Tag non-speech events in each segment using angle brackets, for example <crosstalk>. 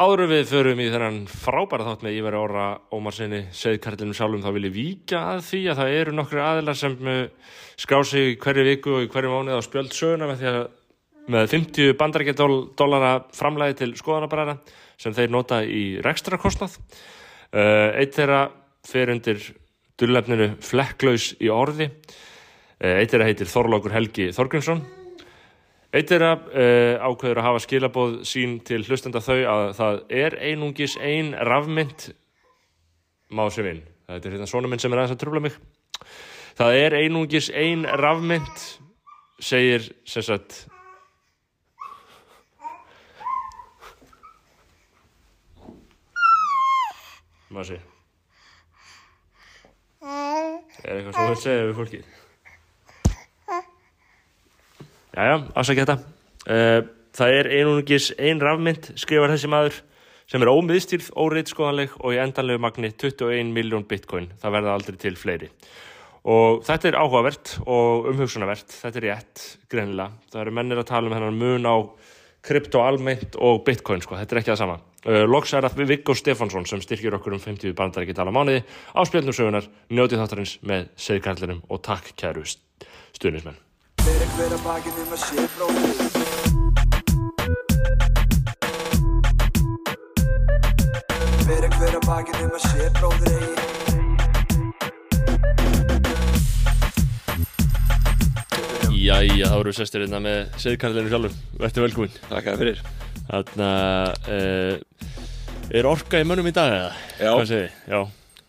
Áður við förum í þennan frábæra þátt með Ívar Óra Ómarsinni segðkarlinum sjálfum þá vil ég víkja að því að það eru nokkru aðilar sem skrá sig í hverju viku og hverju mánuð á spjöld söguna með því að með 50 bandarækjadólara framlæði til skoðanabræðra sem þeir nota í rekstrakostnað. Uh, eitt þeirra fer undir dullefninu flekklaus í orði. Uh, eitt þeirra heitir Þorlókur Helgi Þorgrímsson. Eitt þeirra uh, ákveður að hafa skilabóð sín til hlustenda þau að það er einungis ein rafmynd má sem inn. Þetta er hérna svona minn sem er aðeins að trúbla mig. Það er einungis ein rafmynd segir sem sagt maður sé er eitthvað þú vilt segja við fólkið Jæja, afsækja þetta. Uh, Það er einungis ein rafmynd skrifar þessi maður sem er ómiðstýrð, óriðskoðanleg og í endanlegu magni 21 miljón bitcoin. Það verða aldrei til fleiri. Og þetta er áhugavert og umhugsunavert þetta er rétt, greinilega. Það eru mennir að tala um hennar mun á krypto almennt og bitcoin sko. þetta er ekki það sama. Uh, loks er það Viggo Stefansson sem styrkir okkur um 50 bandar ekki tala mánuði. Á spjölnum sögunar, njótið þáttarins með segðkarlinum og takk kæru stuðnismenn Að bakið um að sé bróðir Fyrir hver að bakið um að sé bróðir eigi Jæja, þá eru við sestir hérna með segðkarlinu sjálfur, verður velkomin Takk fyrir Þannig að uh, er orka í mönnum í dag eða? Já. Hvað segir þið? Já,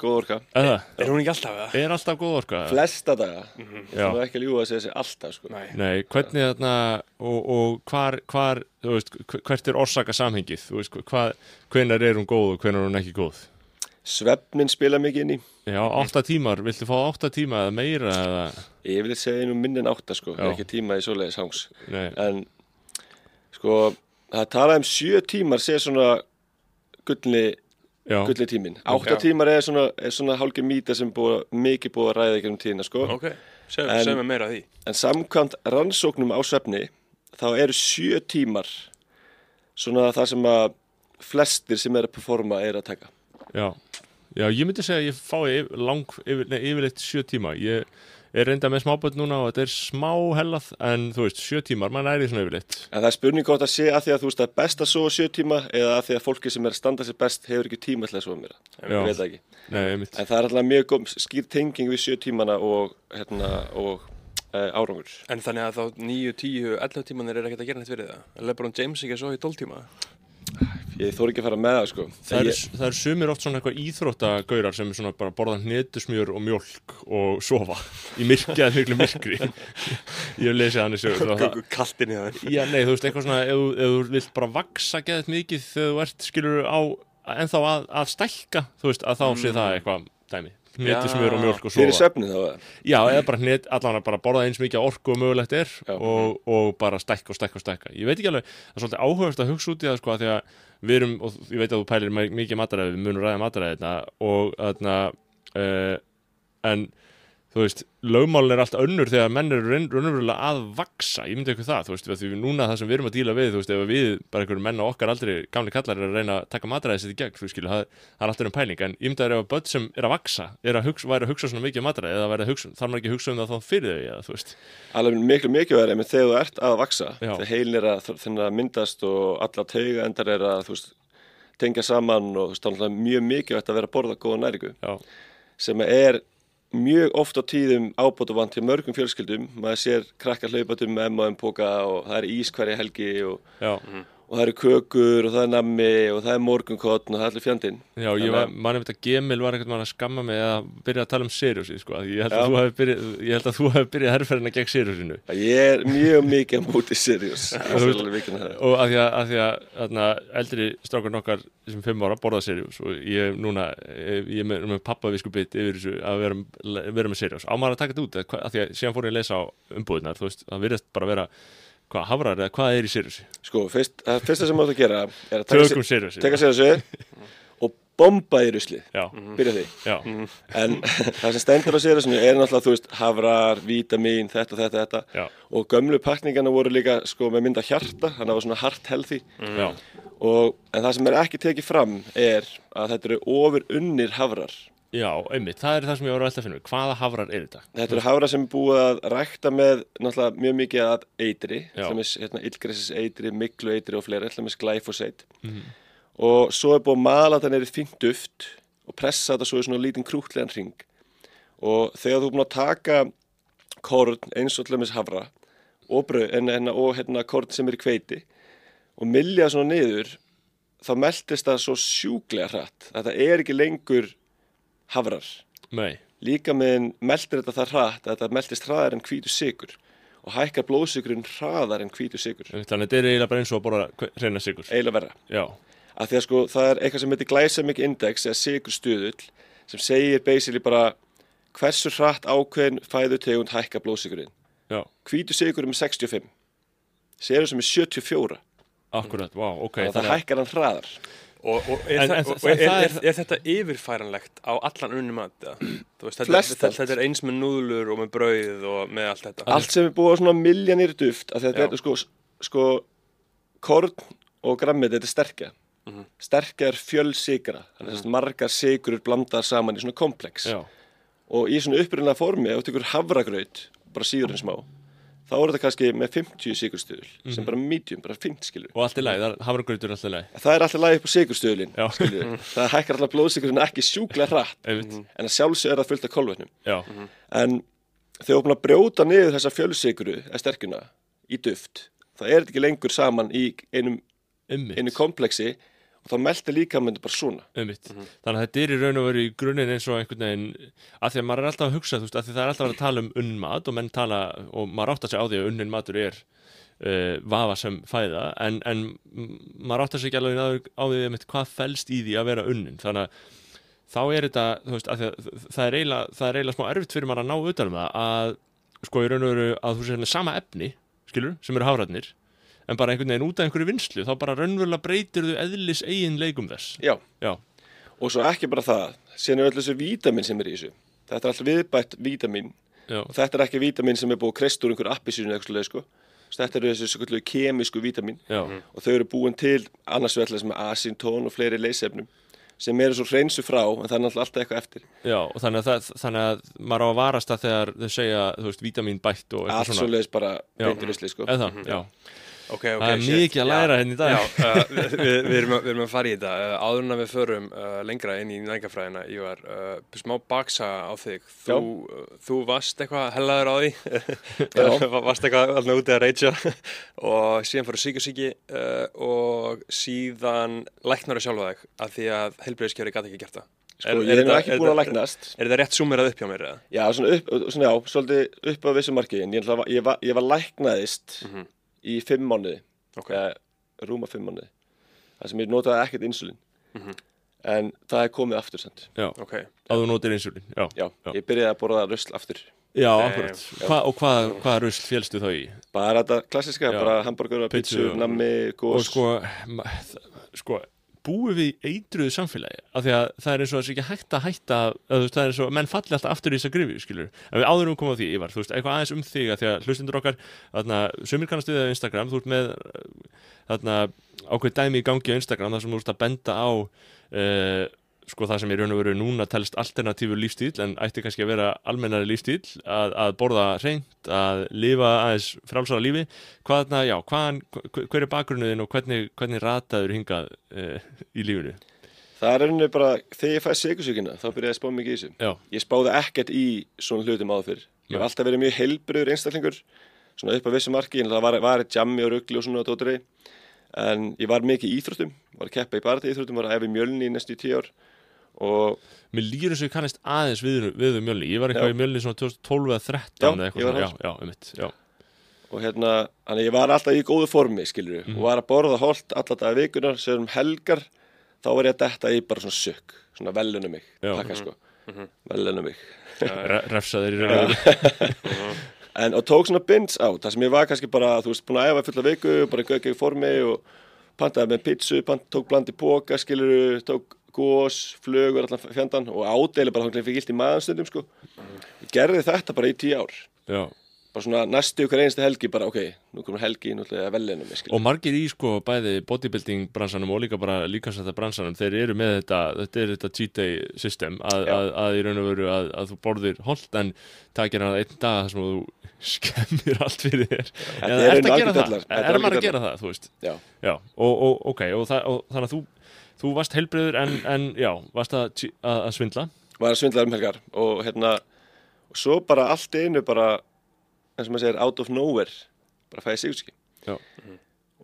Góð orka eða? Er hún ekki alltaf það? Er alltaf góð orka? Flesta daga Já. Það er ekki að ljúga að segja sig alltaf sko. Nei. Nei, hvernig þarna og, og hvar, hvar, þú veist, hvert er orsaka samhengið? Þú veist, hvað, hvenar er hún góð og hvenar er hún ekki góð? Svefnin spila mikið inn í Já, átta tímar, viltu fá átta tíma eða meira eða? Ég vil segja nú minn en átta sko Já. Er ekki tíma í svoleiðis hangs Nei, En sko Það talaði um sjö tímar sé svona gullni, já, gullni tímin Átta Já. tímar er svona, er svona hálfgeir mýta sem búið, mikið búið að ræða ekki um tíðina sko. Ok, segð En- segð mér meira því. En samkvæmt rannsóknum á svefni þá eru sjö tímar svona það sem að flestir sem er að performa er að taka. Já. Já, ég myndi segja að ég fái yfir, lang, yfir, nei, yfirleitt sjö tíma. Ég er reynda með smáböld núna og þetta er smá hellað en þú veist, sjö tímar, mann er því svona yfirleitt. En það er spurning gott að sé að því að þú veist að best að sofa sjö tíma eða að því að fólki sem er að standa sér best hefur ekki tíma til að veit það ekki. Nei, En það er alltaf mjög góð skýr tenging við sjö tímana og, hérna, og e, árangur. En þannig að þá 9, 10, 11 tímanir er ekkert að gera neitt fyrir það? Lebron James ekki að svo í 12 tíma Ég þóri ekki að fara með það sko. Það eru, Ég, eru sumir oft svona eitthvað íþróttagaurar sem svona bara borða hnetusmjör og mjólk og sofa í myrkja eða miklu myrkri. Ég hef lesið hann í sögur það- Kaltin í það. Já, nei, þú veist, eitthvað svona ef, ef þú vilt bara vaksa geðið mikið þegar þú ert, skilur á ennþá að, að stælka, þú veist, að þá sé það eitthvað dæmi, hnetusmjör og mjólk og fyrir sofa. svefni þá? Já, eða bara hnet, allan að bara borða eins mikið orku og mögulegt er og, og bara stækka og stækka og stækka. Ég veit ekki alveg, það er svolítið áhugast að hugsa út í það sko að því að við erum, og ég veit að þú pælir mi- mikið mataræði, við munum ræða mataræðina og þarna uh, en þú veist, lögmálin er allt önnur þegar menn eru raun- raunverulega að vaksa, ég myndi eitthvað það, þú veist, því núna það sem við erum að díla við, þú veist, ef við bara einhverjum menn á okkar aldrei, gamli kallar er að reyna að taka mataræði sitt í gegn, þú skilu, það, það er alltaf um pæling, en ég myndi að ef að börn sem er að vaksa, er að hugsa, væri að hugsa svona mikið um mataræði, eða væri að hugsa, þarf maður ekki að hugsa um það þá fyrir þau, eða, þú veist, Alveg miklu mikið verið, en þegar mjög mikilvægt að vera að borða góða næringu. já, sem mjög oft á tíðum ábótavant hjá mörgum fjölskyldum maður sér krakkar hlaupatum með M&M póka og það er ís hverja helgi og, og það eru kökur og það er nammi og það er morgunkotn og það er allir fjandinn. Já, ég var, að- mann einmitt að Gemil var eitthvað mann að skamma mig að byrja að tala um Siriusi, sko, að ég held að hefði byrjað, ég held að þú hefði byrjað herrferðina gegn Siriusinu, ég er mjög mikið á móti Sirius. <laughs> Og að því að, að, því að eldri strákar nokkar sem fimm ára borða Sirius og ég núna eh, ég er með, með pappa viskubitt yfir þessu að vera, vera með Sirius. Á maður að taka þetta út? Að, að því að síðan fór ég að lesa á umbúðinar þú veist, það virðist bara vera hvað hafrar eða hvað er í Siriusi sko, fyrst, það fyrsta sem maður að gera er að taka, Siriusi taka Siriusi og bomba í ruslið, Já, byrja því. Já, en <laughs> það sem stendur á sér er náttúrulega, þú veist, hafrar, vítamin þetta, þetta, þetta. Og gömlu pakningana voru líka sko með mynda hjarta, þannig að það var svona heart healthy. Já, og, en það sem er ekki tekið fram er að þetta eru ofur unnir hafrar já, einmitt, það er það sem ég að velta að finna. Hvaða hafrar er þetta? Þetta eru hafrar sem er búið að rækta með náttúrulega mjög mikið að eitri, dæmis hérna, illgressis eitri, miklu eitri og fleira, til dæmis glyphosate. Mhm. Og svo er búið að mala þetta neyri fínt duft og pressa þetta svo í svona lítinn krútlegan ring. Og þegar þú er búin að taka korn eins og til dæmis hafra og, bröð, en, en, og hérna, korn sem er í kveiti og milja svona niður, þá meldist það svo sjúklega hratt. Þetta er ekki lengur hafrar. Nei, líka meðan meldir þetta það hratt að þetta meldist hraðar en hvítu sigur og hækkar blóðsikurinn hraðar en hvítu sigur þannig að þetta er eiginlega bara eins og að borða reyna sigur. eiginlega verra. Já, af því að sko það er eitthvað sem heitir glycemic index eða sigurstuðull sem segir basically bara hversu hratt ákveðin fæðutegund hækkar blóðsigurinn já, hvítu sigur er með 65 séru sem er 74 akkurat, vá, ok. þannig að það hækkar hann hraðar Og, og, er, En- það, og er, er, er- þetta yfirfæranlegt á allan unni mat? eða? Þú Veist, þetta, þetta, er eins með núðlur og með brauð og með allt þetta. allt sem er búið á svona miljanir duft af því að Já. þetta er sko, sko korn og grammið þetta er sterkja Mhm. sterkja er fjölsigra þannig að margar sigrur blandaðar saman í svona komplex Já, og í svona upprunna formi ef þú tekur havragraut, bara síður en smá þá er þetta kannski með 50 sigurstuðul Mhm. sem bara medium, bara fint skilur og allt lagi, það hafragrautur er allt í lagi. það er alltaf lagi upp á sigurstuðulin <laughs> það hækkar alltaf blóðsigurinn ekki sjúklega hratt. Einmitt, en að sjálfsög er það fullt af kolvetnum. Já, en þegar þú er búin að brjóta niður þessa fjölsiguru eða sterkuna í duft þá er ekki lengur saman í einum, einu kompleksi og þá meldir líka með þetta bara svona Einmitt. Þannig að þetta er í raun og veru í grunninn eins og einhvern veginn, að því að maður er alltaf að hugsa, þú veist, að því það er alltaf að að tala um unnin mat og menn tala, og maður átt að segja á því að unnin matur er uh, vafa sem fæða, en, en maður átt að segja alveg á, á því einmitt, hvað felst í því að vera unnin. Þannig að þá er þetta, þú veist, að því að það er eiginlega, það er eiginlega smá erfitt fyrir maður að ná utanum það, að sko í raun og veru að þú segir sama efni, skilur, sem eru hafratnir, en bara einhvern veginn út af einhverju vinslu, þá bara raunverulega breytir þú eðlis eigin leikum þess. já, Já, og svo ekki bara það síðan er öll þessu vítamin sem er í þessu þetta er alltaf viðbætt vítamin já, og þetta er ekki vítamin sem er búið að kreist úr einhver appisínu eitthvað sko. Þetta eru þessu svo kemísku vítamin já. og þau eru búin til annars vegar sem er asintón og fleiri leysefnum sem eru svo hreinsu frá en það er náttúrulega alltaf eitthvað eftir Já, og þannig að, það, þannig að maður á að varast það þegar þau segja, þú veist, vítamin bætt og allt eitthvað svona. svoleiðis bara Já. beinti visli sko. Eða það, já. Ok, ok, Það er shit. mikið að læra henni í dag. Já, uh, við, við, erum að, við erum að fara í þetta. Uh, áður en að við förum uh, lengra inn í næringafræðina, Ívar, uh, smá baksa á þig. Þú, uh, þú varst eitthvað hellaður á því, <laughs> <laughs> varst eitthvað alltaf úti að reytja <laughs> og síðan fóru síkjusíki uh, og síðan læknar að sjálfa þig af því að helbriðskjöri gæti ekki gert það. sko, ég er nú ekki búin að læknast Er þetta rétt súmerað upp hjá mér eða? já, svona upp, svona, já, svolítið upp á vissu marki en ég, að- ég, var, ég var læknaðist Mhm. Í fimm mánuði Ok. eða rúma fimm mánuði það sem ég notaði ekkert insulin Mhm. en það er komið aftur sent Já, Ok. að þú notir insulin. Já, já, Já. ég byrjaði að borða rusl aftur já Nei, akkurat. Hva, og hvað, hvað rusl félstu þá í? bara þetta klassiska, bara hambúrgur, Pizzu. pizzu, nammi, Og gós sko, ma- þ- sko, búum við eitruðu samfélagi af því að það er eins og það sé ekki hægt að hætta að, það er eins og menn falli alltaf aftur í þessa grifi, skilur en við áðurum komum á því, Ívar, þú veist, eitthvað aðeins um þig að því að hlustundur okkar, þarna, sumir kannast við á Instagram, þú ert með uh, þarna, ákveð dæmi í gangi á Instagram þar sem þú ert að benda á uh, sko það sem í raun og veru núna telst alternatífur lífstíl en ætti kannski að vera almennari lífstíl að, að borða reynd, að lifa aðeins frálsara lífi. Hvaðna, já, hvaðan, hver er bakgrunniðin og hvernig, hvernig rataður hingað uh, í lífinu? það er rauninni bara, þegar ég fæði sikursíkina þá byrjaði að spá mikið í þessu. Já, ég spáði ekkert í svona hlutum áður ég hef alltaf verið mjög heilbriður einstaklingur svona upp að vissu marki, en það var, var jammi og ruggli og svona dótari en ég var mikið í íþróttum, var að keppa í barði íþróttum, var að efa í mjölni í næstu tíu ár og mér líður eins og ég kannast aðeins við, við um mjölni, ég var eitthvað Já. í mjölni svona 2012 eða 13 Já, eða eitthvað já, já, einmitt, já, og hérna, að ég var alltaf í góðu formi skilur Mhm. og var að borða holt alla daga vikunar, sem helgar þá var ég að detta í bara svona sukk svona velunum mig, Já. takka sko. Velunum mig. Re refsaðir í raun og veru En og tók svona binds á, það sem ég var kannski bara, þú veist, búin að æfa fulla viku, bara gögg í formi og pantaði með pizzu, pant, tók bland í póka, skilur, tók gós, flögur, allan fjandan og ádeilir bara þannig að fyrir gilt í maðanstundum sko. Ég gerði þetta bara í tíu ár. Já. bara svona næstu ykkur einstu helgi bara ok, nú komur helgi náttúrulega velinu mig skilur Og margir í sko bæði bodybuilding bransanum og líka bara líkansætta bransanum þeir eru með þetta, þetta er þetta cheat day system að, að, að í raun og veru að, að þú borðir holt en takir hann einn dag þar sem þú <laughs> skemmir allt fyrir þér. Þetta Eða er ertu að gera það? er Er maður að gera það, þú veist? Já, Já, og, og ok, og, það, og þannig að þú þú varst heilbriður en, en já, varst að, að, að svindla var að svindla um helgar og hérna, og svo bara allt einu bara, eins og maður segir out of nowhere, bara fæði sigurski Já.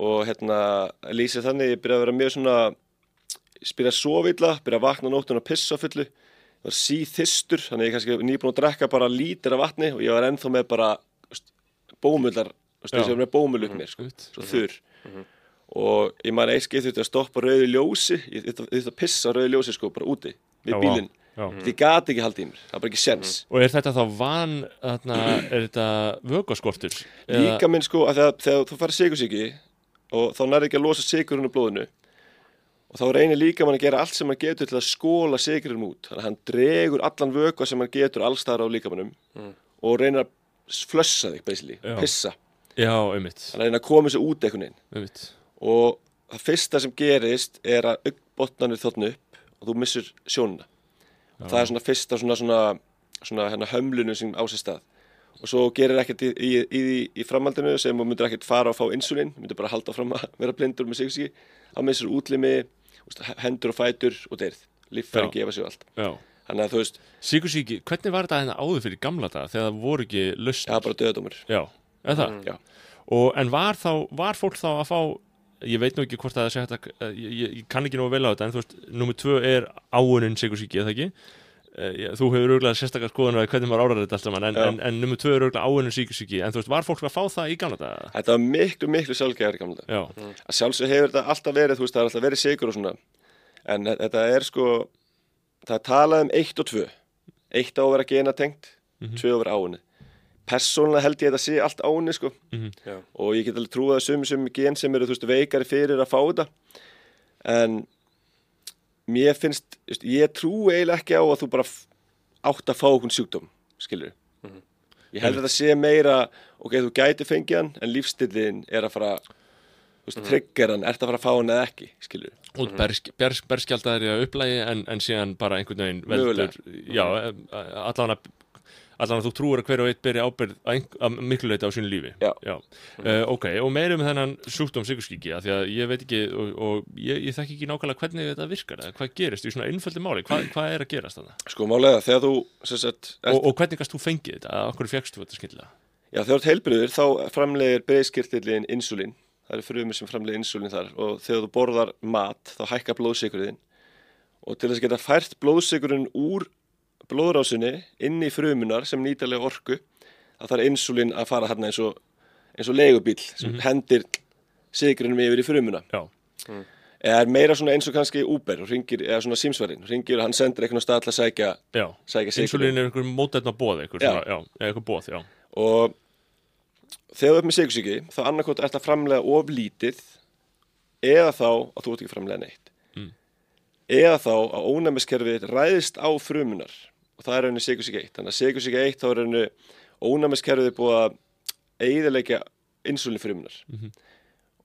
og hérna lýsið þannig, ég byrjaði að vera mjög svona byrjaði að sofa illa, byrjaði að vakna nóttun og pissa fullu ég var síþistur, þannig ég kannski nýbúin að drekka bara lítir af vatni og ég var ennþá með bara bómullar, veist, Já. ég var með bómul upp mér, sko, Einmitt. svo þurr og ég man eitt skeið þurfti að stoppa rauði ljósi, ég þurfti að pissa rauði ljósi sko, bara úti, við bílinn. því gati ekki haldið í mér, það var bara ekki sens Og er þetta þá van, þarna, er þetta vöggaskortur? líka minn sko, að þegar, þegar þú farið sigursíki og þá nærði ekki að losa sigurinn úr blóðinu og þá reynir líka mann að gera allt sem hann getur til að skóla sigurinn út. Þannig að hann dregur allan vökva sem hann getur allstaðar á líkamannum og reynir að flössa þig basically, Já. pissa. Já, einmitt, hann reynir að koma þessu út einhvern veginn. Einmitt og það fyrsta sem gerist er að augbotnarnir þóttnu upp og þú missur sjónuna og það er svona fyrsta svona, svona, svona hérna hömlunu sem á sér stað. Og svo gerir ekkert í, í, í, í framhaldinu sem þú myndir ekkert fara og fá insulin myndir bara halda fram að vera blindur með sig þá missur útlimi, hendur og fætur og deyrð, líffæri Já. gefa sig allt. Já, þannig að þú veist, Sigursíki, hvernig var þetta hérna áður fyrir gamla daga þegar það voru ekki það er bara döðdómur Já, eða það? Já. Og, en var, þá, var fólk þá að fá, ég veit nú ekki hvort að það sé hægt að, eh, ég, ég, kann ekki nú vel á þetta, en þú veist, nummið tvö er áunin sigursíki, eða ekki? Eh, Þú hefur auðvitað sérstakar skoðan að hvernig maður árar þetta allt saman, en, en, en nummið tvö er auðvitað áunin sigursíki, en þú veist, var fólk að fá það í gamla daga? þetta var miklu, miklu sjálfgæðar í gamla dag. Já, að sjálfsög hefur þetta alltaf verið, þú veist, það er alltaf verið sigur og svona. En þe- þetta er sko það er talað um eitt og tvö. Eitt á að vera gena tengt tvö persónulega held ég að þetta sé allt áunni sko. Já. og ég get alveg trúið að sum sem gen sem eru, þú veist, veikari fyrir að fá þetta. En mér finnst, ég trú eiginlega ekki á að þú bara átt að fá okkur sjúkdóm, skilur ég held að þetta sé meira ok, þú gæti fengið hann en lífstillin er að fara þú veist, trigger hann, ert að fara að fá hann eða ekki skilur, út bersk, bers, berskjaldæðri að upplægi en, en síðan bara einhvern veginn veldur, já, allan að allan að þú trúir að hver og eitt beri ábyrð að, að miklu leiti á sínu lífi. Já. Uh, ok, og meira um þennan sjúkdóm sigurskíki, af því að ég veit ekki og, og ég, ég þekki ekki nákvæmlega hvernig þetta virkar eða hvað gerist í svona einföldi máli. Hvað, hvað er að gerast þarna? Sko málega þegar þú ert, og, og hvernig gast þú fengið þetta, að okkur fegst þú þetta skilja já, þegar þú ert heilbriður þá framlegir breyðskirtillin insulín. Það eru frumir sem framlegir insulín þar og þegar þú borðar mat þá hækkar blóðsykurinn og til þess að geta fært blóðsykurinn úr blóðrásinni inn í frumunar sem nýtalega orku að það er insulín að fara hérna eins og, eins og leigubíl sem hendir sykurinnum yfir í frumuna. Já, eða er meira svona eins og kannski Uber og ringir, eða svona símsverðin, ringir og hann sendir eitthvað stað til að sækja, já, sækja sykurinn insulín er einhver mótætna bóð einhver, Já. svona, já, einhver bóð, já. Og þegar þú ert með sigursíki þá annarkot ert að framlega of lítið eða þá að þú ert ekki framlega neitt. Mm. eða þá að ónæmiskerfið ræðist á frumunar og það er rauninni sigursíki 1 þannig að sigursíki 1 þá er rauninni ónæmiskerfið búið að eigðilegja insulinfrumunar Mhm.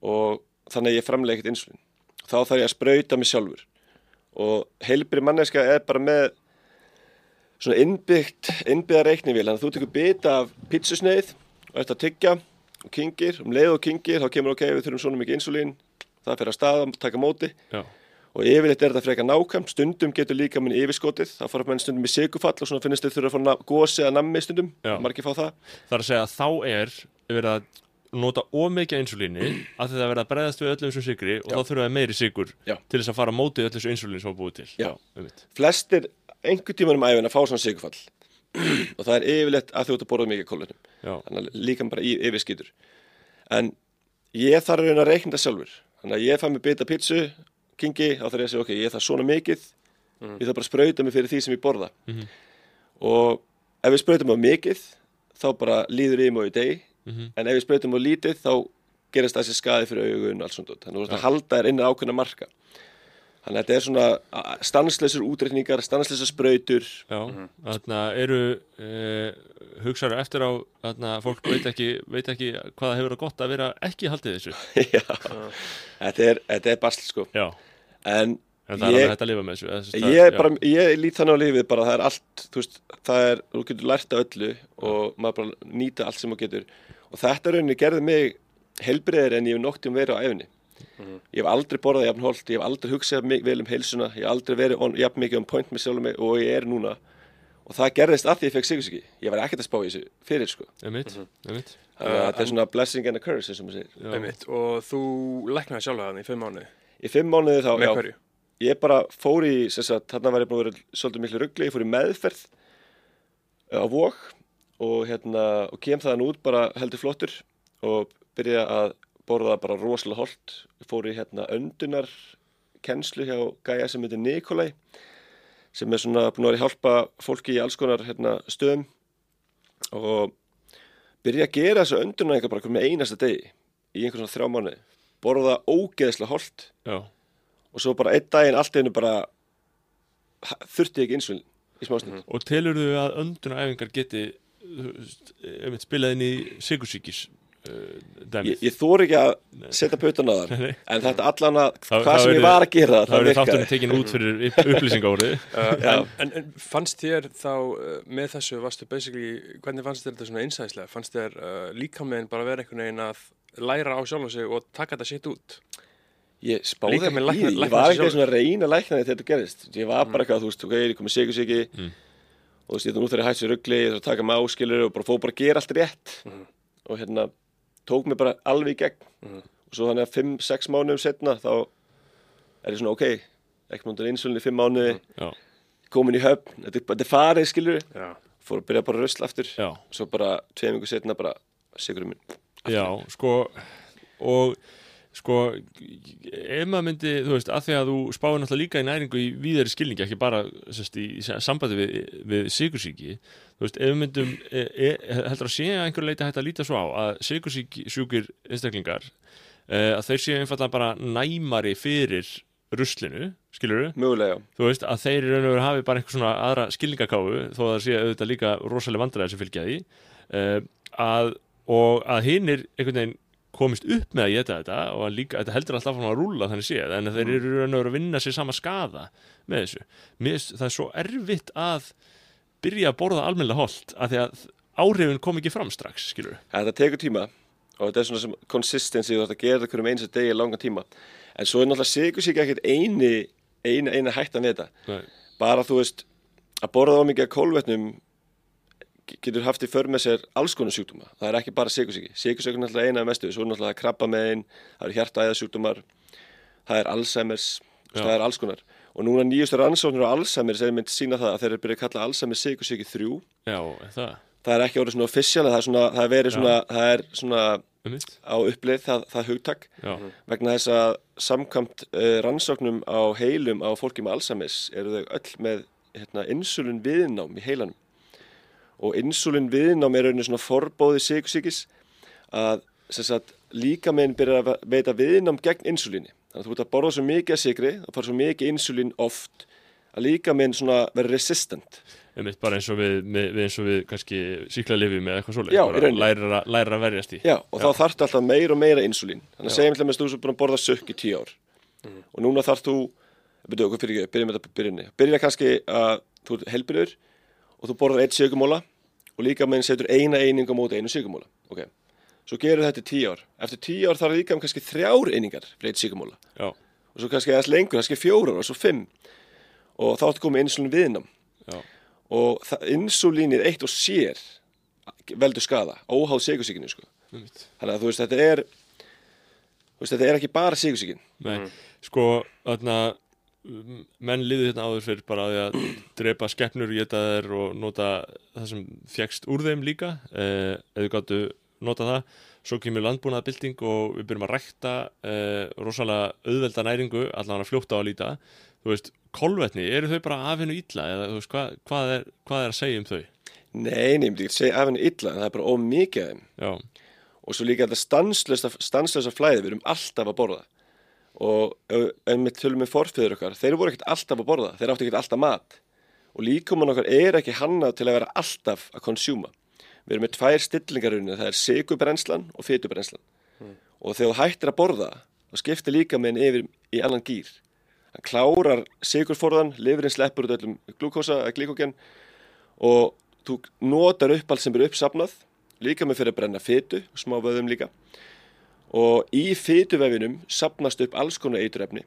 og þannig að ég framlega ekkert insulin þá þarf ég að sprauta mig sjálfur. Og heilbri manneska er bara með svona innbyggt, innbyggða reiknivél. Þannig að þú tekur bita af pítsusneið og ert að tyggja og kingir um leið og kingir þá kemur ok, við þurfum svona mikið insulín. Það fyrir að staða, taka móti. Já, og yfirleitt er þetta frekar nákvæmt. Stundum getur líka minn yfirskotið. Þá fara menn stundum í sigufall og svona finnst þeir þurfa að fá gosi eða nammi stundum. Margir fá það. Það er að segja að þá er verið að nota ómikið insulíni að þetta verið að bregðast við öllum þessum sigri og Já. þá þurfa það meiri sigur Já. til þess að fara mótið öllu þessu insulín sem var búið til. Já. einmitt. flestir einhver tíman um æfina fá svona sigufall <clears throat> og það er yfirleitt að þú ert að borða mikið kólunum þannig að líka bara í yfirskýtur. En ég þarf að reyna að reikna það sjálfur. Þannig að ég fæ mig bita pítsu kingi, þá þarf ég að segja ok, ég þarf svona mikið ég þarf bara að sprauta mig fyrir því sem ég borða. Mhm. og ef við sprautum á mikið þá bara líður ég á í deg Mhm. en ef við sprautum á lítið þá gerist þessi skaði fyrir augun og allt svona þannig að þú ert að halda þér innan ákveðna marka Þannig að þetta er svona stansleisur útreikningar, stansleisur sprautur. Já, þarna eru uh, hugsaður eftir á þarna fólk veit ekki, veit ekki hvað það hefur að gott að vera ekki haldið þessu <laughs> Já, þetta er, þetta er basl sko. Já, En en það er Ég- alveg hægt að lifa með þessu eða þess að- ég, já. bara, ég lít þannig á lífið bara það er allt, þú veist, það er, þú getur lært af öllu og maður bara nýta allt sem þú getur. Og þetta rauninni gerði mig helbriðir en ég hef noktið um verið á æfinni. Ég hef aldrei borðað jafn holt, ég hef aldrei hugsað mig vel um heilsuna, ég hef aldrei verið on, jafn mikið um point með sjálfum mig og ég er núna. Og það gerðist að því ég fekk sigursiki. Ég var ekkert að spá í þessu fyrir, sko. Einmitt, einmitt Þannig að þetta er svona blessing and a curse, eins og maður segir. Já. Einmitt. Og þú læknaði sjálf þannig í fimm mánuði. Í fimm mánuði þá, Með já, hverju? ég bara fór í, sem sagt, þarna var ég búin að vera svolítið miklu ruggli, ég fór í meðferð eh, á vók og hérna, og kem þaðan út bara heldur flottur og byrja að borða bara rosalega holt. Ég fór í hérna öndunar kennslu hjá gæja sem heitir Nikolai sem er svona búin að vera að hjálpa fólki í alls konar hérna, stöðum. Og byrja að gera þessu öndunar eitthvað bara með einasta degi í einhvern svona þrjá mánuði. Borða ógeðslega holt Já, og svo bara einn daginn allt einu bara þurfti ekki insulin í smástund og telur þú að öndunaræfingar geti þú veist, einmitt spilað inn í sigursíkis ég, ég þóri ekki að setja putan á þar en þetta allan að Það- hvað það sem verður- ég var að gera Það það verður þátturinn virkaði tekin út fyrir upp- upplýsingaórið <laughs> Uh, en, en, en fannst þér þá uh, með þessu, varstu basically, hvernig fannst þér þetta svona einsæðislega? Fannst þér uh, líkamlegin bara vera einhvern veginn að læra á sjálf sig og taka þetta shit út? ég spáði Líka ekki í því, ég var ekki svona að reyna að lækna því þegar þetta gerist. Ég var bara eitthvað, þú veist, ok, ég er komið sigur sigi Mm. og þú veist, ég nú þegar ég hætti sér ruggli ég þarf að taka mig áskilur og bara fóð bara að gera allt rétt. Mhm. og hérna tók mig bara alveg í gegn. Mhm. og svo þannig að 5-6 mánuðum setna þá er ég svona, ok ekki múndan insulin í 5 mánuði Já, komin í höfn, þetta er, þetta er farið skilur Já. fór að byrja bara að rusla aftur. Já, svo bara tveim ykkur setna bara sigurum minn. Já, sko og sko ef maður myndi, þú veist, að því að þú spáir náttúrulega líka í næringu í víðari skilningi ekki bara sest, í sambandi við, við sigursíki, þú veist, ef við myndum e, e, heldur að sé að einhver leiti hægt að líta svo á að sigursíkir einstaklingar e, að þeir séu einfallega bara næmari fyrir ruslinu, skilur mögulega, já. þú veist, að þeir í raun og veru hafi bara einhver svona aðra skilningakáfu þó að það sé auðvitað líka rosalega vandræði sem fylgja því uh, að, og að hinnir einhvern veginn komist upp með að geta þetta og að líka, þetta heldur alltaf að rúla þannig séð, en þeir eru í raun og veru að vinna sér sama skada með þessu. Mér, það er svo erfitt að byrja að borða almennilega holt að því að áhrifin kom ekki fram strax, skilur þetta tekur tíma og þetta er svona sem consistency þú ætti að gera þetta hverjum eins að degi langan tíma. En svo er náttúrulega sigur sig ekkert eini eina, eina hættan við þetta. Nei. bara þú veist að borða á mikið af kólvetnum ge- getur haft í för með sér alls konar sjúkdóma. Það er ekki bara sigursíki, sigursíki er náttúrulega eina af mestu. Svo er náttúrulega krabba megin, það eru hjartaæðasjúkdómar það er Alzheimer's það er alls konar og núna nýjustu rannsóknir á Alzheimer's er mynd sína það að þeir eru byrjað að kalla Alzheimer's sigursíki 3 Já, það, það er ekki orðið svona official það er, svona, það er verið svona, það er svona á upplið það, það hugtak. Já, vegna þess að samkvæmt uh, rannsóknum á heilum á fólki með Alzheimer's eru þau öll með hérna, insulin viðnám í heilanum. Og insulin viðnám er raunin svona forbóði sigursíkis að sem sagt, líka meginn byrja að veita viðnám gegn insulini þannig að þú ert að borða svo mikið að sigri það fara svo mikið insulin oft að líka svona vera resistant um mitt bara eins og við, við eins og við kannski síkla lifi með eitthvað Já, bara læra, læra að verjast í Já, og þá þarftu alltaf meira og meira insulín. Þannig að Já. segjum til að þú sem búin að borða sökk í tíu ár. Og núna þarf þú, byrju, hvað fyrir ekki, byrjum með þetta byrjunni. Byrja kannski að þú ert helbyrður og þú borðar eitt sökumóla og líka með setur eina eining á móti einu sökumóla. Ok, svo gerur þetta í tíu ár. Eftir tíu ár þarf líka með kannski þrjár einingar sökumóla. Já, Og svo kannski aðeins lengur, kannski fjórar og svo fimm. Og þá ertu komið insulín viðnám. já, Og insulínið eitt og sér veldur skada, óháð sigursíkinu, sko. um Þannig að þú veist, þetta er veist, þetta er ekki bara sigursíkin Nei, sko, þarna menn liðu hérna áður fyrir bara að að drepa skeppnur, geta þær og nota það sem fjækst úr þeim líka eh, eða gáttu nota það. Svo kemur landbúnaðabilding og við byrjum að rækta eh, rosalega auðvelda næringu allan að fljóta á að líta. Þú veist, kolvetni, eru þau bara af hennu illa? Eða þú veist, hvað, hvað, er, hvað er að segja um þau? Nei, myndi ekki segja af henni illa en það er bara of mikið af þeim. Já, og svo líka þetta stanslösa, flæði við erum alltaf að borða. Og ef við tölum með forfeyður okkar þeir voru ekkert alltaf að borða, þeir áttu ekkert alltaf mat. Og líkumann okkar er ekki hannað til að vera alltaf að konsjúma við erum með tvær stillingarunni það er sigurbrenslan og fytubrennslan og þegar þú hættir að borða þá skiptir líka með yfir í annan gýr. Hann klárar sigurforðan lifurinn sleppur út öllum glúkosa glíkogen og þú notar upp allt sem er uppsafnað líka með fyrir að brenna fytu smá vöðum líka. Og í fytuvefinum sapnast upp alls konar eiturefni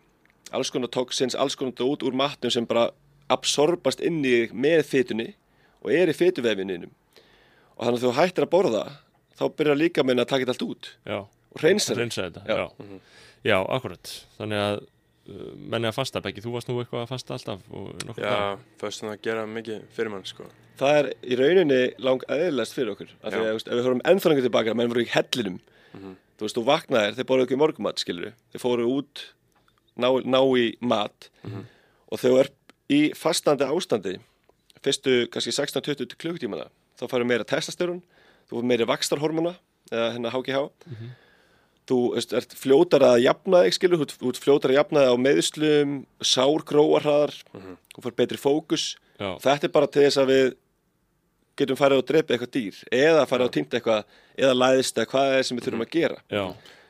alls konar toxins, alls konar út úr matnum sem bara absorbast inn í með fytunni og er í fytuvefininum og þannig að þú hættir að borða þá byrjar líka með að taka þetta allt út. Já, og reynsa þetta Já. Já, já akkurat. Þannig að uh, menni að fasta, Beggi, þú varst nú eitthvað að fasta alltaf og Já, föstum að gera mikið fyrir mann sko. það er í rauninni lang aðeinlegast fyrir okkur af því að veist, ef við höfum ennþá lengur tilbaka menn voru í hellinum. Þú veist, þú vaknaðir, þeir borðu ekki morgumat skilur þeir fóru út ná, ná í mat. Og þegar þú er í fastandi ástandi fyrstu kannski 16-20 klukkutímana þá farið meira testastörun þú får meira vakstarhormona eða hérna HGH þú veist, ert fljótar að jafna þig skilur, þú ert- þú fljótar að jafna þig á meðslum sár gróarhraðar þú får betri fókus. Já, þetta er bara til þess að við getum farið og dreipið eitthvað dýr eða farið og týnt eitthvað eða læðist eða hvað er sem við þurfum að gera. Já,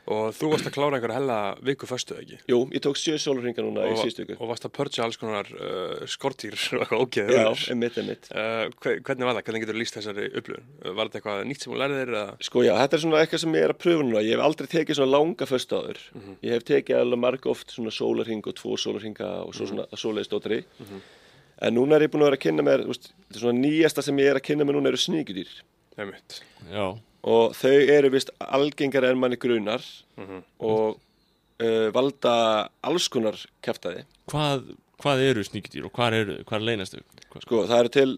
Og þú varst að klára einhver hella viku föstu ekki? Jú, ég tók sjö sólurringa núna í Og, síðustu viku. og varst að purja alls konar uh, skortýr og eitthvað ógeð Já, einmitt, einmitt. Uh, hve- hvernig var það? Hvernig getur þú líst þessari upplifun? Uh, Var þetta eitthvað nýtt sem þú lærið þér? eða? Sko já, þetta er svona eitthvað sem ég er að pröfa núna. Ég hef aldrei tekið svona langa föstu áður. Ég hef tekið alveg marg oft svona sólarring og tvo sólarringa og svo svona svoleiðis dótari En núna er ég búin að vera að kynna mér veist, Að og þau eru vist algengari en manni grunar og uh, valda alls konar kæftæði hvað, hvað eru sníkdýr og hvað eru, hvað? Hvað- Sko, það eru til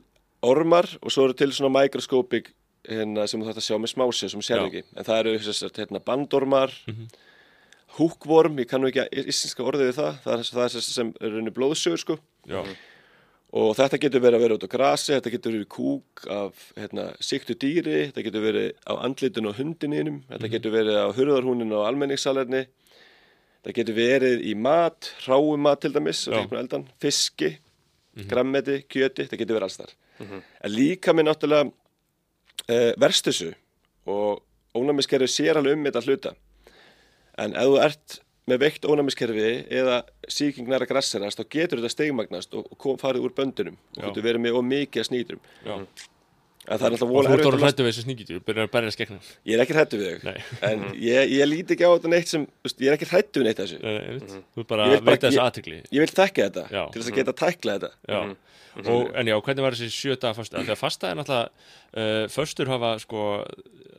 ormar og svo eru til svona mikroskópik hérna, sem þú þarft að sjá með smásið sem sér ekki. En það eru að hérna, bandormar, húkvorm, ég kannu ekki að íslenska orðið við það, það er, það er þess sem er raunni blóðsögur sko. Já, Og þetta getur verið að vera út á grasi, þetta getur verið kúk af hérna, siktu dýri, þetta getur verið á andlitun og hundininum, þetta getur verið á hurðarhúnin og almenningssalerni, þetta getur verið í mat, hráum mat til dæmis, eldan, fiski, grammeti, kjöti, þetta getur verið alls þar. En líka með náttúrulega uh, verst þessu og ónæmiskerfi sér alveg um þetta hluta. En ef þú ert með veikt ónæmiskerfi eða sýking næra grasserast, þá getur þetta steigmagnast og, og kom, farið úr böndunum og Já. getur verið með of mikið að snýturum. Það er alltaf vola þú ert erfitt að orðin hrættu við þessi sníkdýr, byrjar að berja skegna Ég er ekki hrættu við þau, Nei. en ég, ég líti ekki á þetta neitt sem, þú veist, ég er ekki hrættu við neitt þessu. Þú ert bara Ég vil að bara- veita þessi ég- aðtikli Ég vil þekka þetta Já. til þess að geta tækla þetta. Já, og, en já, hvernig var þessi sjö daga fasta? Þegar fasta er náttúrulega, uh, föstur hafa sko,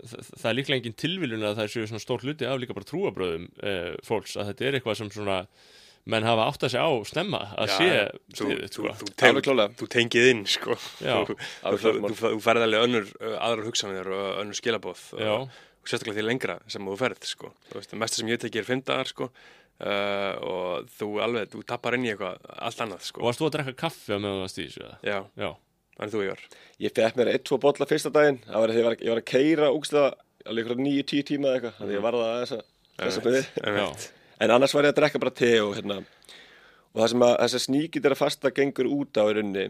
það, er líklega engin tilviljun að það séu svona stór hluti af líka bara trúabröðum uh, fólks, að þetta er eitthvað sem svona menn hafa átt að segja á snemma að sé þú, stiðið, þú, sko. þú, þú tengið inn sko. Já. þú, Alveg þú, klart mál. þú, þú ferð alveg önnur aðrar hugsanir og önnur skilabóð og, og sérstaklega því lengra sem þú ferð sko. þú mesta sem ég teki er fimm dagar sko. uh, og þú alveg þú tappar inn í eitthvað allt annað Og sko. varst þú að drekka kaffi á meðan það stíðis við það? já, Já, þannig þú Ívar Ég fekk mér eitt, tvo bolla fyrsta daginn, það var ég var, ég var að keira úkslega alveg ykkur nýju, tíu tíma eða eitthvað, þannig ég varða að þessa, þessa með þið. En annars var ég að drekka bara te og hérna, og það sem að þessar sníkit er að fasta gengur út á í rauninni,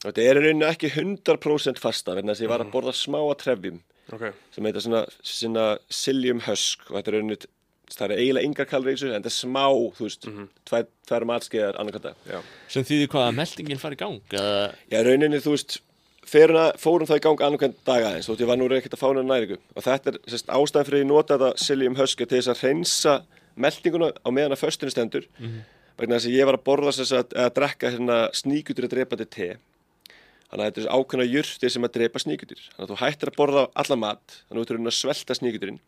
og þetta er í rauninni ekki 100% fasta, vegna þess að ég var að borða smá að trefjum, ok, sem heita svona, svona psyllium husk, og þetta er í rauninni, það er eiginlega yngar þessu, en þetta er smá, þú veist, tvær, tvær matskeiðar annarkvæmda. já, sem þýðir hvað að meldingin fari í gang eða, Já, í rauninni, þú veist, feruna, fórum það í gang annarkvæmt dag aðeins, þótt ég var nú ekkert að fá hennar næringu. Og þetta er sérst, ástæðan fyrir að ég nota þetta psyllium husk er til þess að hreinsa meldinguna á meðan að föstunni stendur. Vegna þess að ég var að borða þess að, að drekka hérna sníkutur að drepa til te. Þannig að þetta er ákveðna jurtir sem að drepa sníkutur. Þannig að þú hættir að borða alla mat, þannig að þú ert að svelta sníkuturinn.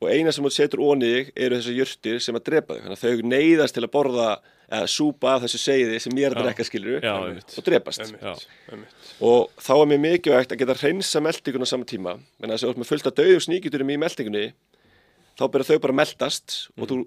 Og eina sem þú setur þig eru þessar jurtir sem að drepa þig. Þannig að þau neyðast til að borða eða súpa af þessu seiði sem ég er að drekka skilur Já, einmitt. og drepast. Já. Og þá er mér mikilvægt að geta hreinsa meldingun á sama tíma. En þess að þú ert með fullt af döðu sníkjuturum í meldingunni, þá byrja þau bara að meldast og þú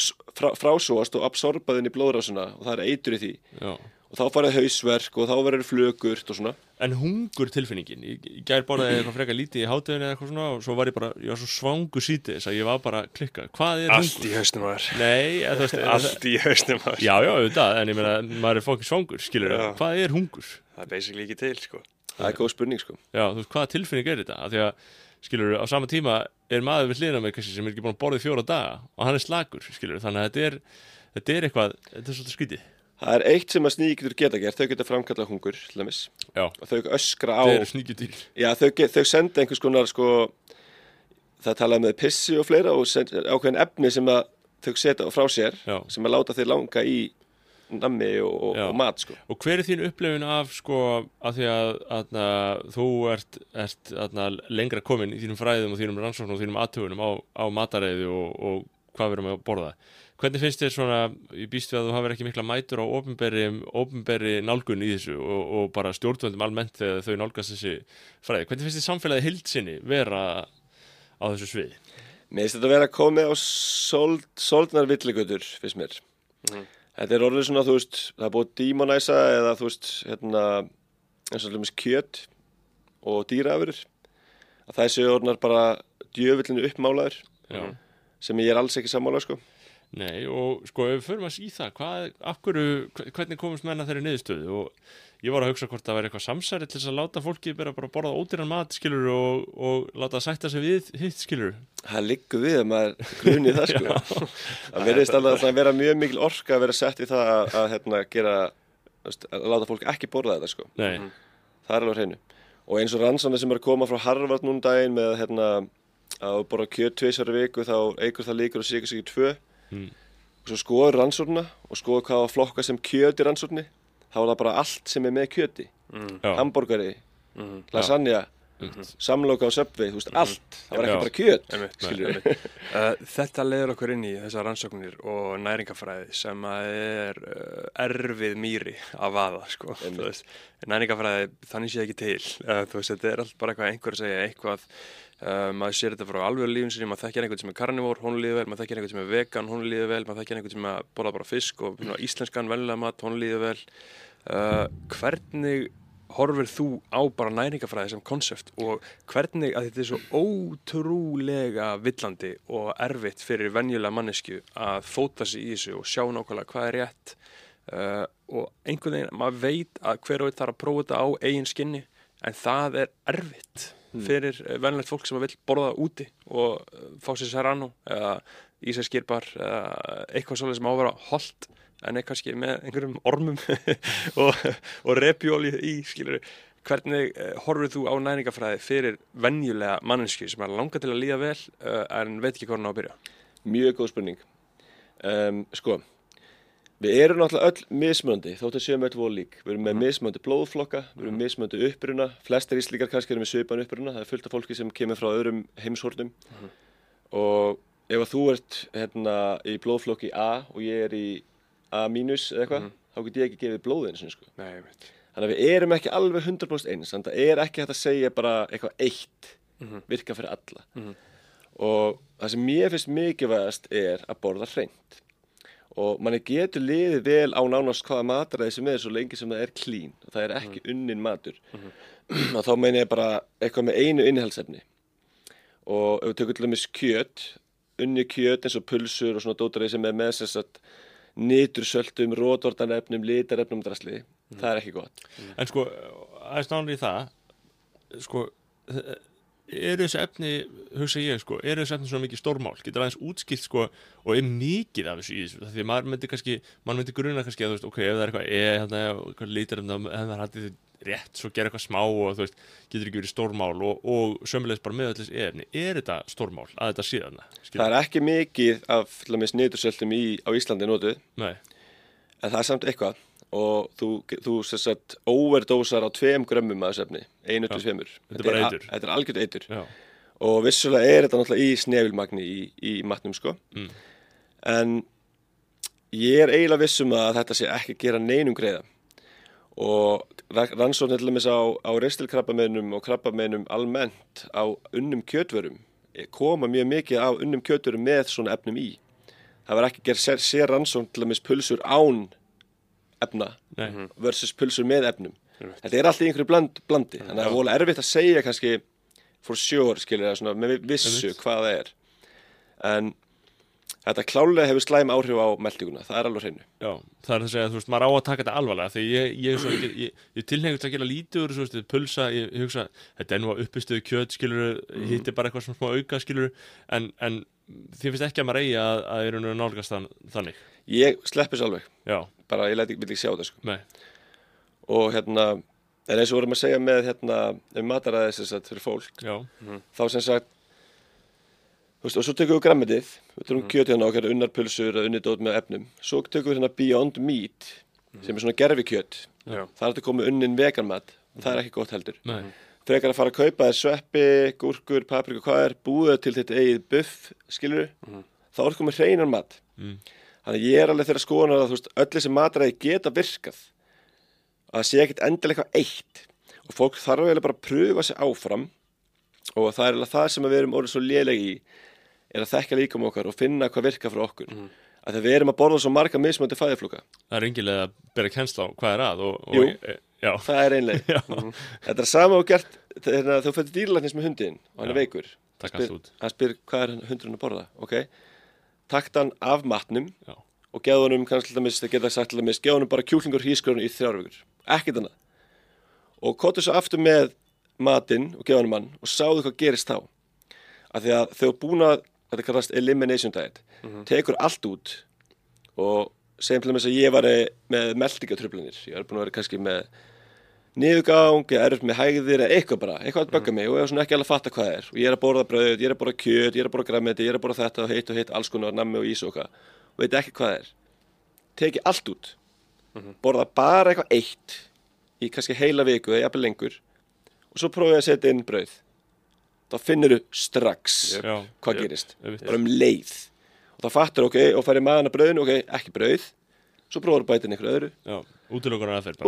s- frá, frásóast og absorbaðin í blóðrásuna og það er eitur í því. já Og þá farið hausverk og þá verður flögurt og svona. en hungur tilfinningin ég, ég gær borðaði eitthvað frekar lítið í hátæðinu eða eitthvað svona og svo var ég bara, ég var svo svangu sítið þess að ég var bara að klikka, hvað er Allt hungur? í hausnum maður Nei, eða, þú veist, <laughs> Allt í hausnum maður já, já, auðvitað, en ég meina, maður er fókið svangur, skilur Já. hvað er hungur? Það er basically ekki til sko Það er góð spurning sko. Já, þú veist, hvaða tilfinning er þetta? Af því að, skilur, á sama tíma er maður við hliðina með kannski sem er ekki búin að borða í fjóra daga og hann er slagur, skilur, þannig að þetta er, þetta er eitthvað, þetta er svolítið skrítið. Það er eitt sem að sníkjur geta gert, þau geta framkallað hungur, Já, og þau öskra á, já, þau, þau senda einhvers konar, sko, það talaði með pissi og fleira og ákveðin efni sem að þau setja frá sér, Já. sem að láta þau langa í nammi og, og, mat, sko. Og hver er þín upplifun af, sko, að því að atna, þú ert, ert atna, lengra komin í þínum fræðum og þínum rannsóknum og þínum aðtöfunum á, á matareiði og, og hvað við erum að borða. Hvernig finnst þér svona, ég býst við að þú hafur ekki mikla mætur á opinberi nálgun í þessu og, og bara stjórnvöldum almennt þegar þau nálgast þessi fræði. Hvernig finnst þér samfélagi hildsinni vera á þessu sviði? Mér finnst þetta að vera komið á sold, soldnar villigötur, finnst mér. Þetta er orðið svona, þú veist, það er búið dímonæsa eða þú veist, hérna, eins og alveg kjöt og dýraafurur. Að það séu orðnar bara djöfullinu uppmálaður Já. sem ég er alls ekki sammála, sko. Nei, og sko, ef við förum að það, hvað, af hverju, hvernig komast menna þeirri niðurstöðu og ég var að hugsa hvort það væri eitthvað samsæri til þess að láta fólki bara, bara borða ódýran mat, skilur, og, og láta það sætta sig við hitt, skilur. Það liggur við að maður grunni það, sko. <laughs> það verðist alveg að vera mjög mikil orka að vera sett í það að, að hérna, gera, að láta fólk ekki borða þetta, sko. Nei, Það er alveg hreinu. Og eins og rannsóna sem er að koma frá Harvard núna um daginn með hérna, að borða kjöt tveisar viku þá eigur það líkur og sigur sig í tvö. Mm. Og svo skoður rannsóna og skoður hvað að flokka sem kjöt í rannsóknni. Þá er það bara allt sem er með kjöti. já, Hamborgari, Mhm. lasagna, einmitt. samloka á söpvi, þú veist, allt. Það var ekki Já. bara kjöt, Einmitt, einmitt. Uh, þetta leiður okkur inn í þessar rannsóknir og næringafræði sem er uh, erfið mýri að vaða sko. Næringafræði þannig sé ekki til uh, þú veist, þetta er allt bara eitthvað einhver að segja eitthvað uh, maður sér þetta frá alveg lífum sinni, maður þekkir einhvern sem er karnivór, hún líður vel maður þekkir einhvern sem er vegan, hún líður vel maður þekkir einhvern sem borða bara fisk og mm. íslenskan venlega mat, hún líður vel uh, hvernig horfir þú á bara næringafræði sem konsept og hvernig að þetta er svo ótrúlega villandi og erfitt fyrir venjulega mannesku að fóta sig í þessu og sjá nákvæmlega hvað er rétt uh, og einhvern veginn, maður veit að hver og einn þarf að prófa þetta á eigin skinni en það er erfitt fyrir uh, venjulegt fólk sem vil borða úti og uh, fá sér serrano eða ísæskirbar eða eitthvað svolítið sem á að vera holdt en er kannski með einhverjum ormum <laughs> og, og repjóli í, skilur hvernig uh, horfir þú á næringafræði fyrir venjulega mannesku sem er langa til að líða vel en veit ekki hvað hann á að byrja? Mjög góð spurning. Um, sko, við erum náttúrulega öll mismunandi, þótt að séum öll voru lík. Við erum með mismunandi blóðflokka, við erum mismunandi uppruna, flestir íslíkar kannski erum með svipan uppruna, það er fullt af fólki sem kemur frá öðrum heimshornum. Og ef að þú ert hérna, í blóðflokki A og ég er í A eða eitthvað, þá get ég ekki gefið blóðinu sinni, sko. Nei, ég veit Þannig að við erum ekki alveg 100% eins, þannig að það er ekki hægt að segja bara eitthvað eitt virka fyrir alla. Og það sem mér finnst mikilvægast er að borða hreint. Og manni getur liðið vel á nánast hvaða mataræði sem er svo lengi sem það er klín og það er ekki unnin matur. <clears throat> og þá meina ég bara eitthvað með einu innihaldsefni. Og ef við tökum til dæmis kjöt, unni kjöt eins og pulsur og svona dótaræði sem er með þess að nýtursöltum, rótordanefnum, litarefnum drasli, það er ekki gott. En sko, aðeins náður í það, sko, eru þessi efni, hugsa ég, sko, eru þessi efni svona mikið stórmál? Getur aðeins útskilt, sko, og er mikið af þessu í þessu? Því að maður myndi kannski, maður myndi gruna kannski að, þú veist, ok, ef það er eitthvað, eða, hérna, eitthvað lítur um það, ef það er hættið rétt, svo gera eitthvað smá og, þú veist, getur ekki verið stórmál og, og sömulegis bara með allir þessi efni. Er þetta stórmál að þetta sé þarna? Það er ekki mikið af til dæmis nýtursöltum í, á Íslandi notuð, Nei, en það er samt eitthvað og þú, þú sem sagt overdósar á tveim grömmum af þessu efni, einu til tveimur. Þetta er bara a- eitur. Þetta er algjört eitur. já, Og vissulega er þetta náttúrulega í snefilmagni í, í matnum, sko. Mm. En ég er eiginlega vissum að þetta sé ekki að gera neinum greiða. Og rannsóknir til dæmis á, á reistilkrabbameinum og krabbameinum almennt á unnum kjötvörum koma mjög mikið af unnum kjötvörum með svona efnum í. Það var ekki gerð sér, sér rannsókn til dæmis pulsur án efna nei, versus pulsur með efnum. þetta er alltaf í einhverju bland, blandi. Þannig að það er vola erfitt að segja kannski for sure, skilur það svona með vissu hvað það er. En þetta klálega hefur slæm áhrif á meldinguna, það er alveg hreinu. Já, það er það að segja, þú veist, maður á að taka þetta alvarlega því ég, ég, svo, ég, ég, ég tilhengjast að gera lítið úr, þú veist, pulsa, ég, ég hugsa þetta er nú að uppistöðu kjöt, skilur Mhm. hitt er bara eitthvað svona smá auka, skilur en, en þið finnst ekki að maður eigi að, að er nú nálgast þann, þannig? Ég sleppi svo alveg, Já, bara ég læt ekki, sjá þetta sko. og hérna, en eins og vorum að segja með hérna, um mataræðis þess að fyrir fólk já, þá sem sagt veist, og svo tökum við grammetið við tökum mm. kjötið okkar, unnar pulsur eða unnið dót með efnum, svo tökum við hérna Beyond Meat sem er svona gerfi kjöt Já. það er þetta komið unnin veganmat það er ekki gott heldur. Nei, frekar að fara að kaupa þér sveppi, gúrkur, paprika, hvað er búið til þitt eigið buff, skilur þá er komið hreinar mat. Mm. þannig að ég er alveg þeirra skoðunar að veist, öll þessi matræði geta virkað. Að það sé ekkit endilega eitthvað eitt. Og fólk þarf eiginlega bara að pröfa sig áfram. Og það er alveg það sem við erum orðið svo lélegi í er að þekka líka um okkar og finna hvað virkar fyrir okkur. Mm. að þegar við erum að borða svo marga mismöndi fæðiflúka það er engilega að bera kennsla á hvað er að og, og já, það er einleg. Já, þetta er sama og gert þegar þú fyrir dýrlæknis með hundin og hann er Já. veikur. Taka Spyr- hann spyr hvað er hundurinn að borða? Ok, takt hann af matnum já, og geða honum kannski til dæmis, geða honum bara kjúklingur hískurinn í þrjár vikur, ekkert annað. Og kottu svo aftur með matinn og geða honum hann og sáðu hvað gerist þá. Af því að þau búin að, þetta kallast elimination diet tekur allt út og segjum til dæmis að ég var með meldingatröflanir, ég er búin að vera kannski með niðurgang, eða erfitt með hægðir eða eitthvað bara, eitthvað að bögga mig og ég er svona ekki alveg að fatta hvað það er. Og ég er að borða brauð, ég er að borða kjöt, ég er að borða græmiti, ég er að borða þetta og heitt og heitt, alls konar nammi og ís og eitthvað. Og veit ekki hvað það er. Teki allt út. Borða bara eitthvað eitt í kannski heila viku eða jafnvel lengur. Og svo prófið að setja inn brauð. Þá finnur þú strax já, hvað Jep. gerist, Einmitt. bara um leið. Og þá fattur ok, og færi maðan að brauðinu ok, ekki brauð, svo prófur að bæta inn einhverju öðru. Já, útilokunar aðferð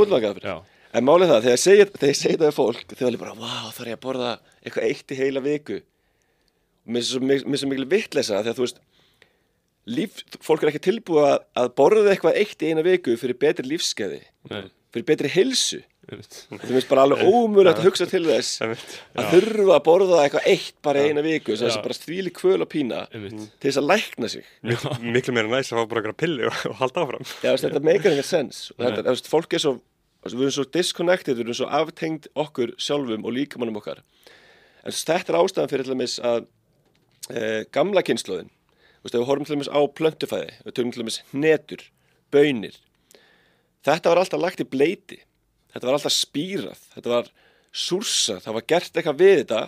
En málið það, þegar ég segi, segi það við fólk, þau alveg bara, wow, þarf ég að borða eitthvað eitt í heila viku. Og mér er svo, mér er svo mikil vittleysa þegar þú veist, líf, fólk er ekki tilbúið að, að borða eitthvað eitt í eina viku fyrir betri lífskeiði, nei, fyrir betri hilsu. Þú veist bara alveg ómulegt að hugsa til þess að þurfa að borða eitthvað eitt bara í eina viku, þess að það bara stvíli kvöl og pína til þess að lækna sig. Miklu meira næst að fá bara eitthvað pilli og, og halda áfram. Já, þetta meikar einhver sens fólk er svo við erum svo disconnected, við erum svo aftengd okkur sjálfum og líkamannum okkar. En þetta er ástæðan fyrir til dæmis að e, gamla kynnslóðin við horfum til dæmis á plöntufæði við tökum til dæmis hnetur, bönir þetta var alltaf lagt í bleiti þetta var alltaf spírað þetta var súrsað, það var gert eitthvað við þetta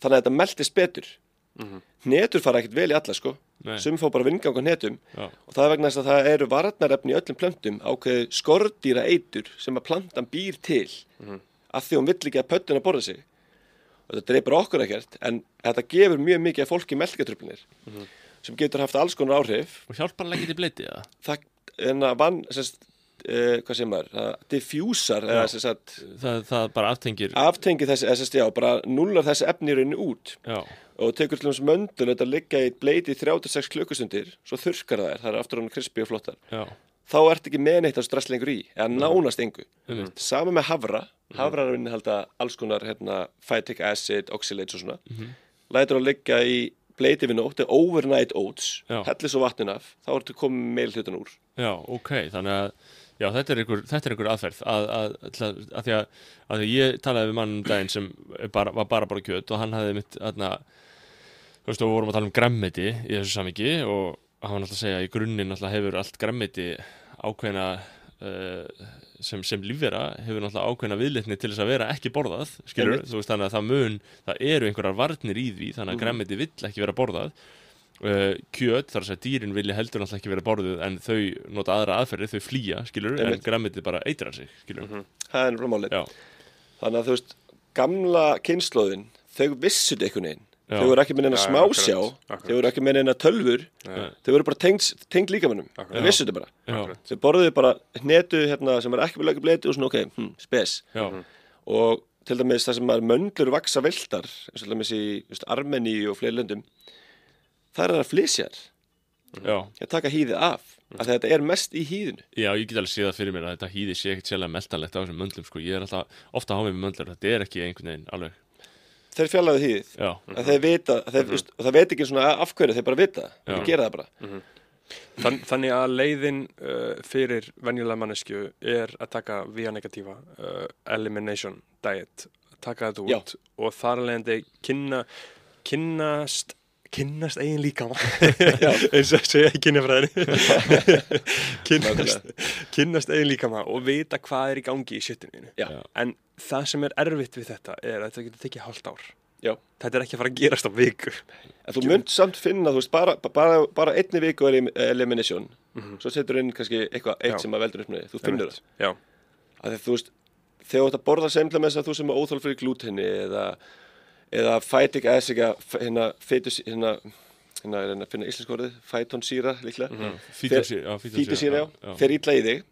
þannig að þetta meldist betur hnetur fara ekkert vel í alla sko. Sum fá bara vingang á hnetum. Já. og það er vegna þess að það eru varnarefni í öllum plöntum ákveðið skordýra eitur sem að plantan býr til. Af því hún vill ekki að pöttun að borða sig. Og þetta dreipur okkur ekkert en þetta gefur mjög mikið að fólki melkatröflinir sem getur haft alls konar áhrif. Og hjálpar hann ekki til bleiti, eða? það en að vann uh, hvað sem maður, það diffjúsar sem Það, það bara aftengir aftengi þessi, eða sest, já, bara nullar þessi efni í rauninni út. Já, og tekur til þess möndul þetta liggja í bleiti í 36 klukkustundir svo þurrkar það er, það er aftur hann krispi og flottar. Já, þá ertu ekki með neitt að stress lengur í eða nánast engu. Einmitt. Sama með havra, havra er að halda alls konar hérna, phytic acid, oxalates og svona. Lætur að liggja í bleiti við nótt, eða overnight oats Já. hellir svo vatnin af, þá ertu komið meil hlutan úr. Já, ok, þannig að já, þetta er einhver, þetta er einhver aðferð að, að, að, að, því að, að því að ég talaði við mann um daginn sem er bara, var bara bara kjöt og hann hafði mitt aðna, þú veist, við vorum að tala um græmmiti í þessu samviki og hann var náttúrulega að segja að í grunninn náttúrulega hefur allt græmmiti ákveðna uh, sem, sem lífvera hefur náttúrulega ákveðna viðlitni til þess að vera ekki borðað skilur, þú veist, þannig að það mun það eru einhverjar varnir í því, þannig að græmmiti vill ekki vera borðað. Uh, kjöt, þar að segja dýrin vilja heldur náttúrulega ekki vera borðuð en þau nota aðra aðferði, þau flýja, skilur en græmmiti bara eitrar sig, skilur það er náttúrulega málið. Þannig að þú veist, gamla kynnslóðin þau vissu þetta einhvern veginn Já. þau voru ekki með neina Já, smásjá. þau voru ekki með neina tölfur Nei. þau voru bara tengd, tengd líkamannum Akkurat. þau vissu þetta bara. Já, þau borðuðu bara hnetu hérna, sem er ekki með lögum bleiti og svona ok, hm, spes. Já, og til dæmis það sem að möndlur vaksa viltar eins og til dæmis í just, Armeni og fleiri löndum það er það flysjar. Já, að taka hýðið af að þetta er mest í hýðinu. Já, ég get alveg séð það fyrir mér að þetta hýði sé ekkert sérlega meltanlegt á þessum möndlum sko. Ég er alltaf ofta að hafa mig með möndlur Þetta er ekki einhvern veginn alveg þeir fjallaðu hýðið. Já, að þeir vita, að þeir, mm það veit ekki svona af hverju þeir bara vita, Já. þeir gera það bara. Þann, þannig að leiðin uh, fyrir venjulega mannesku er að taka via negatíva uh, elimination diet. Taka þetta Já. út og þar að leiðandi kynna kynnast kynnast eigin líkama. <laughs> Eins og segja í kynjafræðinni <laughs> kynnast, kynnast eigin líkama og vita hvað er í gangi í. Já. en það sem er erfitt við þetta er að þetta getur tekið hálft ár. Já. þetta er ekki að fara að gerast á viku. En þú munt samt finna, þú veist, bara, bara, bara einni viku er elimination. Svo setur inn kannski eitthvað eitt Já. sem að veldur upp með því, þú finnur það. Já, að þú veist, þegar þú ert að borða semla með þess að þú sem er óþól fyrir glútenni eða, eða fætik eða ekki að hérna fetus hérna, hérna er hérna að finna íslensk orðið fætonsýra líklega. Fítosýra fítosýra, já, fer ítla í þig.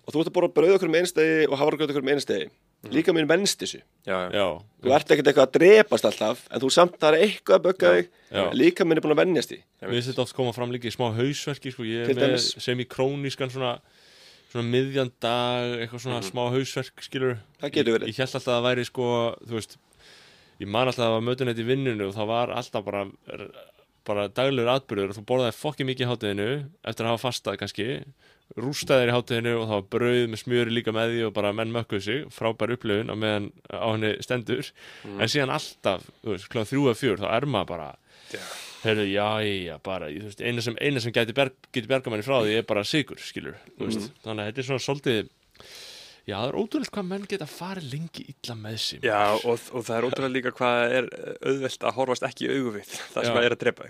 Og þú ert að borða brauð okkur um einstegi og hafargröð okkur um einstegi líka minn venst þessu. Já, já. Já, þú ert ekkert eitthvað að drepast alltaf en þú samt það er eitthvað að bögga þig. Já. líka minn er búin að venjast því. Mér finnst þetta oft koma fram líka í smá hausverki sko. Er með dæmis? semikrónískan svona, svona miðjan dag eitthvað svona smá hausverk skilur Það getur verið. Ég, ég held alltaf að það væri sko, þú veist Ég man alltaf að það var mötunett í vinnunu og það var alltaf bara bara daglegur atbyrður og þú borðaði fokki mikið í hátæðinu eftir að hafa fastað kannski rústaðir í hátæðinu og það var brauð með smjöri líka með því og bara menn mökkuðu sig frábær upplifun á meðan á henni stendur. En síðan alltaf, þú veist, kláð þrjú að fjör þá er maður bara Já. Heyrðu, já, já, bara, þú veist, eina sem, eina sem geti, berg, geti bergamanni frá því er bara sigur, skilur, veist, þannig að þetta er svona svolítið, já, það er ótrúlega hvað menn geta farið lengi illa með sig. Já, og, og það er ótrúlega líka hvað er auðvelt að horfast ekki í augu við <laughs> það sem Já. er að drepa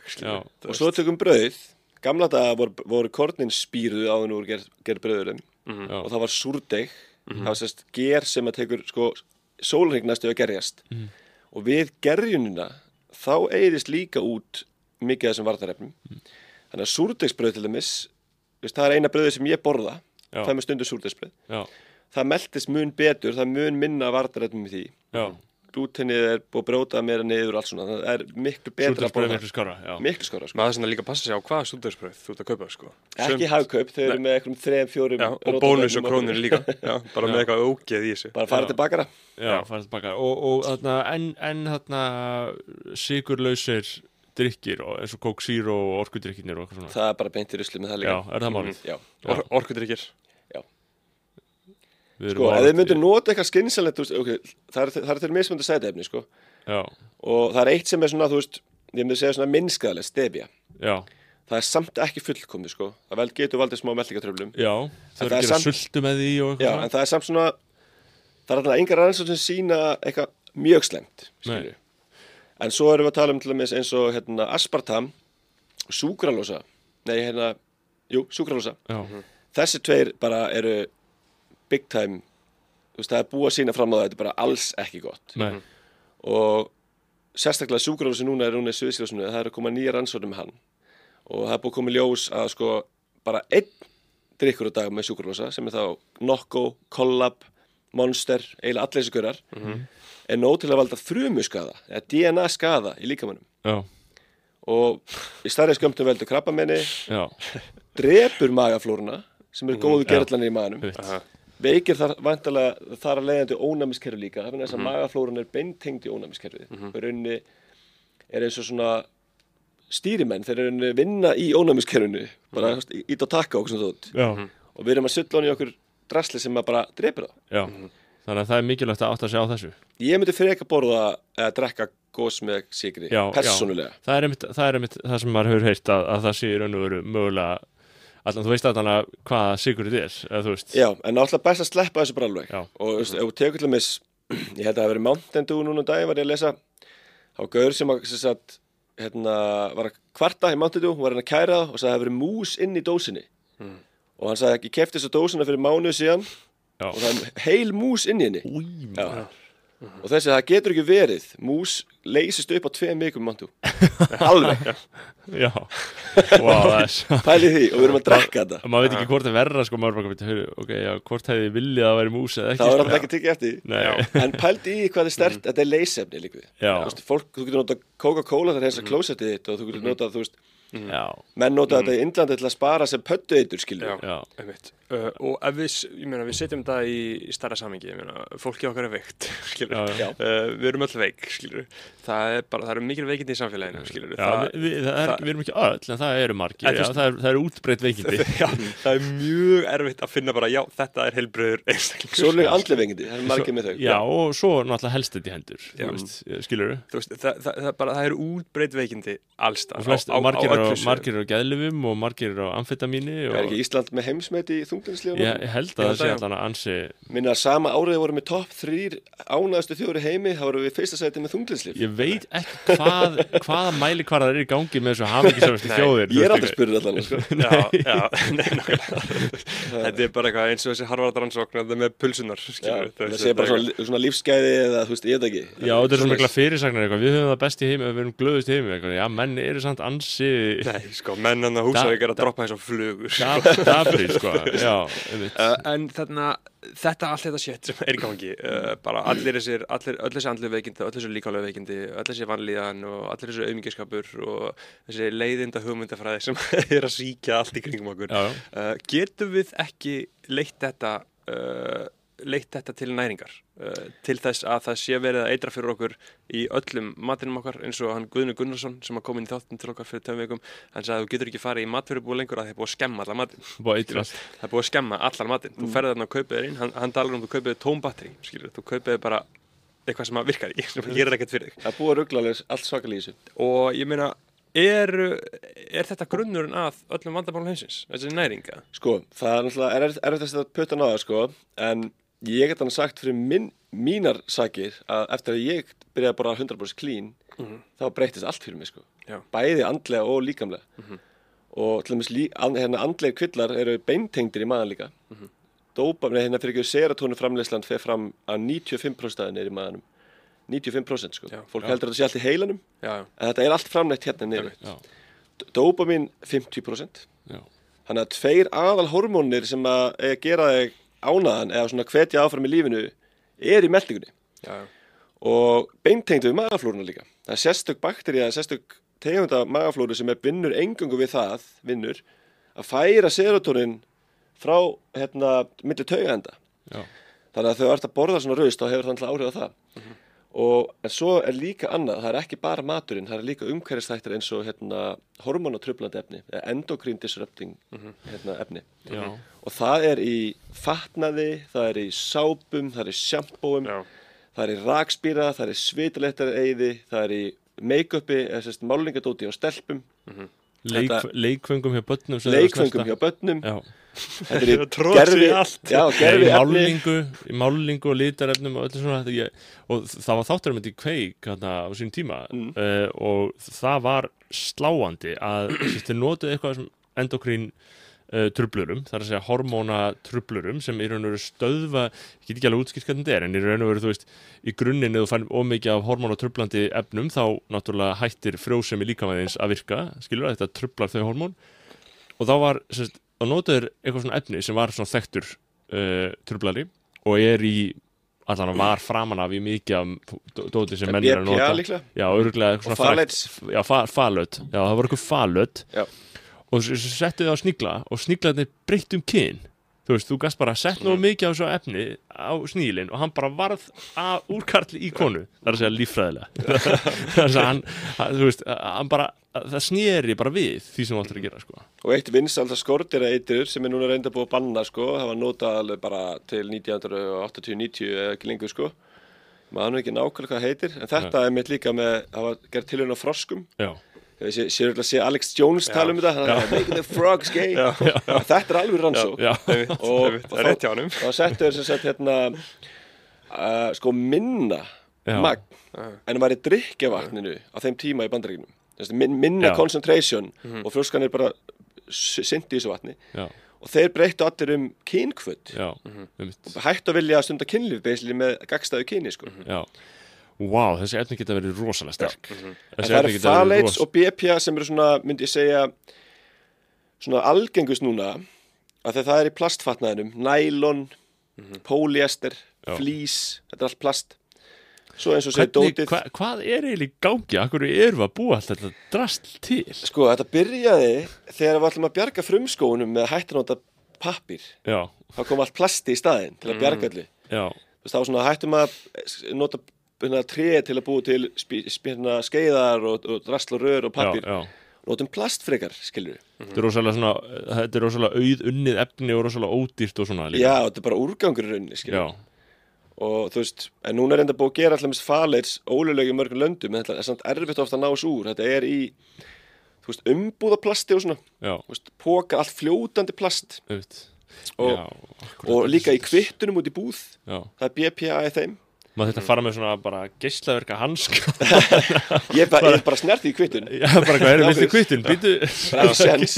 og svo tökum brauð. Gamla daga voru, voru kornin spýruð á hennu úr gerð ger brauðurum Já. og það var súrdeg það var sérst ger sem að tekur sko sólring næstu að gerjast. Og við gerjunina þá eigðist líka út mikið af þessum vartarefnum þannig að súrdegsbrauð til dæmis það er eina brauðið sem ég borða. Já. Það Já, meldist mun betur, það mun minna vartarefnum í því. Já, glútenið er búið að bróta meira niður og allt svona það er miklu betra að borða miklu skara, já. miklu skora sko. Maður er svona líka að passa sig á hvaða stúddagsbröð þú ert að kaupa, sko. Ekki hagkaup, þau eru með eitthvað þrejum, fjórum Já, og bónus og krónir líka. <laughs> Já, bara með eitthvað ógeð í þessu. Bara fara Já. til bakara Já, og, og þarna, en, en þarna, sigurlausir drikkir, og- eins og Coke Zero og orkudrykkirnir og eitthvað svona. það er bara beint í rusli með það Já, líka er það málið? Já. Or, Orkudrykkir Við erum sko, ef þið myndir nota eitthvað veist, okay, það er, það er til mismöndu sætefni sko. Og það er eitt sem er svona, þú veist ég myndi segja svona minnskaðlega, stevia. Já, það er samt ekki fullkomið sko. það vel getur valdið smá meldingatröflum já, það er að gera samt- sultu með því og Já, en það er samt svona það er alltaf engar rannsókn sem sína eitthvað mjög slemt en svo erum við að tala um til dæmis eins og hérna, aspartam súkralósa nei, hérna, jú, súkralósa Já, þessi tveir bara eru big time þú veist, það er búið að sína fram á það þetta er bara alls ekki gott. Nei, og sérstaklega súkralósi núna er núna í Sviðsljósinu það er að koma nýja rannsóknum með hann. Og það er búið að koma í ljós að sko bara einn drikkur á dag með súkralósa sem er þá Nocco, Collab Monster, eiginlega allir þessi görar er nóg til að valda frumuskaða eða DNA skaða í líkamannum já, og í starri skömmtum veldur krabbamenni já, <laughs> drepur magaflóruna sem er góðu já. gerðlanir í Einmitt. Veikir þar vantalega þar að leiðandi ónæmiskerfi líka. Það finnir þess að magaflórun er beintengd í ónæmiskerfið. Og í rauninni er eins og svona stýrimenn þeir rauninni vinna í ónæmiskerfinu bara mm ít á takka og svona þótt já, og við erum að sulla hann í okkur drasli sem að bara drepur það já. Þannig að það er mikilvægt að átta sig á þessu. ég myndi freka borða eða drekka gós með sigri, Já, persónulega. Það er einmitt það, er einmitt það sem maður hefur heyrt að, að það sé Allan, þú veist allan að hvað sigurinn er, eða þú veist. Já, en náttúrulega best að sleppa þessu bara alveg. Já. og þú veist, ef þú tekur til mis <clears throat> ég held að það hafi verið Mountain Dew núna um daginn var ég að lesa. Á gaur sem, að, sem sagt, hérna, var að kvarta í Mountain Dew, var hann að kæra það og sagði að það hafi verið mús inn í dósinni. Og hann sagði ég kefti þessu dósina fyrir mánuð síðan Já. og það er heil mús inn í henni. Új, Já. og þessi, það getur ekki verið mús leysist upp á tveim vikum Mountain <laughs> Dew alveg, já. Er svo. pæli því og við erum að drekka þetta Maður veit ekki hvort það er verra, sko, maður bara, heyru, ok, já, hvort hefði þið viljað að vera mús eða ekki, það var sko. alltaf ekki tekið eftir því. Nei, <laughs> En pældi í hvað er stert, þetta er leysefni líka við. Já. Þú veist, fólk, þú getur notað Coca-Cola þegar hensa klósettið þitt og þú getur notað, þú veist, Já, menn nota þetta í Indlandi til að spara sem pöttu já, Einmitt. Uh, og ef við, meina, við setjum þetta í, í starra samingi, ég meina, fólki okkar er veikt, <laughs> já. Uh, við erum öll veik, skilur, það er bara, það eru mikil veikindi í samfélaginu, skilur, já við, við, það er, það- við erum ekki öll, en það eru veist- það er, það er útbreytt veikindi. <laughs> já, það er mjög erfitt að finna bara, já, þetta er heilbröður einstaklingur. svo er andli vengindi, það er margir með þau. Já, og svo náttúrulega helst þetta í hendur, Já. þú veist, skilur Þú veist, það, það, það, bara, það eru útbreytt veikindi allstað, Og flest, margir, öllu á, sviðum. margir á geðlifum og margir á amfetamíni er og ekki Ísland með heimsmet í þunglinslíðunum ég, ég held að það sé allan að ansi minna sama árið vorum við topp þrýr ánæðastu þjóður í heimi þá vorum við fyrsta sæti með þunglinslíf Ég veit ekki hvað, hvaða mæli hvað það er í gangi með þessu hafingisamasti Nei, þjóðir ég er aldrei spurður allan sko. Þetta er bara eitthvað eins og þessi harvarðaransókn þetta með pulsunar, það sé bara svona, lífsgæði eða þú veist, ég veit ekki. Já, þetta er svona mikla fyrirsagnar eitthvað, við höfum það best í heimi við erum glöðust í heimi eitthvað, já, menn eru samt ansi Nei, sko, mennan að húsavík er að droppa eins og flugur dafri, sko, <laughs> já. Uh, en þarna, þetta allt þetta shit sem er í gangi uh, bara allir þessir, allir, öll þessi andlu veikindi öll þessi líkálega veikindi, öll þessi vanlíðan og allir þessi auðmingiskapur og þessi leiðinda hugmyndafræði sem <laughs> er að síkja allt í kringum okkur. Uh, getum við ekki leitt þetta uh, leitt þetta til næringar uh, til þess að það sé verið að eitra fyrir okkur í öllum matinum okkar eins og hann Guðni Gunnarsson sem að koma inn í þáttum til okkar fyrir tveim vikum hann sagði að þú getur ekki farið í matfyrirbúi lengur að það er búið að skemma allar matin að það er búið að skemma allar matinn. Þú ferði þarna og kaupið þér inn, hann, hann talar um þú kaupið þér tóm batteri, skilur, þú kaupið bara eitthvað sem að virkar í, <laughs> sem gerir ekkert fyrir þig. Það er búið að ruggla allt svakal í þessu. Og ég meina, er, er þetta grunnurinn að öllum vandabálum heimsins, þessi næringa? Sko, það er náttúrulega erfitt erfitt að setja puttan á það sko en ég get hann sagt fyrir minn, mínar sakir að eftir að ég byrjaði að borða 100% clean þá breytist allt fyrir mig sko. Já. bæði andlega og líkamlega. Og til dæmis and, hérna, andlega kvillar eru beintengdir í maðan líka. Mm -hmm. dópa, nei, hérna fyrir ekki serotónu framleyslan fer fram að 95% aðeins er í maðanum 95% sko, Já. fólk Já. heldur að það sé allt í heilanum já, já, en þetta er allt framleitt hérna niður. Já, dópamin 50% já, Þannig að tveir aðal hormónir sem að að gera þig ánaðan eða svona hvetja áfram í lífinu er í meldingunni já, og beintengdu við magaflóruna líka. Það er sérstök bakterja, sérstök tegunda magaflóru sem er vinnur engungu við það, vinnur, að færa serotonin frá hérna milli taugaenda. já, Þannig að þú ert að borða svona raust þá hefur alltaf áhrif á það. Og en svo er líka annað, það er ekki bara maturinn, það er líka umhverfistættir eins og hérna hormonatröflandi efni, eða endocrine disrupting hérna, efni. já, Og það er í fatnaði, það er í sápum, það er í sjampóum, já. það er í rakspýra, það er í svitalettar eiði, það er í make-upi, málingadóti á stelpum, Leik, Þetta- leikfengum hjá börnum leikfengum hjá börnum, þetta er í í í gerfi efni, málingu, í málingu og litarefnum og öllu svona þetta, ég, og það var þáttur um þetta í kveik hérna, á sín tíma Mm. uh, og það var sláandi að þeir notuðu eitthvað sem endokrín uh, trublurum, það er að segja hormóna trublurum sem í raun og veru stöðva ég get ekki alveg útskilt hvernig þetta er en í raun og veru þú veist, í grunninn ef þú fær ómikið af hormóna trublandi efnum þá náttúrulega hættir frjósemi líkamæðins að virka, skilur að þetta trublar þau hormón. Og þá var sérst, og notaður eitthvað svona efni sem var svona þekktur uh, trublari og er í allan að var framan af í mikið af dó- dóti sem menn er að BPA nota. líklega, já, eitthvað og falets, já, fa falöt, já, það var eitthvað falöt. Já. Og svo settu þið á snigla og sniglarnir breytt um kyn. Þú veist, þú gast bara sett nú mikið á svo efni á snílinn og hann bara varð að úrkarli í konu. Það er að segja líffræðilega. <laughs> Það er að segja hann, hann, þú veist, hann bara það sneri bara við því sem þú ættir að gera sko. og eitt vinsald skordýra eitur sem er núna reynda búið að banna sko, það var notað alveg bara til 1980-90 eða ekki lengur sko. Maður nú ekki nákvæmlega hvað heitir en þetta er mitt líka með, það var gert tilhörn á froskum. Já, ég sé, sé, sé, Alex Jones tala um þetta er making the frogs gay. Þetta er alveg rannsók og, Það rétt hjá honum. og settu þeir sem sagt hérna uh, sko minna Já. magn en það var í drikkjavatninu á þeim tíma í bandaríkinum minna Já. concentration og frjóskan er bara syndi í þessu vatni. Já, og þeir breyttu allir um kynkvöld einmitt, hættu að vilja að stunda kynlíf basically með gagstæðu kyni sko. já Vá, þessi efni geta verið rosalega sterk. en Þessi það eru phthalates ros- og BPA sem eru svona, myndi ég segja svona algengust núna að það er í plastfatnaðinum nælon, polyester Já. flís, þetta er allt plast. Svo eins og Hvernig, dótið hva, hvað er eiginlega í gangi? Akkur við að búa alltaf þetta drast til? Sko, þetta byrjaði þegar við ætlum að bjarga frumskóunum með að hætta að nota pappír. Já, þá kom allt plasti í staðinn til að bjarga öllu. já, Þú veist, þá svona hættum að nota tré til að búa til skeiðar og, og drasl og já. notum plastfrekar, skilur við Þetta er rosalega svona, þetta er rosalega auð unnið efni og rosalega ódýrt og svona líka. Já, þetta er bara úrgangur í rauninni, skilur við og þú veist, en núna er enda búið að gera alltaf með faleirs ólulegi mörgum löndum en þetta er samt erfitt ofta að ná þessu úr. Þetta er í, þú veist, umbúða plasti og svona, já, þú veist, póka allt fljótandi plast. Og- já, og líka í kvittunum út í búð. Já, það er BPA í þeim maður þetta fara með svona bara geislaverka hanska. <laughs> ég er bara, er bara snert í kvittun Já, bara hvað erum við í kvittin? Býtu, bara sens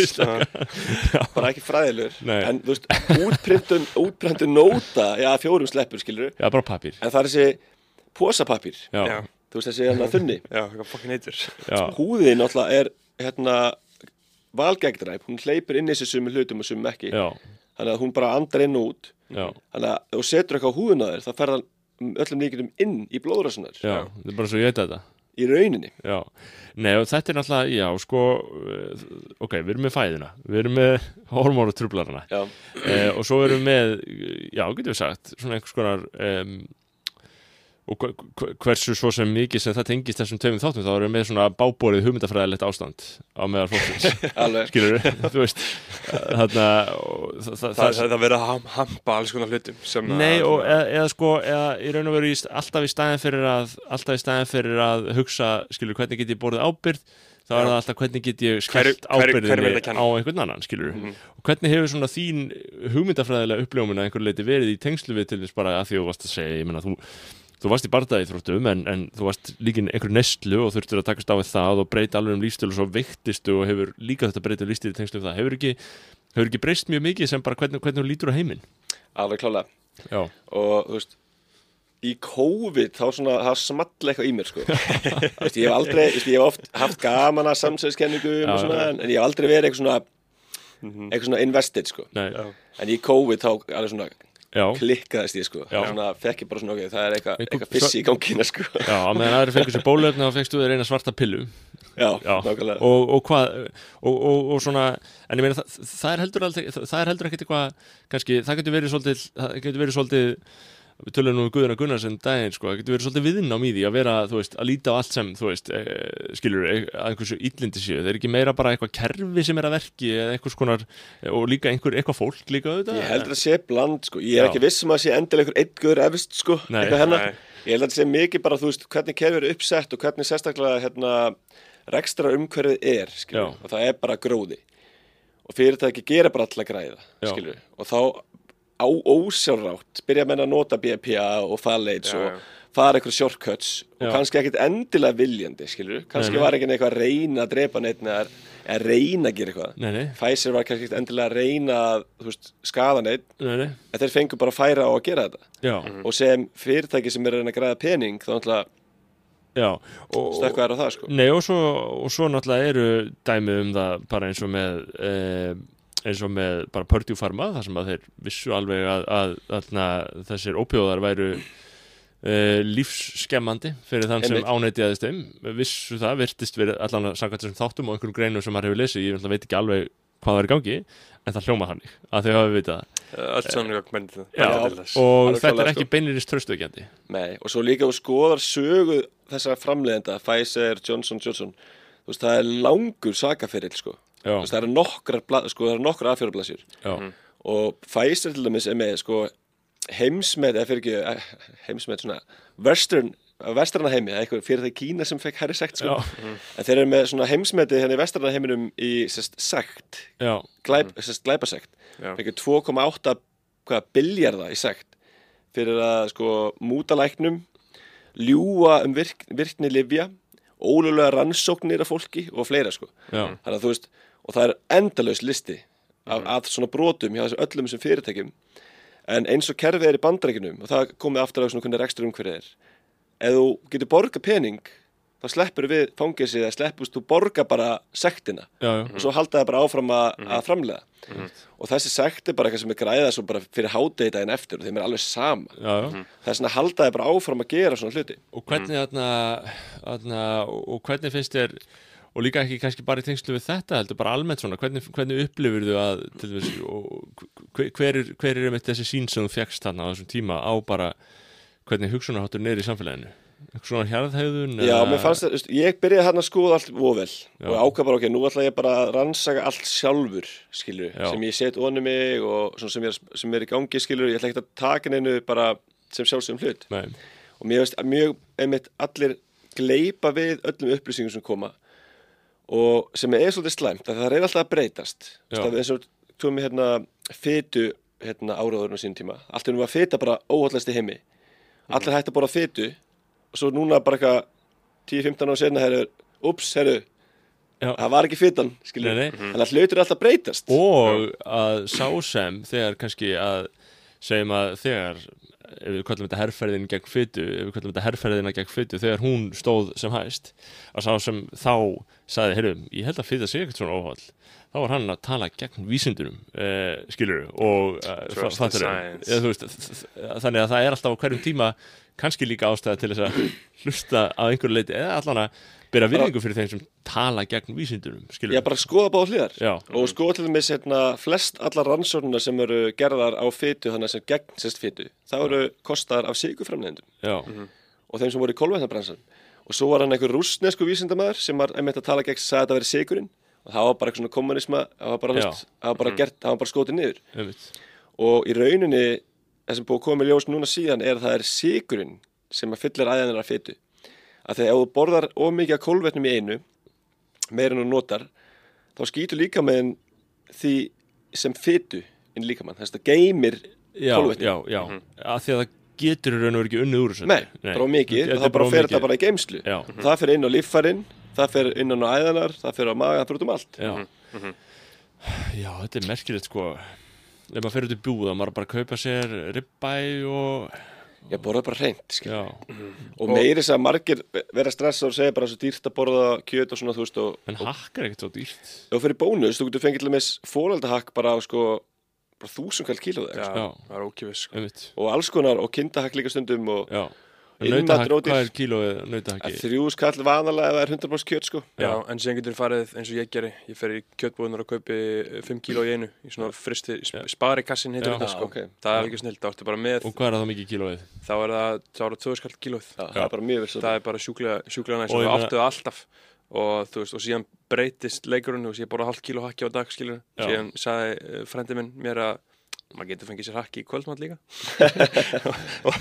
bara ekki fræðilegur. Nei. en þú veist, útprintun, útprintun nóta já, fjórum sleppur, skilur Já, bara pappír. en það er þessi posapapír Já, Já, þú veist þessi hérna þunni. Já, fokkin heitir já, húðin náttúrulega er hérna valgegndræp, hún hleypur inn í þessi sumi hlutum og sumi ekki já, þannig að hún bara andar inn og út. Já, þannig að þú setur eitthvað á húðina á þér þá fer það öllum líkjum inn í blóðrössunar já, þetta er bara svo ég veit þetta. í rauninni. Já, nei og þetta er náttúrulega, já, sko, eh, ok, við erum með fæðina, við erum með <laughs> hormónu trublarana já, eh, og svo erum við með, já, getum við sagt, svona einhvers konar, um, og hversu svo sem mikið sem það tengist þessum tveimum þáttum, þá erum við með svona báborið hugmyndafræðilegt ástand á meðal fólksins, <laughs> skilur þú veist, þarna, og það, það, það, það verið að ham, hampa alls konar hlutum Nei að, og eða, eða sko eða í raun og veru alltaf í staðin fyrir að alltaf í staðin fyrir að hugsa skilur hvernig get ég borðið ábyrgð þá er það alltaf hvernig get ég skellt er ábyrðinni að á einhvern annan skilur Mhm. og hvernig hefur svona þín hugmyndafræðilega uppljómun að einhver leiti verið í tengslu við til þess bara að því þú varst að segja ég meina þú Þú varst í bardaði þróttum en, en þú varst líka í einhverju nestlu og þurftur að takast á við það og breyta alveg um lífstil og svo veiktistu og hefur líka þetta breyta lífstil í tengslu við það. Hefur ekki, hefur ekki breyst mjög mikið sem bara hvernig, hvernig þú lítur á heiminn? alveg klálega Já, og þú veist í COVID þá svona, það small eitthvað í mér sko <laughs> veist, ég hef aldrei, veist, ég hef oft haft gaman að samsæðiskenningum og svona, en, en ég hef aldrei verið eitthvað svona eitthvað svona invested sko nei, Já. en í COVID þá alveg svona já. klikkaðist ég sko. Svona fekk ég bara svona ok, það er eitthvað eitthvað fissi í gangina sko. Já, meðan aðri fengur sér bólöfni þá fengstu þér eina svarta pillu. Já, Já, nákvæmlega. Og, og hvað og, og, og svona, en ég meina það, það er heldur aldrei, það er heldur ekkert eitthvað kannski, það getur verið svolítið það getur verið svolítið við tölum nú um Guðuna Gunnarsen daginn, sko, það getur verið svolítið viðnám í því að vera, þú veist, að líta á allt sem þú veist, e, skilur, e, að einhversu illindi séu, það er ekki meira bara eitthvað kerfi sem er að verki eða einhvers konar og líka einhver, eitthvað fólk líka auðvitað ég heldur að sé bland sko, ég er Já. ekki viss um að sé endilega einhver einn guður efst sko, Nei. eitthvað hennar Nei. ég held að sé mikið bara, þú veist, hvernig kerfið er uppsett og hvernig sérstaklega hérna rekstra umhverfið er, og það er bara gróði. Og fyrirtæki gera bara alla græða, og þá á ósjálfrátt byrja menn að nota BPA og Já, og fara eitthvað shortcuts og kannski ekkit endilega viljandi, skilju kannski var ekki eitthvað að reyna að drepa neitt eða að reyna að gera eitthvað. Nei, nei, Pfizer var kannski ekkit endilega að reyna að, skaða neitt nei, nei, en þeir fengu bara að færa á að gera þetta. Já, og sem fyrirtæki sem er að reyna að græða pening þá náttúrulega stökkvað er á það sko. Nei og svo, og svo náttúrulega eru dæmi um það bara eins og með e, eins og með bara Purdue Pharma þar sem að þeir vissu alveg að, að, að þessir ópjóðar væru e, lífsskemmandi fyrir þann sem ánætiðaðist þeim. Vissu það, virtist verið allan að samkvæmt þessum þáttum og einhverjum greinum sem maður hefur lesið. Ég veit ekki alveg hvað það er gangi en það hljóma þannig að þau hafi vitað Allt svona gögn Já, og- og þetta er ekki sko. beinirist tröstuðgjandi Nei, og svo líka þú skoðar sögu þessara framleiðenda, Pfizer, Johnson Johnson veist, það er langur sakaferill sko, það eru nokkrar bla- sko, aðfjörublasir já, og Pfizer til dæmis er með sko heimsmet, eða fyrir ekki eh, heimsmet svona western vestrana heimi, eitthvað fyrir það Kína sem fekk herri sekt sko, já, en þeir eru með svona heimsmetið hérna í vestrana heiminum í sest, sekt, já, glæp, sest, glæpasekt. Já. fekk 2,8 hvað, biljarda í sekt fyrir að sko múta læknum ljúa um virk, virkni livja ólulega rannsóknir af fólki og fleira sko. Já, þannig að þú veist, og það er endalaus listi af, af svona brotum hjá þessu öllum sem fyrirtækjum. En eins og kerfið er í bandrækjunum og það komið aftur á svona hvernig rekstur umhverfið er ef þú getur borga pening þá sleppur við fangilsið eða sleppust, þú borgar bara sektina. Já, já, og svo halda það bara áfram að, að framlega og þessi sekt er bara eitthvað sem er græða svo bara fyrir hádegi daginn eftir og þeim er alveg sama. Já, já. það er svona að halda það bara áfram að gera svona hluti. Og hvernig þarna, þarna og og hvernig finnst þér og líka ekki kannski bara í tengslu við þetta heldur bara almennt svona, hvernig, hvernig upplifur þú að og hver, hver, er, einmitt þessi sín sem þú fjekkst þarna á þessum tíma á bara hvernig hugsunarháttur er í samfélaginu Eitthvað svona hjarðhæðun Já, mér fannst það, veist, ég byrjaði hann að skoða allt Já. og ákvað bara, ok, nú ætla ég bara að rannsaka allt sjálfur, skilur, Já. sem ég set onni mig og sem er, sem er í gangi, skilur, ég ætla ekki að taka neinu bara sem sjálfsögum hlut Nei, og mér veist að mjög, einmitt, allir gleipa við öllum upplýsingum sem koma og sem er svolítið slæmt, að það er alltaf að breytast. Þú Já. veist, að eins og tóum við hérna fytu hérna áraðurinn á sín tíma. Allt er nú að fyta bara óhaldast í heimi. Allir hætti að borða fytu og svo núna bara eitthvað 10-15 ára senna herru, ups, herru Já. það var ekki fytan, nei. þannig að hlutur er alltaf að breytast. Og að sá sem þegar kannski að segjum að þegar ef við kallum þetta herrferðin gegn fytu ef við kallum þetta herrferðina gegn fytu þegar hún stóð sem hæst að sá sem þá sagði, heyrðu, ég held að fyta sé ekkert svona óhald þá var hann að tala gegn vísindunum eh, skilur og eh, Trust fa- the fattarðu? science. Eða, þú veist, þ- þ- þannig að það er alltaf á hverjum tíma kannski líka ástæða til þess að <laughs> hlusta á einhverju leiti eða allan að byrja virðingu fyrir þeim sem tala gegn vísindunum skilur ég bara skoða báða hliðar. Já. og skoða til dæmis hérna, flest allar rannsóknuna sem eru gerðar á fytu þannig sem gegn sérst fytu það eru kostar af sigurframlegendum Já, og þeim sem voru í kolvetnabransan og svo var hann einhver rússnesku vísindamæður sem var einmitt að tala gegn að þetta verið sigurinn og það var bara eitthvað svona kommunisma það var bara, Já. veist, það var bara gert, það var bara skotið niður. Einmitt. Og í rauninni það sem búið að koma í ljós núna síðan er að það er sigurinn sem að fyllir æðanir af fytu að þegar þú borðar ómikið af kolvetnum í einu meira en þú notar þá skýtur líka með því sem fytu inn líka mann þess að það geymir já, kolvetni. já, já, að því að það getur raun og veru ekki unnið úr þessu. Nei, bara mikið. Og þá bara fer of þetta mikið. bara í geimslu Já, það fer inn á líffærin, það fer inn á æðanar það fer á maga, það fer út um allt. Já. Já, þetta er merkilegt sko. Ef maður fer út í búð og maður bara að kaupa sér ribbæ og ég borða bara já, og meiri þess að margir vera stressa og segja bara svo dýrt að borða kjöt og svona þú veist og, en hakk er ekkert svo dýrt. Þú fyrir bónus, þú getur fengið til dæmis fóraldahakk bara á sko bara þúsund kall kíló Já, þegar Já. það er ókjöfis sko. og alls konar og kindahakk líka stundum og já Nautahakk, hvað er kílóið nautahakki? þrjú skall vanalega ef það er 100% kjöt sko. Já, en síðan getur farið eins og ég geri. Ég fer í kjötbúðunar og kaupi 5 kíló í einu Í svona fristi, Já. sparikassin heitir þetta sko. Já, ok. Það er ekki snill, það áttu bara með Og hvað er það mikið kílóið? Þá er það, þá er það 2 skall kílóð Já, það er bara mjög vel Það er bara sjúklega, næst Og og ég það meina- áttu það alltaf. Og þú veist, og síðan breytist leikurinn og ég borða hálft kíló hakki á dag skilur síðan sagði uh, frendi minn mér að maður getur fengið sér hakki í kvöldmatt líka <laughs> og,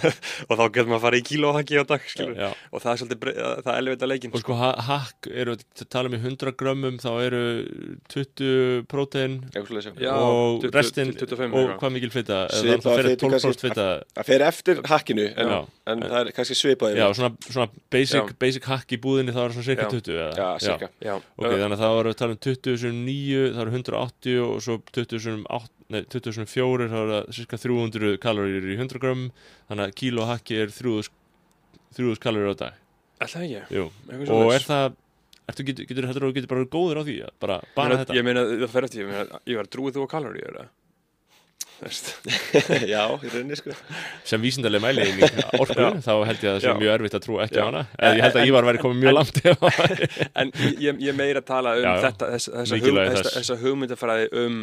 og þá getur maður að fara í kíló hakki á dag skilur Já. og það er svolítið, brey- það er elvita leikin Og sko ha- hakk, eru að tala um í 100 grömmum þá eru 20 prótein já. Já, og 20 restin til 25 og hvað mikil fita? Það fyrir fitu 12% kannski. fita það fer eftir hakkinu en, Já. en það er kannski svipað Já, svona, svona basic, Já. basic hakk í búðinni þá er svona cirka Já. 20 eða? já, cirka Já, Ok, þannig að það var að tala um 20 sem 9, það eru 180 og svo 20 sem 8, nei, 20 sem 4, þá er það cirka 300 kaloríur í 100 grömm, þannig að kíló hakki er 3000 3000 kaloríur á dag. alltaf ekki Jú. Eitthvað Og svoleiðis. er það, ertu, getur, getur, getur, getur bara góður á því, að bara, bara meina- þetta? Ég meina, það fer eftir, ég meina, ég var trúið þú á kaloríu, er það? <laughs> Já, í rauninni sko Sem vísindarlega mæli í orku, þá held ég að það sé Já. mjög erfitt að trúa ekki Já. á hana. En ég held að Ívar væri komið mjög langt. <laughs> En ég, ég meira að tala um Já, þetta, þess, þessa, þessa, þess. þessa hugmyndafræði um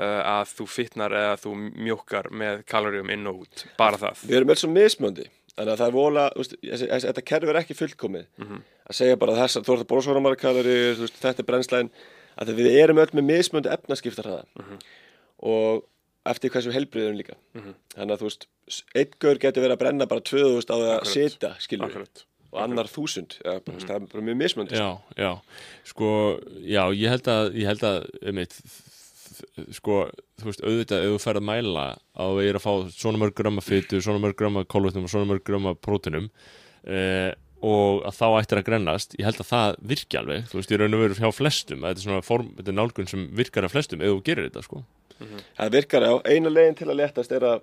að þú fitnar eða þú mjókkar með kaloríum inn og út, bara það. við erum öll svo mismöndi þannig að það er vola, þetta kerfi er ekki fullkomið Mhm. að segja bara þess að þú ert að borða svona marga veist, þetta er brennslæðin að við erum öll með mismöndi efnaskiptar Mhm. og eftir hversu helbriðum líka Mhm. þannig að þú veist, einn gaur getur verið að brenna bara 2000 á það að sita skilur Akkurat. og annar þúsund ja, mm það er bara mjög mismöndi Já, já, sko, já, ég held að, ég held að, um eitt, sko, þú veist, auðvitað, ef þú ferð að mæla að þú er að fá svona mörg grömma fytu, svona mörg grömma kólvetnum og svona mörg grömma prótunum eh, og að þá ættir að grennast, ég held að það virki alveg, þú veist, ég raun og veru hjá flestum, þetta er svona form, þetta er nálgun sem virkar af flestum ef þú gerir þetta, sko. það virkar á, eina legin til að letast er að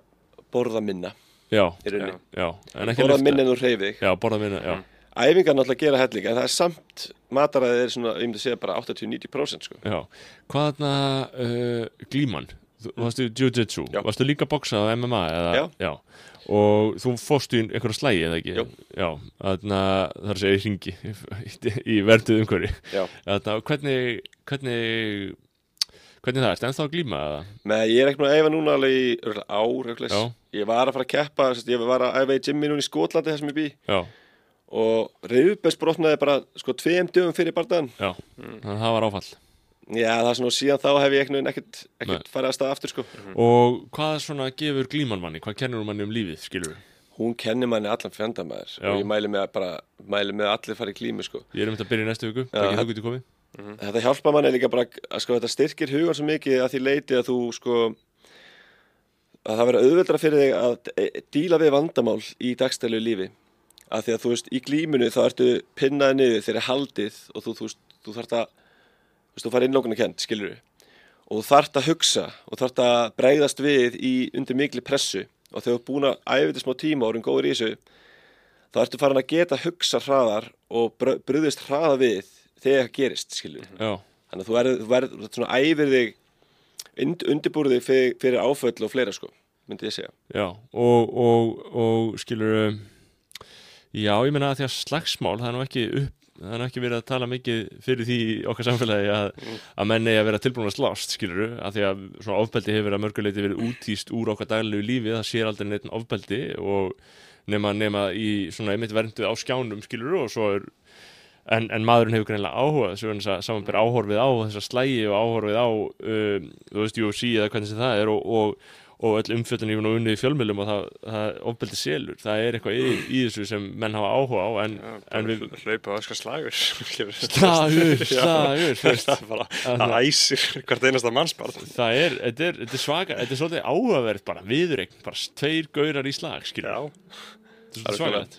borða minna Já, já, en ekki borða minna en þú reyfið Já, borða minna, já, æfingar náttúrulega gera helling en það er samt mataræðið er svona, ég myndi segja bara 80-90% sko. Já, hvað þarna uh, glíman, þú varstu jiu-jitsu, Já. varstu líka að boksa á MMA eða, Já. og þú fórstu í einhverja slægi eða ekki Jú. Já, þarna, að segja í ringi í, verduð umhverfi Já. þarna, hvernig, hvernig hvernig það er, ennþá að glíma eða? Með ég er ekki nú að æfa núna alveg í ár. Já. ég var að fara að keppa ég var að æfa í gymmi núna í Skotlandi þar sem ég bý Já, og reyðbæsbrotnaði bara sko tveim dögum fyrir bardaðan já, þannig að það var áfall. Já, það er svona síðan þá hef ég ekkert, farið að staða aftur sko. Og hvað svona gefur glíman manni, hvað kennur manni um lífið, skilur við? Hún kennir manni allan fjandamæður og ég mæli með að bara, mæli með að allir fara í klími sko. Ég er um þetta að byrja í næstu viku, Já, ekki það- þú getur komið Þetta hjálpa manni líka bara að sko þetta styrkir hugan svo mikið að því leiti að þú sko að það verður auðveldra fyrir þig að e- díla við vandamál í dagstælu lífi að því að þú veist í glímunu þá ertu pinnaði niður þegar er haldið og þú, þú, veist, þú þarft að þú veist þú farið innlóknu kent skilur og þú þarft að hugsa og þarft að bregðast við í undir mikli pressu. Og þegar þú ert búin að æfa þetta smá tíma og erum góður í þessu þá ertu farin að geta hugsa hraðar og bröðist hraða við þegar það gerist skilur Já, Þannig að þú verður, þú verður, þú svona æfir þig, und, undirbúrið þig fyrir, fyrir áföll og fleira sko, myndi ég segja. Já, og, og, og skilur já, ég meina að því að slagsmál það er nú ekki upp það er ekki verið að tala mikið fyrir því okkar samfélagi að, að menn eigi að vera tilbúin að slást, skilur að því að svona ofbeldi hefur að mörguleiti verið útýst úr okkar daglegu lífi, það sér aldrei neitt ofbeldi og nema, nema í svona einmitt vernduð á skjánum, skilur og svo er en, en maðurinn hefur greinlega áhuga svo er þess að samanber áhorfið á þessa slægi og áhorfið á um, þú veist, UFC eða hvernig það er og, og, og öll umfjöldin yfir og unnið í fjölmjölum og það, það ofbeldi selur. Það er eitthvað í, í þessu sem menn hafa áhuga á en, en við hlaupa og öskar slagur. <laughs> Slagur, <laughs> Já. slagur <laughs> það æsir hvert einasta mannsbarð það er, þetta er, þetta er svaka þetta er svolítið áhugaverð bara, viðreikn bara tveir gaurar í slag, skilur já, þetta er svolítið svakalegt.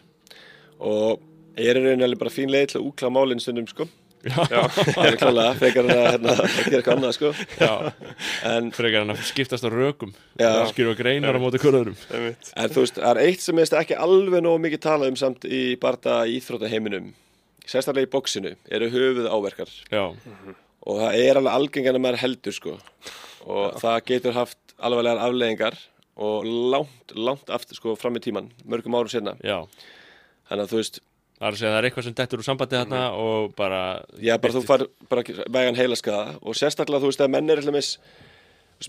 Og ég er alveg bara fín leið til að úkla málinn stundum sko. Já, er <laughs> klálega, frekar en að, hérna, gera eitthvað annað sko. já, En, frekar hann að skiptast á rökum Já. skilur greinar á móti einmitt en þú veist, það er eitt sem er ekki alveg nógu mikið talað um samt í barða íþróttaheiminum, sérstaklega í bóksinu, eru höfuð áverkar. já, Og það er alveg algengan að maður heldur sko. Og það getur haft alvarlegar afleðingar og langt, langt aftur sko fram í tíman, mörgum árum senna. já Þannig að þú veist, Það er að segja að það er eitthvað sem dettur úr sambandi þarna og bara Já, bara þú far bara vegan heilaskaða og sérstaklega þú veist að menn er alltaf með,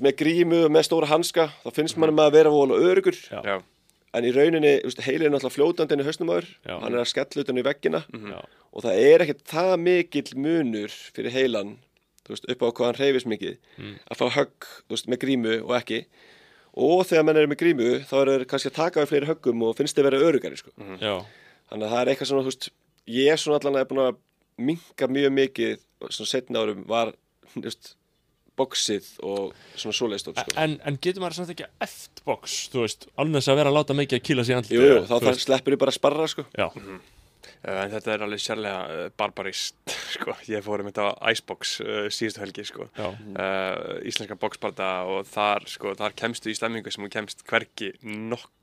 með grímu og með stóra hanska þá finnst mann með að vera vola örugur Já. já, en í rauninni, heilin er náttúrulega fljótandi inn í hausnum áður, Já. hann er að skella utan í veggina. Já. og það er ekkert það mikill munur fyrir heilan þú veist, upp á hvað hann hreyfist mikið að fá högg, þú veist, með grímu og ekki. Og þegar menn eru með grímu þá eru þeir kannski að taka við fleiri höggum og finnst þeir vera örugari sko. Þannig að það er eitthvað svona, þú veist, ég er svona allan að búin að minka mjög mikið, svona setna árum var, þú veist, boxið og svona svoleiðstótt, sko. en, en getur maður samt ekki eftir box, þú veist, alveg þess að vera að láta mikið að kýla sig í andlitið, Jú, jú, þá sleppur ég bara að sparra, sko. Já, Uh, en þetta er alveg sérlega uh, barbarist <laughs> sko. ég fór um þetta á Icebox uh, síðustu helgi sko. já, uh, íslenska boxbarda og þar, sko, þar kemstu í stemmingu sem þú kemst hverki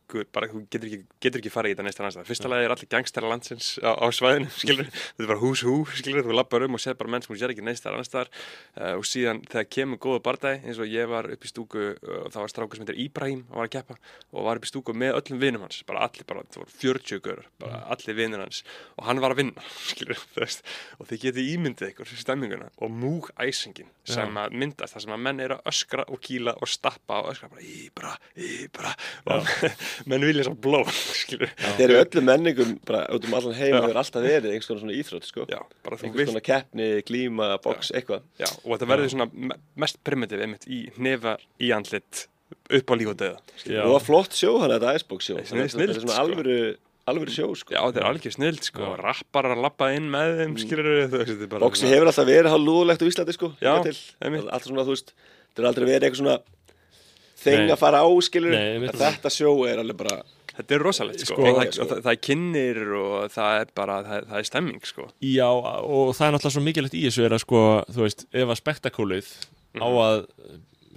nokkur bara, þú getur ekki, getur ekki farið í þetta næsta næsta fyrsta lagi er allir gangstæra landsins á, á svæðinu <laughs> skilur, þetta er bara hús hú skilur, þú lappar um og séð bara menn sem þú sér ekki næsta næsta uh, og síðan þegar kemur góða bardagi eins og ég var upp í stúku uh, það var strákur sem heitir Íbrahim og var að keppa og var upp í stúku með öllum vinum hans. Bara allir, bara, það voru 40 görur bara allir vinur hans. Og hann var að vinna <laughs> skilur, þú veist, og þið getið ímyndið ykkur stemminguna. Og múg æsingin sem að myndast, það sem að menn eru að öskra og kýla og stappa og öskra bara íbra, íbra. Og <laughs> menn vilja svo bló <laughs> skilur, Þetta eru öllum menningum, bara út um allan heim, Já. hefur alltaf verið einhvers konar svona íþrótt, sko. Einhvers vilt konar keppni, glíma, box, eitthvað. já, og þetta verður svona me- mest primitiv einmitt í nefar í andlit upp á líf og döða Og það flott sjó hann, þetta Icebox sjó. Þetta er er svona sko. alvöru, alvöru sjó, sko. já, þetta er algjör snild sko, Já. rappar að lappa inn með þeim er bara Boxi hefur alltaf verið hálf lúðulegt á Íslandi, sko. Já. Alltaf svona, þú veist, þetta er aldrei verið eitthvað svona þeng að fara á, skilur. Þetta sjó er alveg bara, Þetta er rosalegt sko, Sko, það, sko. það, það er kynnir og það er bara, það, það er stemming sko. Já, og það er náttúrulega svo mikilvægt í þessu er að sko, þú veist, ef að spektakólið á að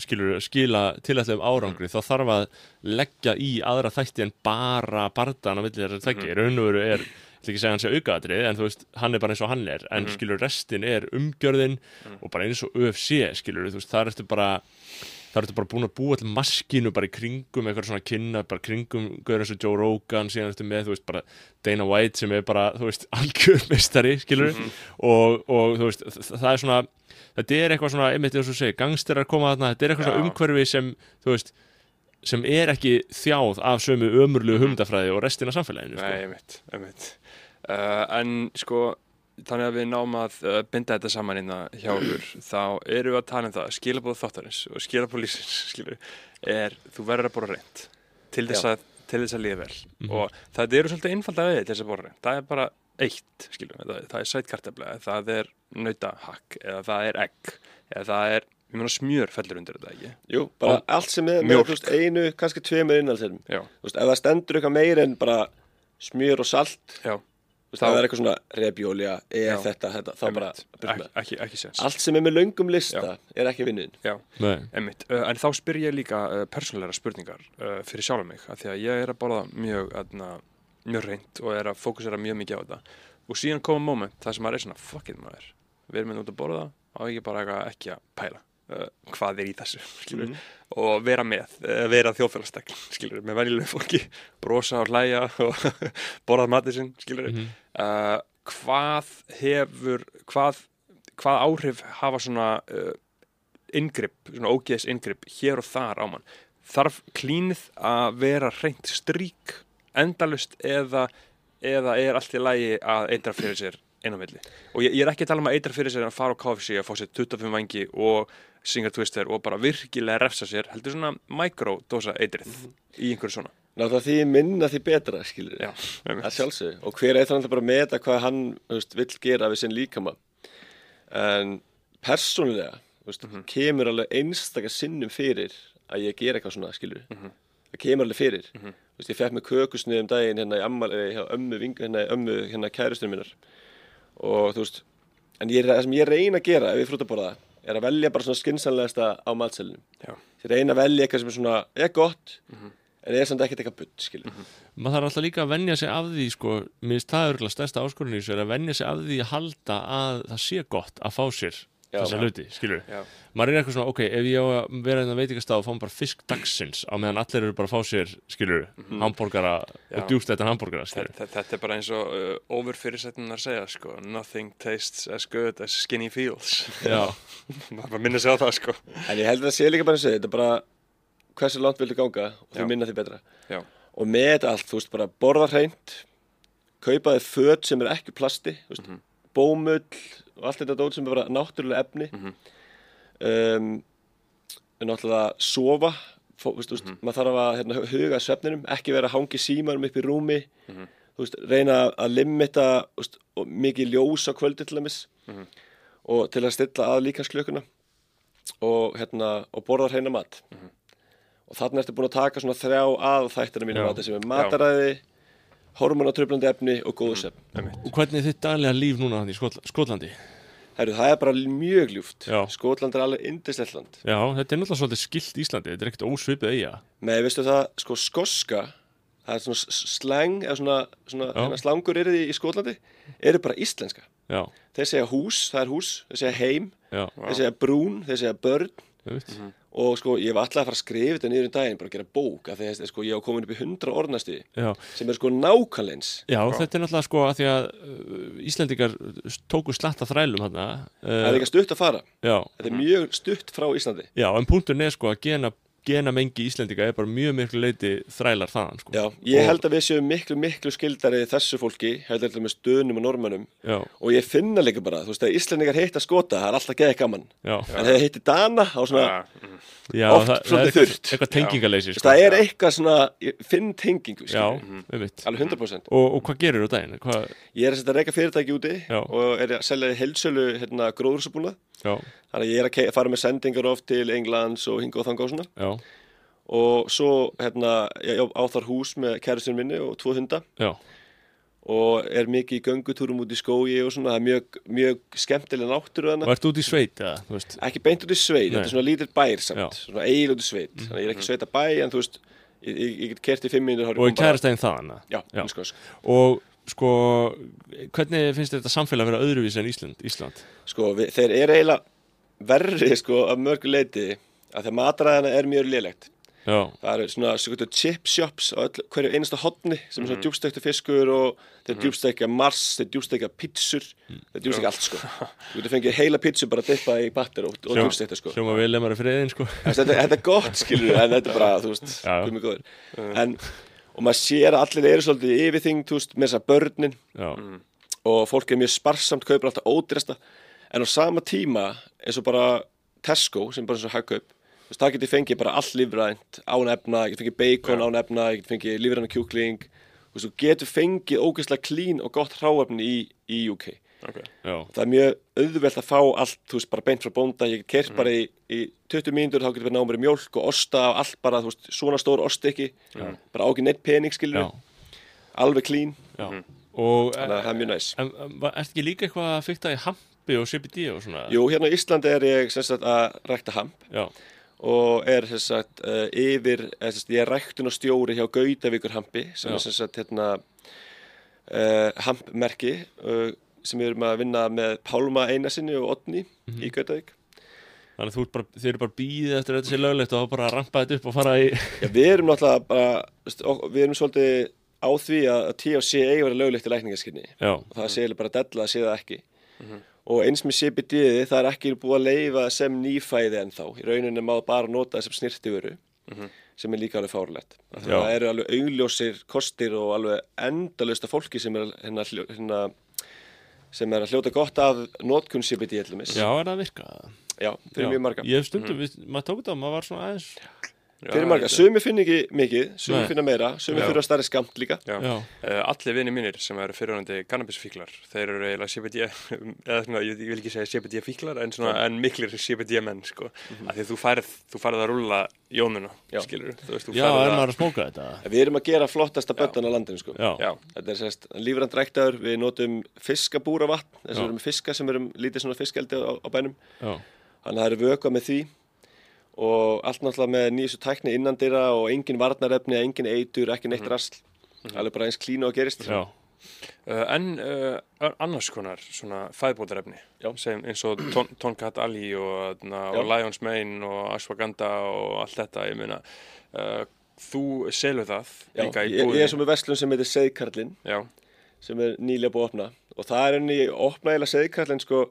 skilur, skila tilættum árangri þá þarf að leggja í aðra þætti en bara bardan á milli þessar þætti, mm -hmm. raun og veru er, ætla ekki að segja hann sé aukaðatrið en þú veist, hann er bara eins og hann er. En skilur restin er umgjörðin og bara eins og UFC skilur þú veist, það ertu bara það ertu bara búin að búa til maskinu bara í kringum eitthvað svona kynna, bara kringum gauður eins og Joe Rogan, síðan ertu með þú veist, bara Dana White sem er bara, þú veist <laughs> algjörmeistari, skilur og, og þú veist, það er svona þetta er eitthvað svona, einmitt eins og þú segir gangsterar koma þarna, þetta er eitthvað Já. svona umhverfi sem, þú veist sem er ekki þjáð af sömu ömurlu humdafræði og restina samfélaginu sko. Nei, einmitt, einmitt. Uh, en sko, þannig að við náum að uh, binda þetta saman inna hjá okkur, þá erum við að tala um það, skilabóð þáttarins og skilabóð lífsins, <laughs> skilur, er þú verður að bora reynd til þess að, til þess að líða vel. Og það eru svolítið einfalda við til þess að bora reynd, það er bara eitt, skilur, það, það er sætkartefla, það er nautahakk eða það er egg eða það er, ég meina smjör fellur undir þetta ekki. Jú, bara allt sem er með veist, einu, kannski tveimur veist, ef það stendur eitthvað meir en bara smjör og salt já, það er eitthvað svona rebjólja, eða Já. þetta, þetta, þá bara ekki, það. ekki, ekki séns. Allt sem er með löngum lista er ekki Já, Nei. Einmitt, uh, en þá spyr ég líka uh, persónulegra spurningar uh, fyrir sjálf mig af því að ég er að borða mjög, aðna, mjög reynd og er að fókusera mjög mikið á þetta og síðan koma moment það sem maður er svona fuck it maður við erum út að borða á ekki bara eitthvað ekki að pæla uh, hvað er í þessu skilur, og vera með, vera þjóðfélagstegn skilur, með venjulegu fólki brosa og hlæja <laughs> og borða matið sinn skilur uh, hvað hefur hvað, hvað áhrif hafa svona uh, inngrip, svona ógeðs inngrip hér og þar á mann? Þarf klínið að vera reynt strík endalust eða, eða er allt í lagi að eitra fyrir sér milli? Og ég, ég er ekki að tala um að eitra fyrir sér að fara á KFC að fá sér 25 vangi og singar twister og bara virkilega refsa sér heldur svona mikrodósa eitrið í einhverju svona Náttúrulega því minna því betra, skilur Já. Það sjálfsög. Og hver eitt hann bara meta hvað hann veist, vill gera við sinn líkama. En persónulega veist, Mhm. kemur alveg einstaka sinnum fyrir að ég gera eitthvað svona, skilur Mhm. Það kemur alveg fyrir. Þú veist, ég fekk með kökusnið um daginn hérna í ammali, hjá ömmu, vingu, hérna, ömmu hérna kærustunum minnar. Og þú veist, en ég, það sem ég reyna að gera ef ég frútt að borða er að velja bara svona skinsanlegasta á matselinu. Ég reyna að velja eitthvað sem er svona, er gott, Mhm. en er samt ekkert eitthvað butt, skilur maður þarf alltaf líka að venja sig af því sko, mér finnst það örgulega stærsta áskorun í þessu er að venja sig af því að halda að það sé gott að fá sér. Þessa hluti, skilur maður er eitthvað svona, ok, ef ég á að vera en að veitingastað og fá bara fisk dagsins á meðan allir eru bara að fá sér, skilur hambúrgara Mhm. Já. og djústættan hambúrgara, Þetta, er bara eins og uh, overfyrirsetnunar segja sko, nothing tastes as good as skinny feels <laughs> maður bara minna sig á það sko. En ég held að það sé líka bara eins og þetta er bara hversu langt viltu ganga og því minna því betra. Já, Og með þetta allt, þú veist, bara borða hreint, kaupa þið föt sem er ekki plasti, þú veist, bómull og allt þetta dót sem er bara náttúrulega efni. um, náttúrulega sofa, fó, veist, þú veist, maður þarf að hérna, huga svefninum, ekki vera að hangi símanum upp í rúmi, þú veist, reyna að limita veist, mikið ljós á kvöldi til dæmis. Og til að stilla að líkasklökuna og, hérna, og borða hreina mat. Og þarna ertu búin að taka svona þrjá að þættina mínu Já. mati sem er mataræði hormonatröflandi efni og góðu svefn einmitt. Og hvernig er þitt daglega líf núna í Skotla- Skotlandi? Herru, það er bara mjög ljúft. Já. Skotland er alveg indislegt land. Já, þetta er náttúrulega svolítið skilt Íslandi, þetta er ekkert ósvipið eiga með, veistu það, sko skoska það er svona s- slang eða svona, svona slangur eru í Skotlandi eru bara íslenska Já, þeir segja hús, það er hús, þeir segja heim já, þeir segja brún, þeir segja börn veit og sko ég var alltaf að fara að skrifa þetta niður um daginn bara að gera bók af því að sko, ég á komin upp í 100 orðnasti Já, sem er sko nákvæmleins. Já, þetta er náttúrulega sko að því að uh, Íslendingar tóku slatta þrælum þarna það er uh, ekki stutt að fara. Já, þetta er mjög stutt frá Íslandi. Já, en punkturinn er sko að gena, gena mengi Íslendinga er bara mjög miklu leiti þrælar þaðan sko. Já, ég Og- held að við séum miklu, miklu skildari þessu fólki, heldur til með stöðnum og normannum Já, og ég finna líka bara, þú veist, að Íslandingar heita skota, það er alltaf geðið gaman. Já, en þegar heiti Dana, þá svona, Já, mm, já Oft það, er svolítið eitthvað, þurrt. eitthvað tengingaleysi sko. það er eitthvað svona, ég finn tengingu, við veit alveg 100%. og, og hvað gerir þú daginn? Hvað, Ég er að setja að reyka fyrirtæki úti Já. og er að selja heilsölu hérna, gróðursabúnað, já, þannig að ég er að fara með sendingar oft til Englands og hinga og þanga og svona. Já, og svo, hérna, ég á þar hús með kæristinu minni og tvo hunda já og er mikið í göngutúrum út í skógi og svona, það er mjög, mjög skemmtileg náttúru Og þannig ertu út í sveit, þú veist ekki beint út í sveit, Nei. þetta er svona lítill bær samt, Já. Svona eigin út í sveit þannig að ég er ekki sveita bæ, en þú veist ég, ég, ég get kert í fimm mínútur Og í já, Já. já. Sko, Og sko, hvernig finnst þetta samfélag að vera öðruvísi en Ísland? Ísland? Sko, við, þeir eru eiginlega verri sko að mörgu leiti að þegar matræðina er mjög lélegt. Já, Það eru svona svona chip shops á hverju einasta hotni sem er svona djúbstektu fiskur og þeir djúbstekja mars, þeir djúbstekja pizzur, þeir djúbstekja allt sko. Þú getur fengið heila pizzu bara að dippa í batter og, og djúbstekta sko. hljóma vel lemari friðin, sko. Þetta, þetta er gott skilur en þetta er bara, þú veist, guð mig góður. En, og maður sér að allir eru svolítið yfirþyngd, þú veist, með þess að börnin og fólk er mjög sparsamt, kaupir alltaf ódýrasta. En á sama tíma eins og bara Tesco sem bara eins og hagkaup þú veist, það getur fengið bara all lífrænt án efna, getur fengið bacon án efna getur fengið lífræna kjúkling. Þú veist, þú getur fengið ógeðslega klín og gott hráefni í, í UK okay. já, það er mjög auðvelt að fá allt þú veist, bara beint frá bónda, ég get kert bara í, í 20 mínútur, þá getur við náðum bara í mjólk og osta og allt bara, þú veist, svona stór ostykki bara ákveð neitt pening, skilur já, alveg klín, já. Og þannig að það er mjög næs en, var- ertu ekki líka eitthvað að fykta í hampi og CBD og svona? Jú, hérna á Íslandi er ég sem sagt að rækta hamp. Já, og er sem sagt uh, yfir, eða, sem sagt, ég er ræktun og stjóri hjá Gautavíkur hampi sem Já. er sem sagt hérna uh, hampmerki uh, sem við erum að vinna með Pálma Einarsinni og Otni Mhm. í Gautavík. þannig að þú bara, þið eru bara býðið eftir að þetta sé löglegt og þá bara að rampa þetta upp og fara í... Já, við erum náttúrulega bara, við erum svolítið á því að að THC eigi að vera löglegt í lækningaskinni Já, og það sé eiginlega bara della að sé það ekki. Og eins með CBD-ið, það er ekki búið að leifa sem nýfæði ennþá. Í rauninni má bara nota það sem snirtivöru, sem er líka alveg fárlegt. Það eru alveg augljósir kostir og alveg endalösta fólki sem er, hérna, hérna, sem er að hljóta gott af notkun CBD já, er það að virka? Já, fyrir Já. mjög marga. Ég hef stundum, við, maður tók þetta og maður var svona aðeins... Fyrir marga. Sumi finn ekki mikið, sumi finna meira, sumi Já. fyrir að starri skamt líka. Já. Já, Uh, allir vinni mínir sem eru fyrirhandi kannabisfíklar, þeir eru eiginlega CBD, <laughs> eða svona, ég, ég vil ekki segja CBD fíklar, en svona, en miklir CBD menn, sko, af því að þú færð, þú færð að rúlla jónuna, Já. skilur, þú veist, þú já, færð er að, maður að smóka þetta? Við erum að gera flottasta böttan á landinu, sko. Já, já, Þetta er sérst lífrænt ræktaður, við notum fiskabúra vatn, þess Já. að við erum fiska sem erum lítið svona fiskeldi á, á bænum. já, Þannig að það eru vökvað með því og allt náttúrulega með nýjustu tækni innandira og engin varnarefni, engin eitur, ekki neitt rasl. Alveg bara eins klínu og gerist. já, uh, en uh, annars konar svona fæðbótarefni, sem eins og Ton, Tonkat Ali og, na, og. Lions Mane og Ashwagandha og allt þetta, ég meina, uh, þú selur það Já, líka í ég, ég búðinni. er svo með verslun sem heitir Seðkarlinn Já, sem er nýlega búið að opna og það er henni, ég opna eiginlega Seðkarlinn sko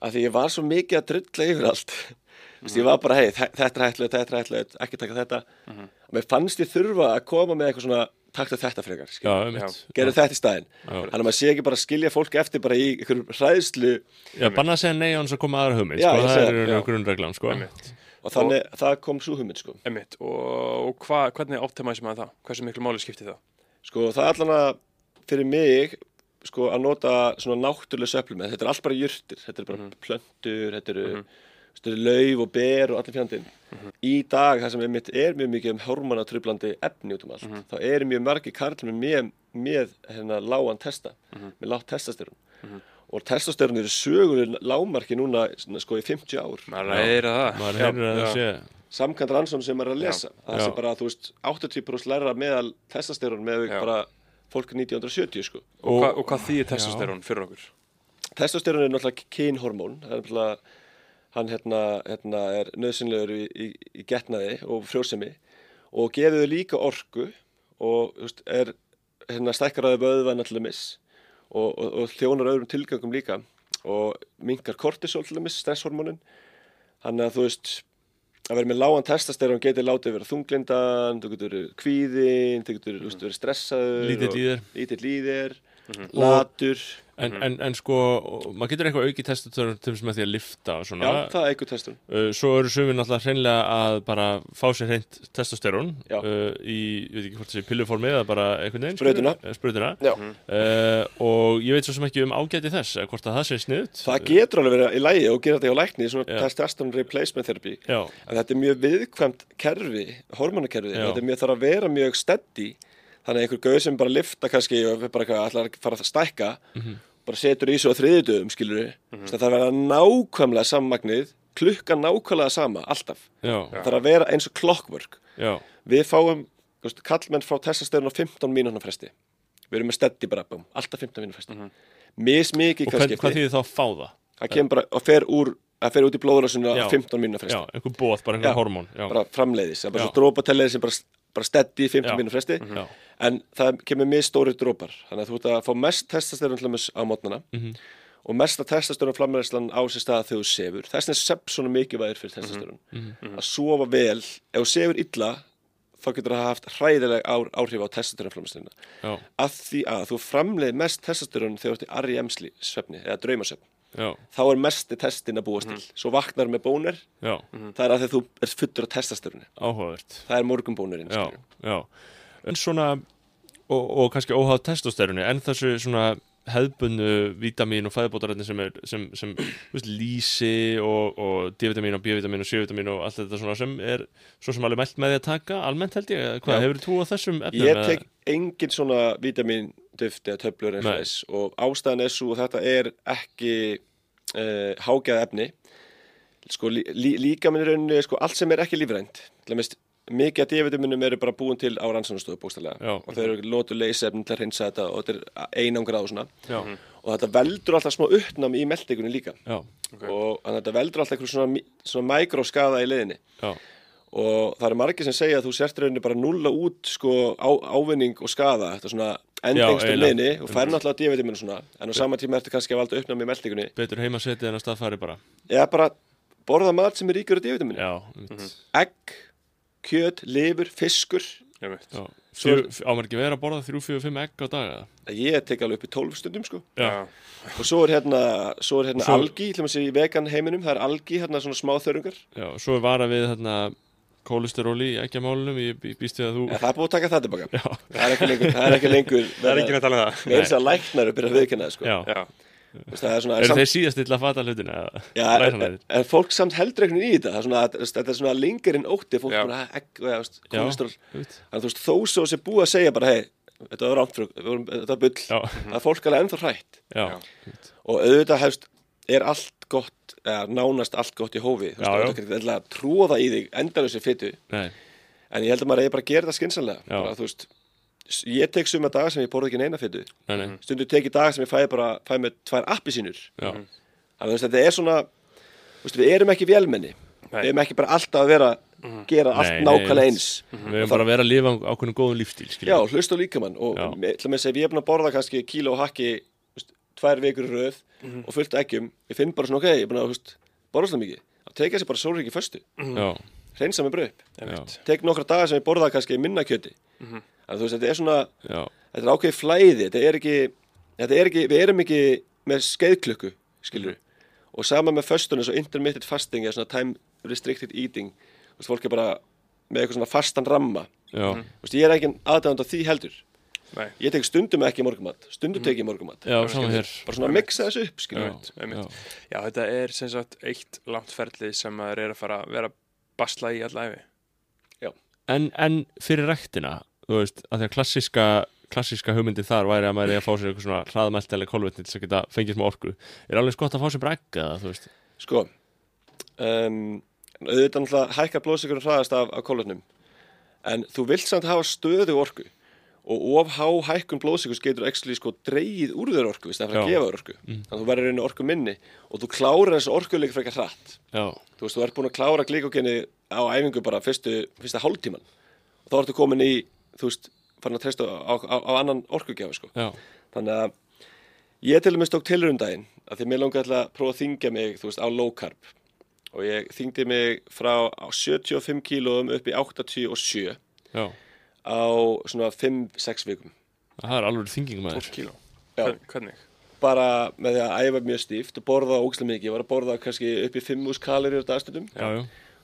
að því ég var svo mikið að drulla yfir allt Veist, ég var bara, hei, þetta er hættilegt, þetta er hættilegt, ekki taka þetta. Mér fannst ég þurfa að koma með eitthvað svona takta þetta frekar, gerðu þetta í staðinn. Já. Þannig að maður sé ekki bara að skilja fólk eftir bara í einhverjum hræðslu. Já, banna að segja nei án þess að koma aðra hugmynd, sko, það er einhverjum grunnreglan, sko. einmitt. og þannig, það kom svo hugmynd, sko. Einmitt, og, og hva, hvernig optimæsum maður það? Hversu miklu máli skiptir það? Sko, það er allan að fyrir mig sko, að nota svona náttúrulega söflum þetta er allt bara jurtir, þetta er bara plöntur þetta eru, þetta eru lauf og ber og allir fjandinn. Í dag það sem er, mitt, er mjög mikið um hormonatröflandi efni út um allt, þá eru mjög margir karlum með, með hérna, lágan testa, með lágt testosterón og testosterón eru söguleg lágmarki núna svona, sko, í 50 ár. Maður læra það. Maður heyrður að það sé, samkvæmt rannsókn sem maður er að lesa það Já. sé bara, þú veist, 80% læra meðal testosterón með bara fólk 1970 sko. Og, og, hva, og hvað þýðir testosterón fyrir okkur? Testosterón er náttúrulega kynhormón það er náttúrulega hann hérna, hérna er nöðsynlegur í, í, í getnaði og frjósemi og gefur þau líka orku og veist, er hérna stækkaraði vöðva náttúrulega miss og, og, og þjónar öðrum tilgangum líka og minkar kortisol til dæmis, stresshormónin. Þannig að þú veist að vera með lágan testosterón getur látið vera þunglindan, þú getur kvíðin, þú getur verið stressaður Lítill og- þér, latur en, en, en sko, maður getur eitthvað auki testosterón til þess með því að lifta og svona. Já, það er eitthvað testun Uh, svo eru sumir náttúrulega hreinlega að bara fá sér hreint testosterón Já. uh, í, ég veit ekki hvort það sé pilluformi eða bara veginn Sprautuna. skilur, eh, sprautuna. Já, Uh, og ég veit svo sem ekki um ágæti þess eða hvort að það sé sniðut það getur alveg verið í lægi og gera þetta hjá lækni, svona Já. testosterone replacement therapy Já, en þetta er mjög viðkvæmt kerfi, hormonakerfi þetta er mjög að þannig að einhver gauð sem bara lifta kannski og bara að fara að stækka Mhm. bara setur í svo á þriðudöfum skilur við, það þarf að vera nákvæmlega sammagnið, klukka nákvæmlega sama alltaf, já, það þarf að vera eins og clockwork. Já, við fáum veist, kallmenn frá testosterone á 15 mínúna fresti. Við erum með steddi bara, búm, alltaf 15 mínútur fresti. Mismikið og kannski hvað þýðir þá að fá það? það kemur bara og fer úr að fer út í blóðrásinu Já. á 15 mínútur fresti. Já, einhver bóð, bara einhver Já. hormón Já, bara framleiðis, það er bara Já. svo drópatellir sem bara, bara steddi í 15 Já. mínútur fresti. Já, en það kemur mjög stóri drópar þannig að þú ert að fá mest dæmis á mótnana Mhm. og mesta testosterón framleiðislan á sér stað þegar þú sefur. Þess vegna sepp svona mikilvægir fyrir testosterón. Mhm. að sofa vel. Ef þú sefur illa þá getur það haft hræðileg áhrif á já, að því að þú framleiðir mest testosterón þegar þú ert í REM-sli svefni eða draumasvefn já, þá er mesti testin að búast til. Svo vaknar með bónir já, það er að að þú ert fullur testosteróni áhugavert. Það er morgunbónurinn En svona, og, og kannski óháð testosteroni en þessu svona hefðbunnu vítamín og fæðbótarætni sem er sem, sem veist, lísi og, og D-vitamin og B-vitamin og C-vitamin og allt þetta svona sem er svo sem alveg mælt með því að taka almennt held ég, hvað, hefur þú á þessum efnum? Ég tek engin svona vítamin duft eða töflur eins og Nei. þess. Og ástæðan er svo að þetta er ekki uh, hágæða efni. Sko lí, lí, líka minn rauninni sko allt sem er ekki lífrænt. Mikið af D-vitaminum eru bara búin til á rannsónastofu bókstælega Já. og þeir eru notu leysefn til að hreinsa þetta og þetta er einangrað og svona. Já, og þetta veldur alltaf smá uppnám í meltingunni líka. Já, og þetta veldur alltaf eitthvað svona, svona mikróskaða í leiðinni. Já, og það eru margir sem segja að þú sért rauninni bara nulla út sko á, ávinning og skada þetta svona endingst eiginlega. liðni og fær náttúrulega og svona en á sama tíma ertu kannski að valda uppnámi í meldingunni betur heimasetið en að staðfæri bara. Eða bara borða mat sem er ríkur á Já, mm egg, kjöt, lifur, fiskur. Ég veit. já. Fjö, ámar ekki vera að borða þrjú, fjögur, fimm egg á daga ég tek alveg upp í 12 stundum sko. Já, og svo er hérna, svo er hérna Svo- algi til dæmis í vegan heiminum, það er algi hérna svona smá þörungar já, svo er vara við þarna kólesteróli í ekkjamálunum ég býst við að þú en það er búið að taka það tilbaka Já, það er ekki lengur, það er ekki <laughs> lengur Það er ekki að tala um það. með þess að læknar upp að viðkynna það sko það er svona Eru samt- þeir síðast illa að fata hlutina? eða? Já, en, en fólk samt heldur einhvern veginn í þetta það er svona, þetta er svona lengur en ótti fólk Já. bara, "Ha, egg, og, ja, veist, Já. kólesteról Þú veit. en þú veist, þó svo sé búið að segja bara, hei, þetta var rámt þetta var bull, það er fólk alveg ennþá hrætt já, Já. og auðvitað hefst, er allt gott eða nánast allt gott í hófi þú veist, já. það er ekki að tróða í þig endalösi fytu, nei, en ég held að maður eigi bara að gera þetta skynsanlega, Já. bara, þú veist ég tek suma daga sem ég borði ekki neina fytu nei, nei, stundu tek ég daga sem ég fæ bara fæ með tvær appisínur já, þannig að þú veist, þetta er svona þú veist, við erum ekki vélmenni. Nei. við erum ekki bara alltaf að vera gera allt Nei, nákvæmlega eins. Við erum bara að vera að lifa á ákveðnum góðum lífstíl, já, skiljum hlust á líkamann. Og með- til að með segja, ég er búin að borða kannski kíló og hakki þú veist, tvær vikur röð og fullt af eggjum, ég finn bara svona ok, ég er búin að borða svona mikið, þá tek ég sér bara sólrík í föstu, Já, reynsa brauð já, tek nokkra daga sem ég borða kannski minna kjöti. Þannig að þú veist, þetta er svona já, þetta er ákveðið flæði, þetta er ekki þetta er ekki, við erum ekki með skeiðklukku, skilur og sama með föstunum, svo intermittent fasting eða svona time restricted eating. Þú veist, fólk er bara með eitthvað svona fastan ramma. Já, þú veist, ég er ekki aðdæðand á því heldur Nei. ég tek stundum ekki morgumat, stundum tek ég morgumat já, saman hér. Bara svona að mixa þessu upp, Já, já, Já, þetta er sem sagt eitt langt ferli sem maður er að fara að vera basla í allæfi. en, en fyrir rektina þú veist, að því að klassíska klassíska hugmyndi þar væri að maður er að fá sér eitthvað svona hraðmælt eða kolvetni til þess að geta fengið smá orku. Er alveg skott að fá sér brekka þú veist, sko um, auðvitað náttúrulega hækkar blóðsikur hraðast af, af kólvetnum en þú vilt samt hafa stöðu orku og of há hækkun blóðsikurs getur ekki sko dreigið úr þér orku það er að gefa orku. Þannig að þú verður reyna orku minni og þú klárar þessu orku líka frekar hratt. Já, þú veist, þú ert búin að klára glíkókinni á æfingu bara fyrstu, fyrsta hálftíman og þá ertu komin í, þú veist farin að treysta á, á, á annan orkugjafa sko. já, þannig að ég til dæmis tók tilrundaginn að því mér langaði til að prófa að þingja mig þú veist, á low carb. Og ég þingdi mig frá á 75 kílóum upp í 87 já á svona 5-6 vikum. Það er alveg þingingum að 12 kíló. Já. Hvern- Hvernig? bara með því að æfa mjög stíft og borða ógæslega mikið, ég var að borða kannski upp í 5.000 kalorir á dagstundum. Já, já,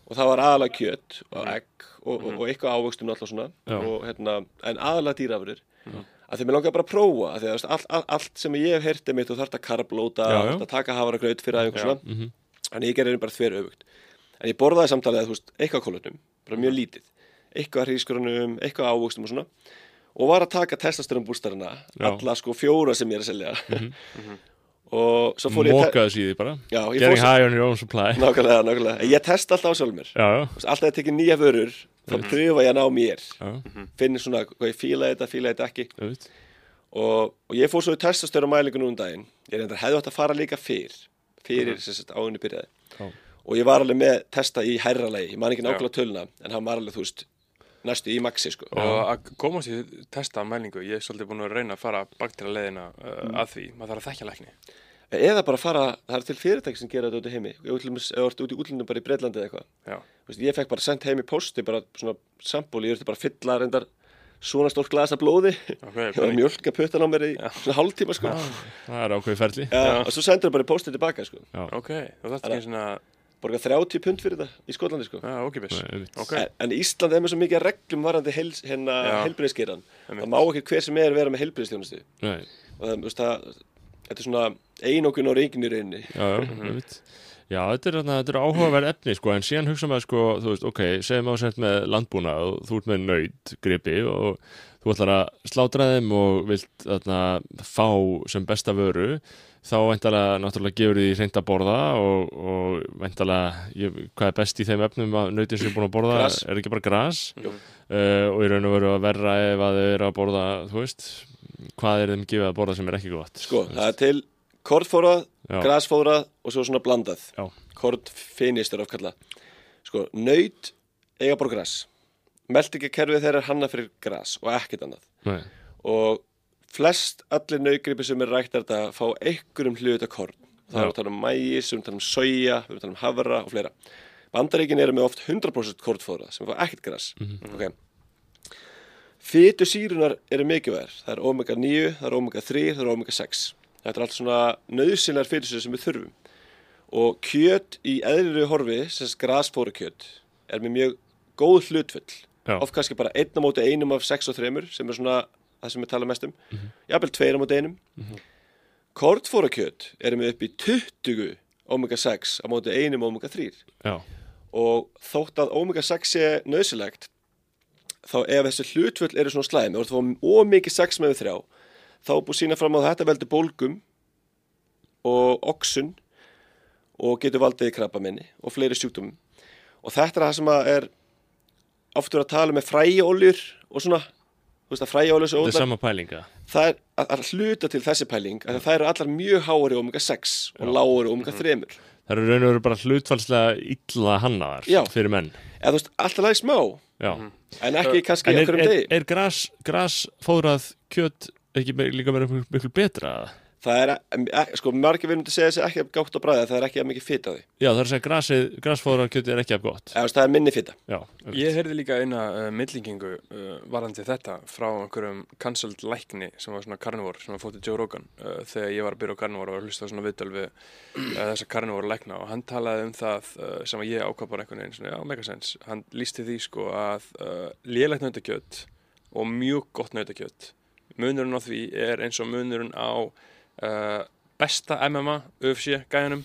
og það var aðalega kjöt og egg og, og, og eitthvað ávöxtum alltaf svona. Og, hérna, en aðalega dýrafurur að því mér langar bara að prófa að því að all, all, allt sem ég hef heyrti mitt og þarf að karblóta, að taka hafaragraut fyrir aðeins Já. svona. En ég gerði bara þver öfugt en ég borðaði samtalið að þú veist, eitthvað kólutnum bara mjög lítið, eitthvað hrískurunum eitthvað ávöxtum og svona. Og var að taka testosteron bústarina Já. alla sko fjóra sem ég er að selja. <laughs> Og svo fór ég að mókaðu síði bara. Já, ég getting high on your own supply. Nákvæmlega, nákvæmlega, ég testa alltaf á sjálfur mér. Alltaf að tekja nýja vörur þá pröfa ég að ná mér. Já, finn svona hvað ég fíla þetta, fíla þetta ekki. Og, og ég fór svo í testastöru mælingu nú um daginn. Ég reyndar hefði átt að fara líka fyrr fyrir sem sagt áinni byrjaði. Já. og ég var alveg með testa í hærra lagi. Ég man ekki nákvæmlega töluna en hann var alveg þú veist næstu í maxi sko. Og að komast í testa mælingu, ég er svolítið búin að reyna að fara baktir að leiðina uh, Mm. að því, maður þarf að þekkja lækni. eða bara fara, það er til fyrirtæki sem gera þetta út í heimi. Þú ert út í útlunum bara í Breitlandi eða eitthvað. Já, Þú veist, ég fekk bara sendt heim í posti bara svona sambúl, ég þurfti bara að fylla reyndar svona stórt glas af blóði. Ok, <laughs> ég var að mjölka puttan á mér í svona hálftíma sko. það er ákveði ferli. Já, og svo sendur það bara í postið tilbaka sko. ok, þú þarft ekki svona, borga 30 pund fyrir þetta í Skotlandi sko. já, ókipis. Nei, einmitt. Ok, en, en Ísland er með svo mikið reglum varandi heils, hérna Einmitt. það má ekki hver sem er vera með heilbriðstjónustu Nei, og það, það, þetta er svona einokun á reygin í rauninni já, já, þetta, er, þarna- þetta er áhugaverð efni sko, en síðan hugsa maður sko, þú veist, ok, segjum á sent með landbúna og þú ert með nöyt gripi og þú ætlar að slátra þeim og vilt þarna, fá sem besta vöru þá væntalega náttúrulega gefur því reynd að borða og, og væntalega ég, hvað er best í þeim efnum að nöytin sem er búin að borða? Gras. er ekki bara gras? Jú. uh, og í raun og veru að verra ef að þau eru að borða þú veist, hvað er þeim gefið að borða sem er ekki gott? Sko, það er til kornfórað, Já. grasfórað og svo svona blandað. Er ofkalla sko, nöyt eiga bara gras. Meldingakerfið þeirra er hanna fyrir gras og ekkert annað. Nei. og flest allir naugripi sem er rækt þetta fá einhverjum hluta korn. Það er að tala um mægis, við að tala um soja við að tala um havra og fleira. Bandaríkin eru með oft 100% kornfóra sem fá ekkert gras. Okay. Fytu sírunar eru mikilvægur það er omega 9, það er omega 3, það er omega 6 þetta er allt svona nöðsynlegar fytusýr sem við þurfum. Og kjöt í eðliru horfi sem grasfóra kjöt er með mjög góð hlutfull oft kannski bara einn á móti einum af 6 og 3 sem er svona það sem við tala mest um. Jafnvel tveir á móti einum. Kortfóra kjöt eru með upp í 20 omega 6 á móti einum omega 3 Já, og þótt að omega 6 sé nöðsilegt þá ef þessi hlutfull eru svona slæmi og þú fá ómikið 6 með þrjá þá er búið sína fram á þetta veldur bólgum og oxun og getur valdið krabbaminni og fleiri sjúkdómum. Og þetta er það sem er aftur að tala með fræjóljur og svona veist að þetta er sama pælinga. Það er að, að hluta til þessi pæling að það eru allar mjög háari omega 6 og lágari omega 3 Það eru raun og veru bara hlutfalslega illa hannaðar Já. fyrir menn. Eða þú veist alltaf læg smá. Já. en ekki kannski En er, okkur um er, degi. er gras, gras fóðrað kjöt ekki líka verið miklu, betra? Það er, sko, margir við myndi segja þessi ekki gátt á bræði það er ekki að mikið fita á því. Já, það er að segja grasið, grasfóðrað kjöt er ekki af gott. Veist, það er minni fita. Já, Ég heyrði líka eina uh, millingingu uh, varandi þetta frá einhverjum cancelled lækni sem var svona karnivór sem var fótið Joe Rogan uh, þegar ég var að byrja á karnivór og var að hlusta á svona viðtöl við uh, þessa karnivór lækna. Og hann talaði um það uh, sem að ég ákvað bara einhvern veginn svona, já, megasens, hann lísti því sko að munurinn á því er eins og munurinn á uh, besta MMA UFC gæjanum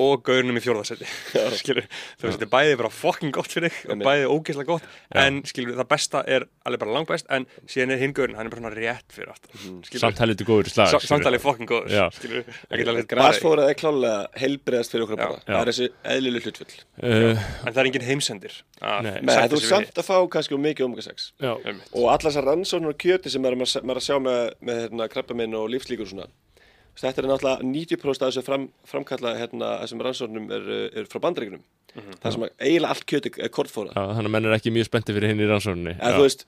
og gaurunum í fjórðarsæti <laughs> <laughs> skilur, þú veist, þetta er bæði bara fucking gott fyrir þig og Einmitt. bæði ógeðslega gott en skilur, það besta er alveg bara langbest en síðan er hinn gaurinn, hann er bara svona rétt fyrir aftan skilur, samt helviti góður slag Sa- samt alveg fucking góður Já. skilur, ekki alveg bara Grasfórað er klálega heilbriðast fyrir okkur Já. bara. Já. það er þessi eðlileg hlutfull uh, en það er engin heimsendir þú við samt að fá kannski um mikið omega 6 Já, Einmitt. og allar þessar rannsóknur á kjöti sem maður maður er að sjá með, með hérna, þetta er náttúrulega 90% af þessu fram, framkalla hérna, þessum rannsóknum er, er frá bandaríkunum það sem eiginlega allt kjöti er kortfórað já, þannig að menn er ekki mjög spennti fyrir hinn í rannsókninni. Eða þú veist,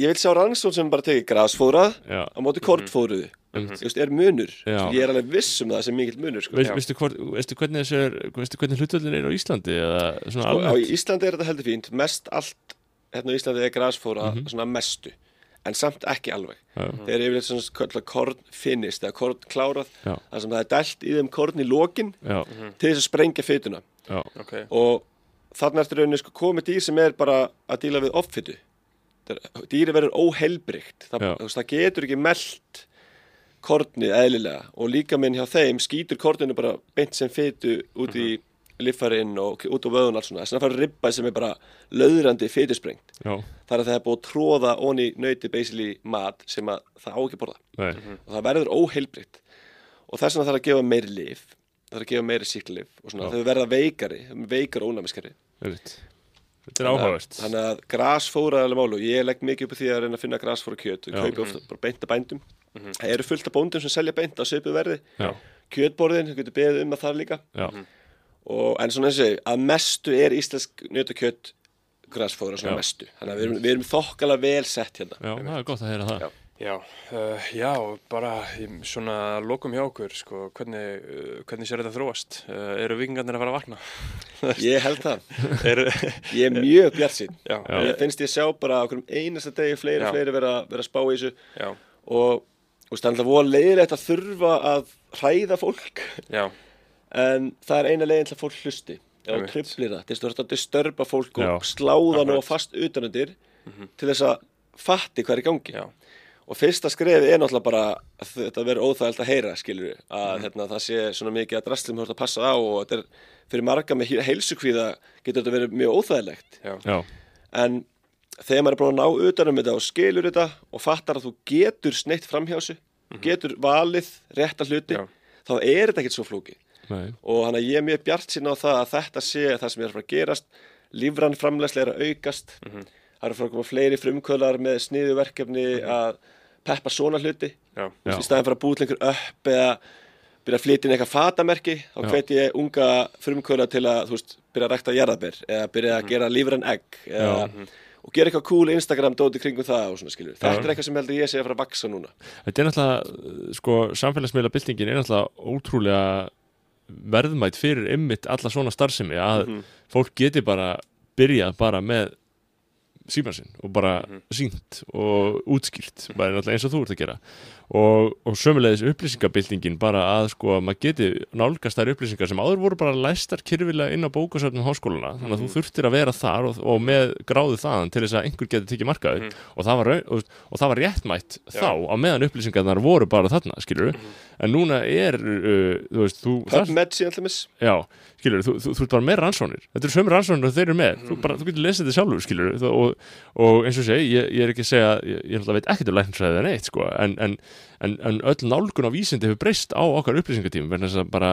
ég vil sjá rannsókn sem bara tekið grasfórað á móti kortfóruðu Mhm. þú veist, er munur. Já. ég er alveg viss um það sem mikill munur sko. Veist, veistu, hvort, veistu hvernig er hvernig hlutvöldin er á Íslandi eða svona Sko, á Íslandi er þetta heldur fínt. Mest allt hérna á Íslandi er grasfóra Mhm. svona mestu en samt ekki alveg. Já. þeir eru yfirleitt svona korn finnist eða korn klárað þar sem það er dælt í þeim korn í lokin Já, til þess að sprengja fytuna já, ok, og þarna ertu rauninni sko komið dýr sem er bara að díla við offytu dýri verður óheilbrygt það, það getur ekki meld kornið eðlilega. Og líka minn hjá þeim skýtur korninu bara beint sem fytu út í líffarinn og út á vöðun alls svona þess að það fara ribba sem er bara löðrandi fytusprengt já, þar að það er búið að tróða onni nöyti basically mat sem að það á ekki að borða nei, og það verður óheilbrygt og þess vegna þarf að gefa meiri lif þarf að gefa meiri síklif og svona þau verða veikari veikar ónæmiskari einmitt. þetta er áhugavert Þannig að grasfóra er alveg málu. Ég legg mikið upp á því að reyna að finna grasfóra kjöt. Ég Já. kaupi ofta bara beint að bændum. Það eru fullt af bóndum sem selja beint á svipu verði. Já, Kjötborðin, þú getur beðið um að það líka. já, Og, en svona eins og að mestu er íslensk nötakjöt grasfóra svona Já. mestu. Þannig að við erum, við erum þokkala vel sett hérna. já, það er gott að heyra það Já. Já, uh, já, bara í svona lokum hjá okkur, sko, hvernig, uh, hvernig sér þetta þróast? Uh, eru vikingarnir að fara að vakna? <laughs> Ég held það. eru, Ég er mjög bjart sín. Ég finnst ég sjá bara okkur um einasta degi fleiri Já. og fleiri vera, vera að spá í þessu já, og veist, það er alltaf voða leiðilegt að þurfa að hræða fólk já, en það er eina leiðin til að fólk hlusti. Eða trublir það, þess að að disturba fólk Já. og sláða nú Akkurat. fast utanundir til þess að fatti hvað er í gangi. Já, og fyrsta skrefið er náttúrulega bara að þetta verður óþægilt að heyra skilur við, að hérna, það sé svona mikið að drastlum ert að passa á og þetta er fyrir marga með heilsukvíða getur þetta verið mjög óþægilegt. Já, Já, en þegar maður er búin að ná utanum þetta og skilur þetta og fattar að þú getur sneitt framhjásu getur valið rétta hluti Já. þá er þetta ekkert svo flóki nei, og þannig að ég er mjög bjart sín á það að þetta sé það sem er að fara að gerast. Lífrann framlegslega er að aukast. Það eru að fara að koma fleiri frumkvölar með sniðuverkefni að peppa svona hluti. Já, veist, í staðin fyrir að búið til einhver upp eða byrja að flytja inn eitthvað fatamerki þá Já. hvet ég unga frumkvöla til að veist, byrja að rækta jarðabir eða byrja að gera lífrann egg eða, og gera eitthvað cool Instagram dóti kringum það og svona skilur. Þetta er eitthvað sem heldur ég sé að fara að vaksa núna. Þetta er náttúrulega, sko, samfélagsmiðla byltingin er náttúrulega ótrúlega verðmætt fyrir ymmit alla svona starfsemi að fólk geti bara byrjað bara með síman sinn og bara sínt og útskýrt, bara náttúrulega eins og þú ert að gera. Og, og sömulegis upplýsingabyltingin bara að sko maður geti nálgast þær upplýsingar sem áður voru bara læstar kyrfilega inn á bókasöfnum háskóluna þannig að þú þurftir að vera þar og, og með gráðu þaðan til þess að einhver geti tekið markaði og, það var, og, það var réttmætt þá á meðan upplýsingarnar voru bara þarna skilur en núna er uh, þú veist, þú PubMed síðan til mis Já, skilur, þú, þú, þú ert bara með rannsónir Þetta eru sömu rannsónir og þeir eru með. Þú, bara, þú getur lesið þetta sjálfur, skilur og, og eins og segi, ég, ég er ekki að segja ég, ég veit ekkert um læknisfræðið en eitt sko, en, en, en, en öll nálgun á vísindi hefur breyst á okkar upplýsingatímum vegna þess að bara,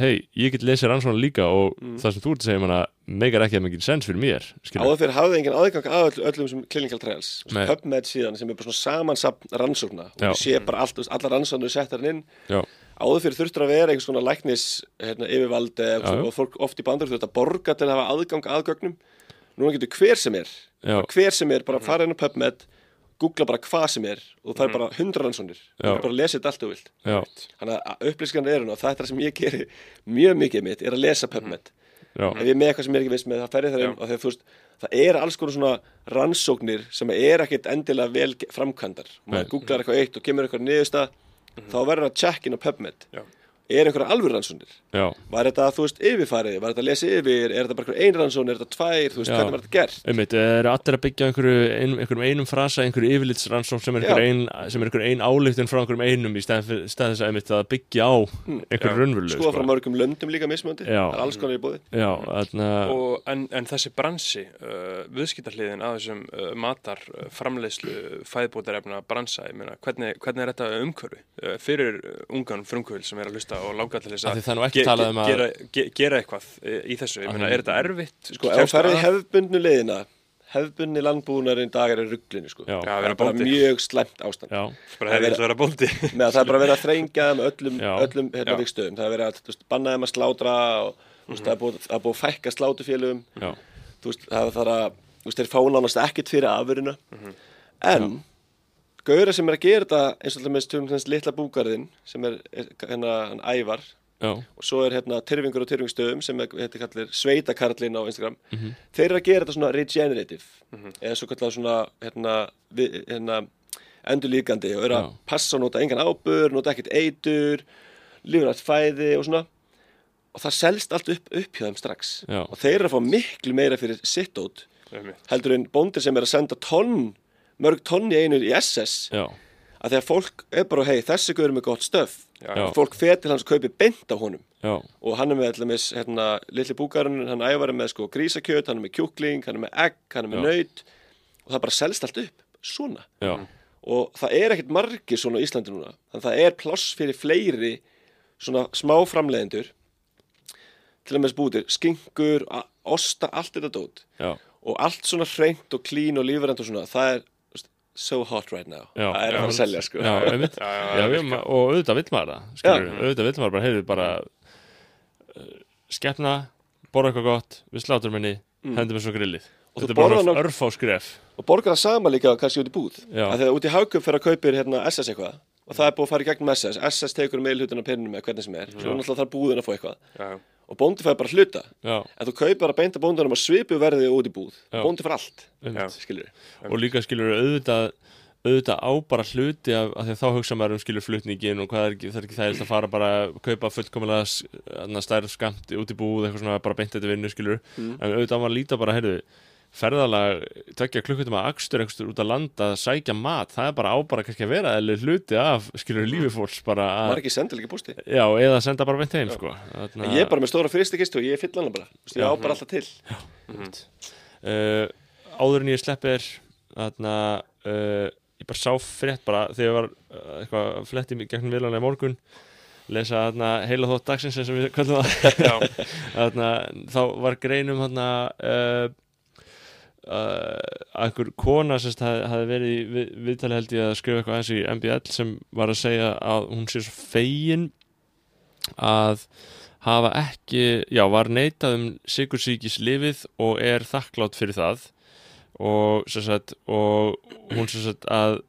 hei, ég get lesið rannsónir líka og það sem þú ert að segja megar ekki að mikið sens fyrir mér áður fyrir hafði engin aðgang að öll, öllum sem clinical trials. Nei. PubMed síðan sem er bara svona samansapn rannsókna og Já. þú sé bara allt, allar rannsóknir settar inn. Já, áður fyrir þurftur að vera einhvers konar læknis hérna, yfirvald eða Já, já. og fólk oft í bandur þurft að borga til að hafa aðgang að gögnum. Núna getur hver sem er hver sem er bara að fara inn á PubMed googla bara hvað sem er og það er bara hundra rannsónir og bara lesa þetta allt og vilt. Já, þannig að upplýsingarnir eru nú og það er það sem ég geri mjög mikið mitt er að lesa PubMed. Já, ef ég er með eitthvað sem ég er ekki viss með það ferði þar inn og þegar þú veist það er alls konar svona rannsóknir sem er ekkit endilega vel framkvæmdar. Og maður googlar eitthvað eitt og kemur eitthvað niðurstað þá verður að check inn á PubMed. Já. Er einhverja alvöru rannsóknir já. Var þetta þú veist yfirfarið, var þetta að lesa yfir? Er þetta bara einhver ein rannsón, er þetta tvær? Þú veist Já. hvernig var þetta gert? Einmitt, er allir að byggja einhverju, ein, einhverjum einum frasa, einhverju yfirlitsrannsókn sem er einhver Já. ein, er ein álíktun frá einhverjum einum í stað, stað þess að einmitt að byggja á einhverju Já. raunvölu skoða frá mörgum löndum líka mismöndi það er alls konar í bóði Já, þarna, Og, en, en þessi bransi, uh, viðskiptarliðin að þessum uh, matar, uh, framleiðslu, fæðbótarefna bransa, ég meina, hvernig, hvernig er þetta er að og lága til þess að það er ekki talað um að- gera, ge, gera eitthvað í þessu, ég meina, er þetta erfitt? sko, ef þú Kemstu ferði að- hefðbundnu leiðina hefðbundni landbúnarinn dag er í rugglinu sko. Já. Já, það vera er bara bóndi. mjög slæmt ástand já, Bara hefði þetta að vera bóndi. með að það er bara verið að þrengja það með öllum, Já. öllum hérna, Já. vikstöðum það er verið að þú veist, banna þeim að slátra og þú veist, það er búið, það er búið að fækka já, veist, það þarf að þú veist, þeir fá nánast ekkert fyrir afurina en Gauðra sem er að gera þetta eins og alltaf með litla búgarðin sem er hérna hann ævar. Já, og svo er hérna Tyrfingur og Tyrfingstöðum sem er, hérna kallir Sveitakarlin á Instagram. Þeir eru að gera þetta svona regenerative. Eða svo kallar svona hérna, við, hérna endurlíkandi og eru að Já. passa og nota engan ábur, nota ekkert eitur lífrætt fæði og svona. Og það selst allt upp, upp hjá þeim strax. Já. og þeir eru að fá miklu meira fyrir sitt út heldur en bóndir sem er að senda tonn mörg tonn í einu í SS já, að þegar fólk er bara, hei, þessi guður er með gott stöf fólk fer til hans að kaupi beint á honum. Já, og hann er með allir hérna, litli búkarinn, hann ævar með sko grísakjöt, hann er með kjúkling, hann er með egg, hann er með Já. naut. Og það bara selst allt upp, svona. Já, og það er ekkert margir svona á Íslandi núna. Þannig að það er pláss fyrir fleiri svona smá framleiðendur. Til að með bútir, skinkur, a- osta, allt þetta dót. Já, og allt svona hreint og clean og lífrænt og svona, það er so hot right now. Já, það er að selja sko. Já, Já, já, Já, já, já, ma- og auðvitað vill maður það auðvitað vill maður bara, heyrðu, bara uh, skepna, borða eitthvað gott við slátur minni, hendum við svo grillið. Og Þetta er bara örf, örfá skref. Og borgar það sama líka kannski út í búð. Þegar út í hagkaup fyrir að kaupir hérna SS eitthvað. Og það er búið að fara í gegnum SS SS tekur um meilhutin af pinnum eða hvernig sem er. Svo náttúrulega þarf búðin að fá eitthvað. Já, og bóndi fær bara hluta. Já, en þú kaupir að beinta bóndunum að svipu verði út í búð. Já. bóndi fær allt, og líka skilur auðvitað auðvitað á bara hluti af, af því að þá hugsa maður um skilur flutningin og hvað er ekki, það er ekki það að fara bara að kaupa fullkomulega stærð skamt út í búð eitthvað svona bara beint þetta vinnu skilur Mm. en auðvitað á maður að líta bara, heyrðu ferðalag, tökja klukkutum að akstur einhverstur út að landa að sækja mat það er bara á bara kannski að vera eða hluti af skilur lífi fólks bara maður að, ekki sendilega ekki bústi. Já, eða senda bara beint heim sko. Þarna, ég er bara með stóra fristikistu og ég fyll hana bara. Þú veist, ég Já. á bara alltaf til. Uh, áður en ég sleppi þér þarna uh, ég bara sá frétt bara þegar ég var uh, eitthvað að fletti gegnum vilanlega í morgun lesa þarna heila þótt dagsins og við <laughs> já, þarna, þá var greinum þarna uh, að einhver kona hafði hafði verið við, viðtali held ég að skrifa eitthvað aðeins í MBL sem var að segja að hún sé svo fegin að hafa ekki, já, var neitað um sigursíkis lifið og er þakklátt fyrir það. Og sagt, og hún sagt að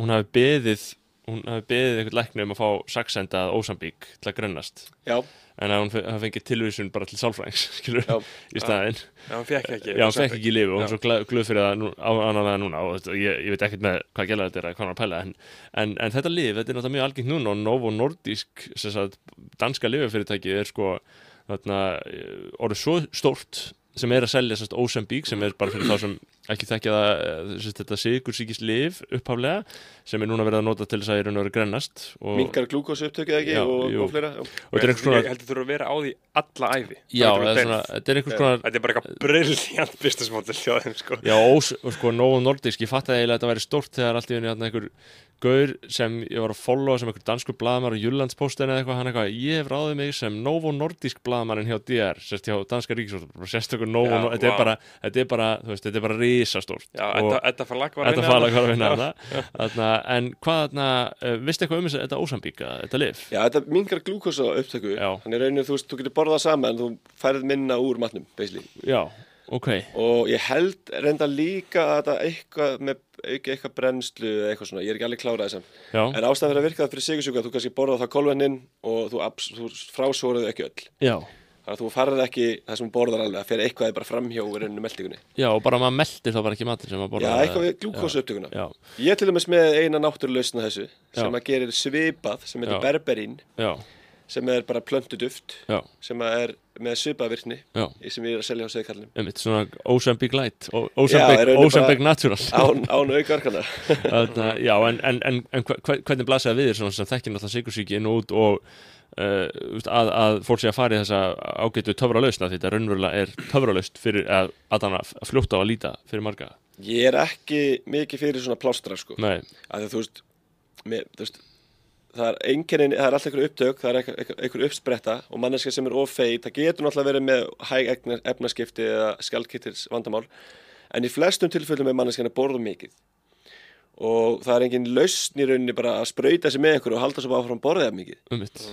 hún hafi beðið hún hafi beðið einhvern lækni um að fá saksenda að Ósambík til að grennast. Já, en að hún fengið tilvísun bara til sálfræðings <laughs> skilur, Já. í staðinn. Já, hann fekk ekki já, hann fekk ekki lífi og hún er svo glöð, fyrir það nú, á annarlega núna og þetta- ég, ég veit ekkert með hvað gæla þetta er að hvað hann er að pæla en, en, en þetta lif, þetta er náttúrulega mjög algengt núna og Novo Nordisk, sem sagt, danska lifafyrirtæki er sko þarna, eh, orðið svo stórt sem er að selja Ozempic sem er bara fyrir þá sem ekki þekkja það eh, þetta sigursíkis lif upphaflega sem er núna verið að nota til þess að í raun og veru grennast og, minkar glúkósu upptökið ekki Já, og, og fleira? Já. og þetta er einhvers konar Ég held að þú að vera á því alla æfi já, þetta er einhvers konar Þetta er bara eitthvað brilljant business model hjá þeim sko. Já, og sko, Novo Nordisk, ég fatt að eiginlega að þetta væri stórt þegar allt í henni einhver gaur sem ég var að followa sem einhver danskur blaðmar og Jyllandsposten eða eitthvað, hann eitthvað, ég hef ráðið mig sem Novo Nordisk blaðmarinn hjá DR, sérst hjá danska ríkisvort, sérstökur Novo, Já, Nor- þetta er bara, þetta er bara, þú veist, þetta er bara risastórt. Þetta, þetta fara lag var að þetta vinna en hvað þarna, uh, veistu eitthvað um þess að þetta ósambíka, þetta lif? já, þetta minkar glúkósu upptöku þannig rauninu, þú veist, þú getur borðað sama en þú færð minna úr matnum, basically. Já, ok, og ég held reynda líka að þetta eitthvað með auki eitthvað brennslu eða eitthvað svona, ég er ekki alveg klárað þessam já, en ástæðan fyrir að virka það fyrir sigursjúka þú kannski borðað það kolvennin og þú, þú frásóruðu ekki öll. Já. Þannig að þú farið ekki það sem borðar alveg að fyrir eitthvað er bara framhjá í rauninu meldingunni Já, og bara maður meldir þá bara ekki matur sem maður já, borðar. eitthvað við glúkósu upptökuna Já, ég er til dæmis með eina náttúrulausna þessu sem Já. að gerir svipað sem heitir Já. berberín já, sem er bara plöntuduft já, sem að er með svipavirkni já. sem ég er að selja á segkallin einmitt, svona Ozempic Light Já, Ozempic, Natural. án, án aukarkana já, en, en, en, en hvernig blasaði við þér sem þekkir náttúrulega uh, að, að fólk sé að fara í þessa ágætu töfralausna því þetta raunverulega er töfralaust fyrir að, að fljóta á að líta fyrir marga. Ég er ekki mikið fyrir svona plástra sko. Nei, að þú veist, með, þú veist það er einkennin, það er alltaf einhver upptök það er einhver, einhver, uppspretta og manneska sem er of feit, það getur náttúrulega verið með hæg efnaskipti eða skjaldkittils vandamál en í flestum tilfellum er manneskjan að borða mikið. Og það er engin lausn í rauninni bara að sprauta sig með einhverju og halda svo bara áfram borðið mikið. Um mitt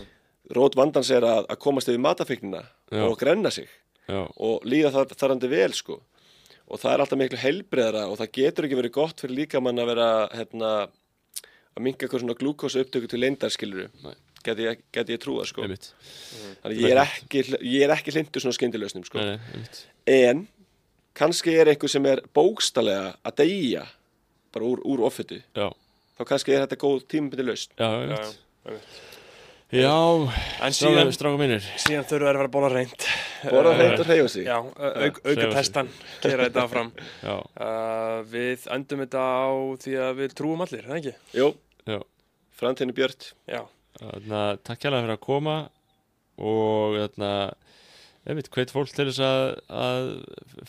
rót vandans er að, að komast yfir matafíknina Já. og grenna sig. Já, og líða þar, þarandi vel sko. Og það er alltaf miklu heilbreðara og það getur ekki verið gott fyrir líkamann að vera hérna, að minka eitthvað svona glúkósa upptöku til leyndar skiluru Nei. geti ég, geti ég trúa sko. Um mitt þannig ég er ekki, ég er ekki hlindur svona skyndilausnum sko. Nei, nei, um mitt en kannski er einhver sem er bókstallega að deyja bara úr, úr offötu Já, þá kannski er þetta góð tímabindi lausn. Já, Já, mitt já. Stráka mínir. síðan þurfum við að vera bóla reynd borða hreint og hreyfa sig. Já, au- auk, hreyfa sig. auka testan Kera þetta áfram. <laughs> Já, uh, Við endum þetta á því að við trúum allir, það ekki? Jú, já. Framtíðinu björt. Já, Þarna, takk hérlega fyrir að koma og þarna, einmitt, hveit fólk til þess að, að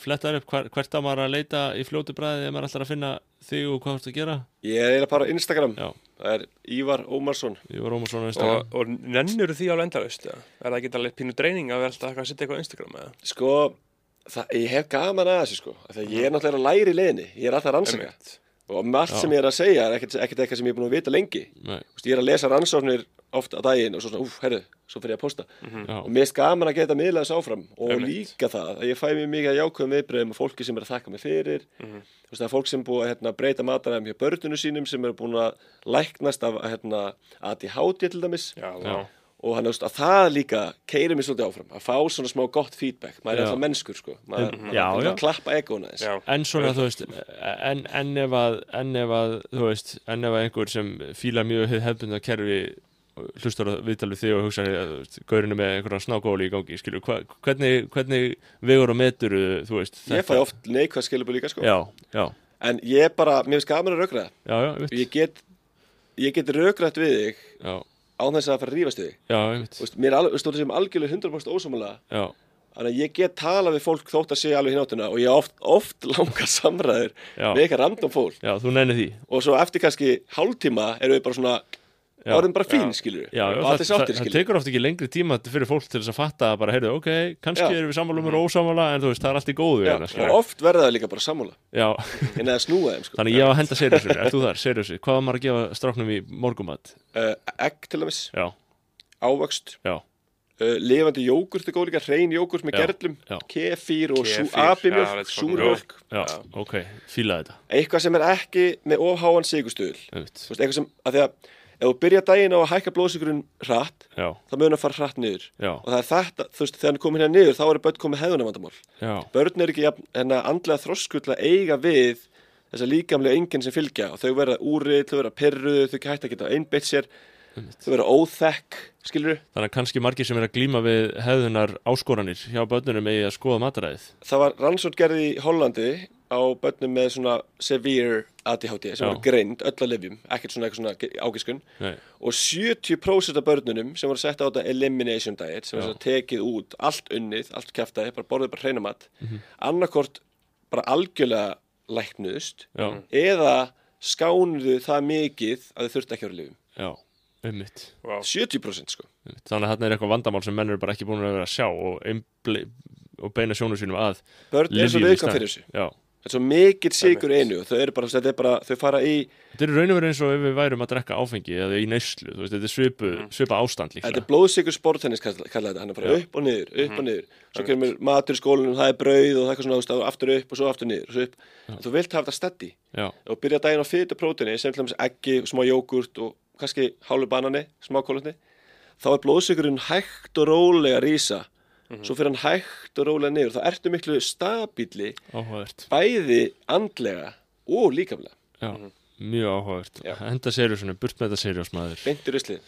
fletta upp hver, hvert á maður að leita í fljótu bræði ef maður ætlar að finna þig og hvað þú ert að gera? Ég er eiginlega bara á Instagram. Já. Það er Ívar Ómarsson. Ég var Rómarsson á Instagram. Og, og nennur því alveg endalaust eða? Er það ekki alveg pínu dreining að vera alltaf að setja eitthvað á Instagram eða? Sko, það, ég hef gaman að þessu sko. Af því að ég er náttúrulega að læra í leiðinni, ég er alltaf að rannsaka. Einmitt. og margt sem ég er að segja er ekkert, ekkert eitthvað sem ég er búin að vita lengi. Veist, ég er að lesa rannsóknir oft á daginn og svo svona, úf, herru, svo fyrir ég að posta já, og mér er gaman að geta miðla þessu áfram og Einmitt. líka það að ég fæ mér mikið að jákvæðum viðbröðum og fólki sem er að þakka mig fyrir Mhm. þú veist það er fólk sem er búið að hérna, breyta mataræðum hjá börnunu sínum sem er búin að læknast af hérna, ADHD til dæmis Já, Já. og hann, að það líka keirir mér svolítið áfram að fá svona smá gott feedback maður er Já. alltaf mennskur sko maður maður Já, er að klappa Já. En svona, þú veist, en, en ef að, en ef að, þú veist, en ef að einhver sem fílar mjög kerfi hlustar að viðtal við þig og hugsa gaurinu með einhverja snákóli í gangi, skilur, hva, hvernig, hvernig vegur og metur, þú veist, ég fæ oft neikvæð skilabur líka sko. Já, já, en ég bara, mér finnst gaman að já, já, ég get ég get rökrætt við þig já, án þess að fara að rífast þig. Veist, mér er stóður sem algjörlega 100% ósámála já, þannig að ég get tala við fólk þótt að sé alveg hinn áttuna og ég oft, oft langar <laughs> samræður við eitthvað random fólk. Og svo eftir kannski hálftíma erum við bara svona Já. orðin bara fín, skilur já, já, og það, er það, það tekur oft ekki lengri tíma fyrir fólk til þess að fatta að bara, heyrðu, ok, kannski Já. erum við sammála um og ósammála, en þú veist, það er allt í góðu já, hérna, og oft verða það líka bara sammála. Já, en að snúa þeim, sko. Þannig ég á að henda seriösu, ert þú þar, seriösu, hvað var maður að gefa stráknum í morgumat? uh, egg til dæmis, Já, ávöxt. Já, uh, lifandi jógurt er góð líka, hrein jógurt með Já, gerlum. Já. kefír og abimjölk, er já, ok, fílaði þetta, eitthvað sem er ekki með ofháan sigustuðul eitthvað sem, að því að ef þú byrja daginn á að hækka blóðsikurinn hratt, já, þá mun að fara hratt niður. Já, og það er þetta, þú veist, þegar hann er komin hérna niður þá er börn komið hefðunavandamál börn er ekki jafn, hérna, andlega þroskull að eiga við þessa líkamlega enginn sem fylgja og þau verða úrið, þau verða perruð þau hætta að geta einbeitt sér þau verða óþekk, skilur þannig að kannski margir sem er að glíma við hefðunar áskoranir hjá börnunum eigi að skoða mataræðið, á börnum með svona severe ADHD sem Já. var greind öll að lifjum, ekkert svona, eitthvað svona ágiskun nei, og 70% af börnunum sem voru sett á þetta elimination diet sem var tekið út, allt unnið, allt kæftæði bara borðið bara hreina mat Mhm. annarkort bara algjörlega læknuðust já, eða skánuðu það mikið að þau þurfti ekki að vera lifum já, ummitt, Vá. 70% sko. Þannig að þarna er eitthvað vandamál sem menn eru bara ekki búin að vera að sjá og, og beina sjónu sínum að börn er svo viðkvæm fyrir þessu. Já, þetta er svo mikill sigur einu og þau eru bara, þetta er bara, þau fara í þetta er raun og verið eins og ef við værum að drekka áfengi eða í neyslu, þú veist, þetta er svipu, svipa ástand líka þetta er blóðsigur sportennis kalla þetta, hann er bara Já. upp og niður, upp og niður. Svo kemur matur í skólanum, það er brauð og það er svona, þú veist, aftur upp og svo aftur niður svo upp, þú vilt hafa þetta steady. Já, og byrja daginn á fytu prótini sem til dæmis eggi, smá jógurt og kannski hálfu banani, smá kólutni þá er blóðsökurinn hægt og rólega að rísa svo fyrir hann hægt og rólega niður. Þá ertu miklu stabíli áhugavert. bæði andlega og líkamlega. Já, mjög áhugavert. Henda seriósinu, burt með þetta seriós maður beintir uslið.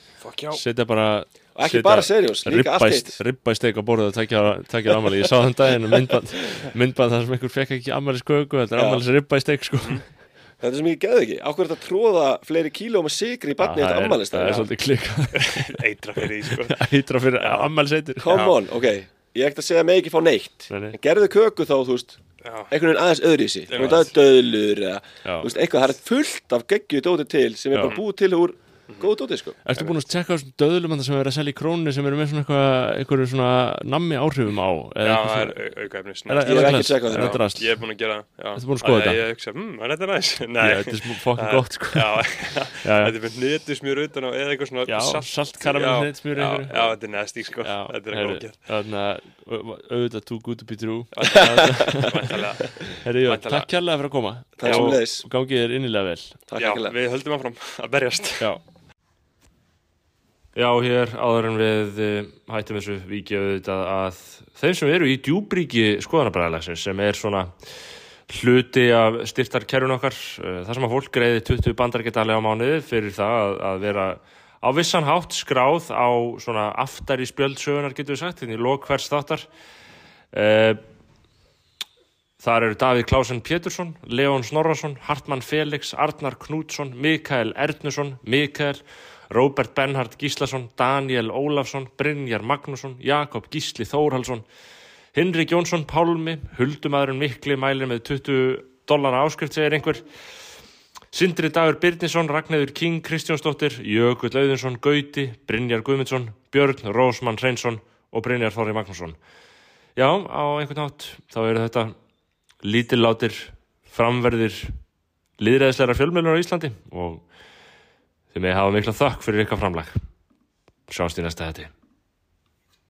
Setja bara og ekki bara seriós, líka allt eitt. Ribbæsteik á borðið og takja, ammali Ég sá þann daginn um <laughs> myndband, myndband þar sem einhver fekk ekki ammali sköku Þetta er ammali ribbæsteik sko <laughs> þetta er sem ég geði ekki, ákveður þetta að tróða fleiri kíló með sigri í barni þetta það er- ammælist Það er svolítið klika <laughs> <laughs> Eitra fyrir því, sko. <laughs> Eitra fyrir ammæliseitur come on, ok, ég ekkert að segja mig ekki fá neitt. Nei, nei. en gerðu köku þá, þú veist einhvern veginn aðeins öðru í sig Einmitt. það er döðlur eða þú veist, eitthvað, það er fullt af geggju dóti til sem er bara búið til úr góð dóti sko. Ertu búin að tjekka á þessum döðlum þarna sem er að selja í krónunni sem eru með svona eitthvað, svona nammi áhrifum á eða Já, það er svona- au- aukaefnis. Er það- Ég hef er ekki tjekkað Er þetta. Ég er búin að gera það. já. Ertu búin að skoða þetta? Ég hugsa, hm, er þetta næs? <laughs> Já, Nei. þetta er fokkin gott sko <laughs> þetta er með netusmjör utan á eða eitthvað svona saltkaramell Já, hneytismjör já, þetta er nasty, sko. Þetta er að auðvitað too good to be true <laughs> takk kærlega fyrir að koma Takk Og sömuleiðis. Gangið er innilega vel við höldum áfram að berjast. Já, hér áður en við eh, hættum þessu vikið auðvitað að þeim sem eru í djúbríki skoðanabræðalagsins sem er svona hluti af styrtarkerfun okkar eh, þar sem að fólk greiði 20 bandargetalega á mánuði fyrir það að, vera á vissan hátt skráð á svona aftar í spjöldsögunar getur við sagt, hérna í lok hvers þáttar. Eh, Þar eru Davíð Klásen Pétursson, Leon Snorrason, Hartmann Felix, Arnar Knútsson, Mikael Ernusson, Mikael, Róbert Bernhard Gíslason, Daniel Ólafsson, Brynjar Magnússon, Jakob Gísli Þórhalsson, Hinrik Jónsson Pálmi, Huldumæðurinn Mikli mælir með 20 dollara áskrift segir einhver, Sindri Dagur Birninsson, Ragnæður King, Kristjónsdóttir, Jökull Auðinsson, Gauti, Brynjar Guðmundsson, Björn Rósmann Hreinsson og Brynjar Þorri Magnússon. já, á einhvern nátt þá eru þetta lítillátir framverðir líðræðisleira fjölmjölur á Íslandi og þeim með hafa mikla þökk fyrir ykkar framlag. Sjáumst í næsta þetta